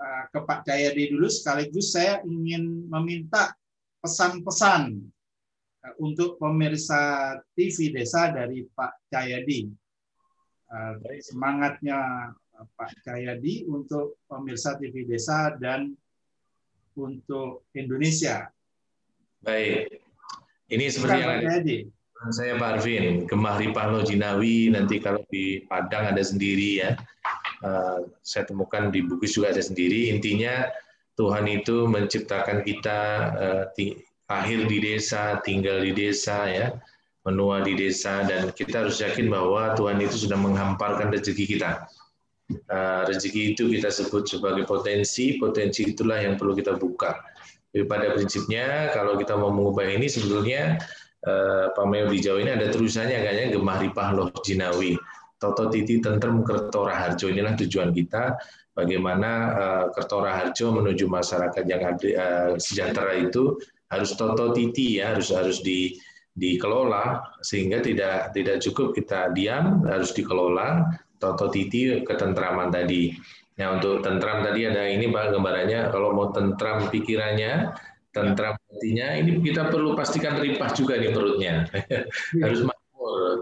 Eh, ke Pak Jayadi dulu sekaligus saya ingin meminta pesan-pesan untuk pemirsa TV Desa dari Pak Jayadi. Eh, semangatnya Pak Jayadi untuk pemirsa TV Desa dan untuk Indonesia.
Baik. Ini seperti yang. Saya Pak Arvin, Gemah Ripah Jinawi, nanti kalau di Padang ada sendiri ya. Eh, saya temukan di Bugis juga ada sendiri. Intinya Tuhan itu menciptakan kita lahir di desa, tinggal di desa, ya, menua di desa, dan kita harus yakin bahwa Tuhan itu sudah menghamparkan rezeki kita. Uh, rezeki itu kita sebut sebagai potensi, potensi itulah yang perlu kita buka. Jadi pada prinsipnya kalau kita mau mengubah ini sebetulnya uh, Pameo di Jawa ini ada terusannya kayaknya Gemah Ripah Loh Jinawi Toto Titi Tentrem Kertora Harjo inilah tujuan kita bagaimana uh, Kertora Harjo menuju masyarakat yang sejahtera itu harus Toto Titi ya harus harus di dikelola sehingga tidak tidak cukup kita diam harus dikelola Toto Titi ketentraman tadi. Nah untuk tentram tadi ada ini Pak gambarannya kalau mau tentram pikirannya tentram hatinya ini kita perlu pastikan ripah juga nih perutnya harus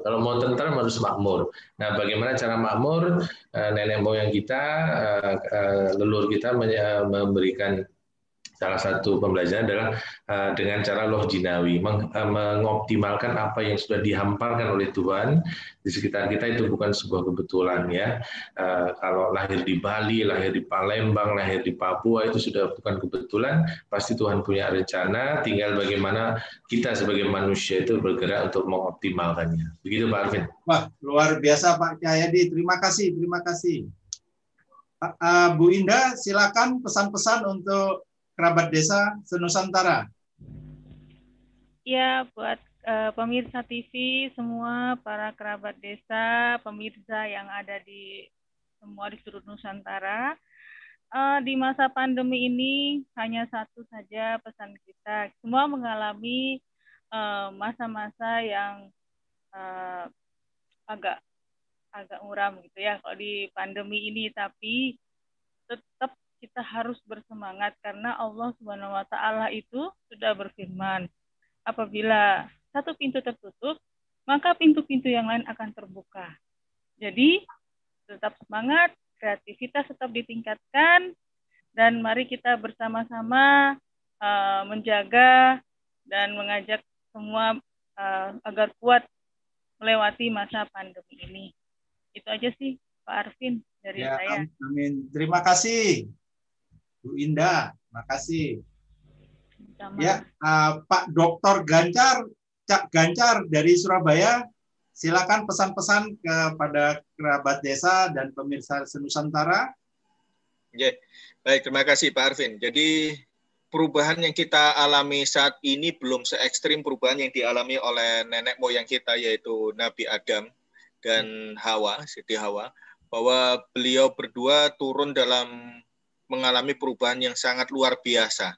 kalau mau tentram harus makmur. Nah, bagaimana cara makmur? Eh, nenek moyang kita, eh, eh, leluhur kita memberikan salah satu pembelajaran adalah uh, dengan cara loh jinawi uh, mengoptimalkan apa yang sudah dihamparkan oleh Tuhan di sekitar kita itu bukan sebuah kebetulan ya. Uh, kalau lahir di Bali lahir di Palembang lahir di Papua itu sudah bukan kebetulan. Pasti Tuhan punya rencana tinggal bagaimana kita sebagai manusia itu bergerak untuk mengoptimalkannya. Begitu Pak Arvin?
Wah luar biasa Pak Cahyadi terima kasih terima kasih. Bu Indah silakan pesan-pesan untuk kerabat desa senusantara.
Ya, buat uh, pemirsa TV semua, para kerabat desa, pemirsa yang ada di semua di seluruh Nusantara. Uh, di masa pandemi ini hanya satu saja pesan kita. Semua mengalami eh, masa-masa uh, yang uh, agak agak muram gitu ya kalau di pandemi ini, tapi tetap kita harus bersemangat karena Allah Subhanahu wa taala itu sudah berfirman, apabila satu pintu tertutup, maka pintu-pintu yang lain akan terbuka. Jadi, tetap semangat, kreativitas tetap ditingkatkan dan mari kita bersama-sama uh, menjaga dan mengajak semua uh, agar kuat melewati masa pandemi ini. Itu aja sih Pak Arvin dari ya, saya.
Amin. Terima kasih. Bu Indah, makasih. Ya, uh, Pak Dokter Ganjar Cak Gancar dari Surabaya, silakan pesan-pesan kepada kerabat desa dan pemirsa senusantara.
Yeah. Baik, terima kasih Pak Arvin. Jadi perubahan yang kita alami saat ini belum se ekstrim perubahan yang dialami oleh nenek moyang kita yaitu Nabi Adam dan Hawa, Siti Hawa, bahwa beliau berdua turun dalam mengalami perubahan yang sangat luar biasa,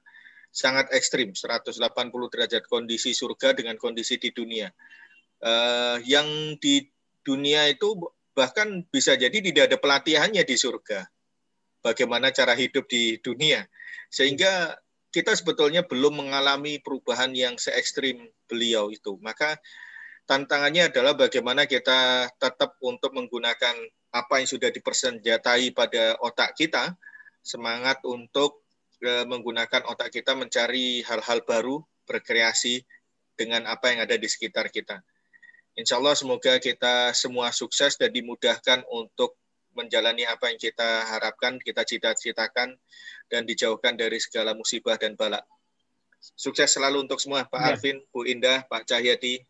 sangat ekstrim, 180 derajat kondisi surga dengan kondisi di dunia. Uh, yang di dunia itu bahkan bisa jadi tidak ada pelatihannya di surga. Bagaimana cara hidup di dunia. Sehingga kita sebetulnya belum mengalami perubahan yang se ekstrim beliau itu. Maka tantangannya adalah bagaimana kita tetap untuk menggunakan apa yang sudah dipersenjatai pada otak kita, semangat untuk e, menggunakan otak kita mencari hal-hal baru, berkreasi dengan apa yang ada di sekitar kita. Insya Allah semoga kita semua sukses dan dimudahkan untuk menjalani apa yang kita harapkan, kita cita-citakan, dan dijauhkan dari segala musibah dan bala. Sukses selalu untuk semua, Pak ya. Arvin, Bu Indah, Pak Cahyadi.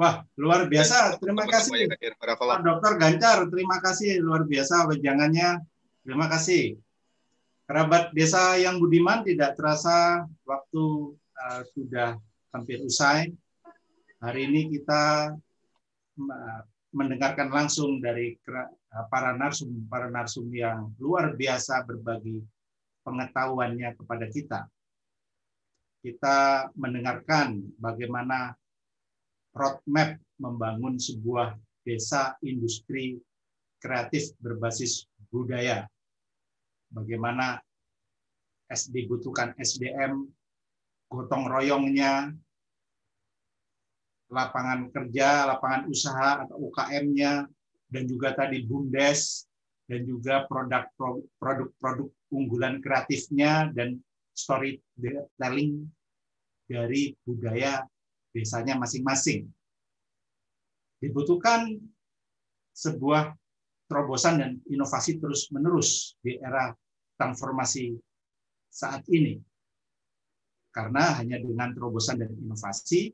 Wah, luar biasa. Terima kasih. Pak Dokter Gancar, terima kasih. Luar biasa wejangannya. Terima kasih. Kerabat desa yang budiman tidak terasa waktu uh, sudah hampir usai. Hari ini kita uh, mendengarkan langsung dari uh, para narsum para narsum yang luar biasa berbagi pengetahuannya kepada kita. Kita mendengarkan bagaimana roadmap membangun sebuah desa industri kreatif berbasis budaya. Bagaimana dibutuhkan SDM, gotong royongnya, lapangan kerja, lapangan usaha atau UKM-nya, dan juga tadi BUMDes, dan juga produk-produk unggulan kreatifnya dan storytelling dari budaya desanya masing-masing. Dibutuhkan sebuah terobosan dan inovasi terus-menerus di era transformasi saat ini. Karena hanya dengan terobosan dan inovasi,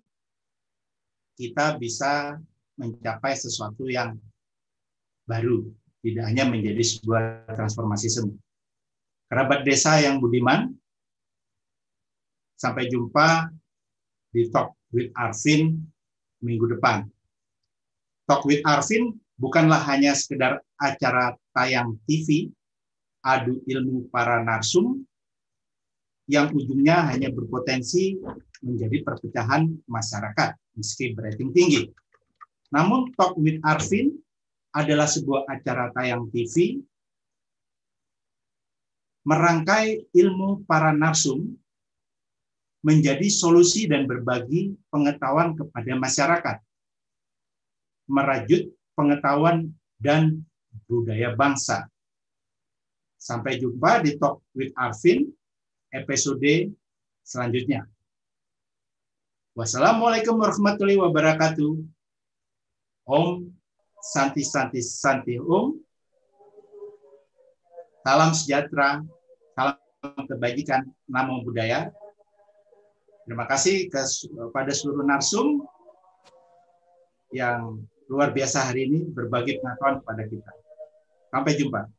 kita bisa mencapai sesuatu yang baru, tidak hanya menjadi sebuah transformasi semu. Kerabat desa yang budiman, sampai jumpa di Talk with Arvin minggu depan. Talk with Arvin bukanlah hanya sekedar acara tayang TV, adu ilmu para narsum, yang ujungnya hanya berpotensi menjadi perpecahan masyarakat, meski berating tinggi. Namun Talk with Arvin adalah sebuah acara tayang TV merangkai ilmu para narsum menjadi solusi dan berbagi pengetahuan kepada masyarakat. Merajut pengetahuan dan budaya bangsa. Sampai jumpa di Talk with Arvin episode selanjutnya. Wassalamualaikum warahmatullahi wabarakatuh. Om Santi Santi Santi Om. Salam sejahtera, salam kebajikan, namo budaya. Terima kasih kepada seluruh narsum yang luar biasa hari ini berbagi pengetahuan kepada kita. Sampai jumpa.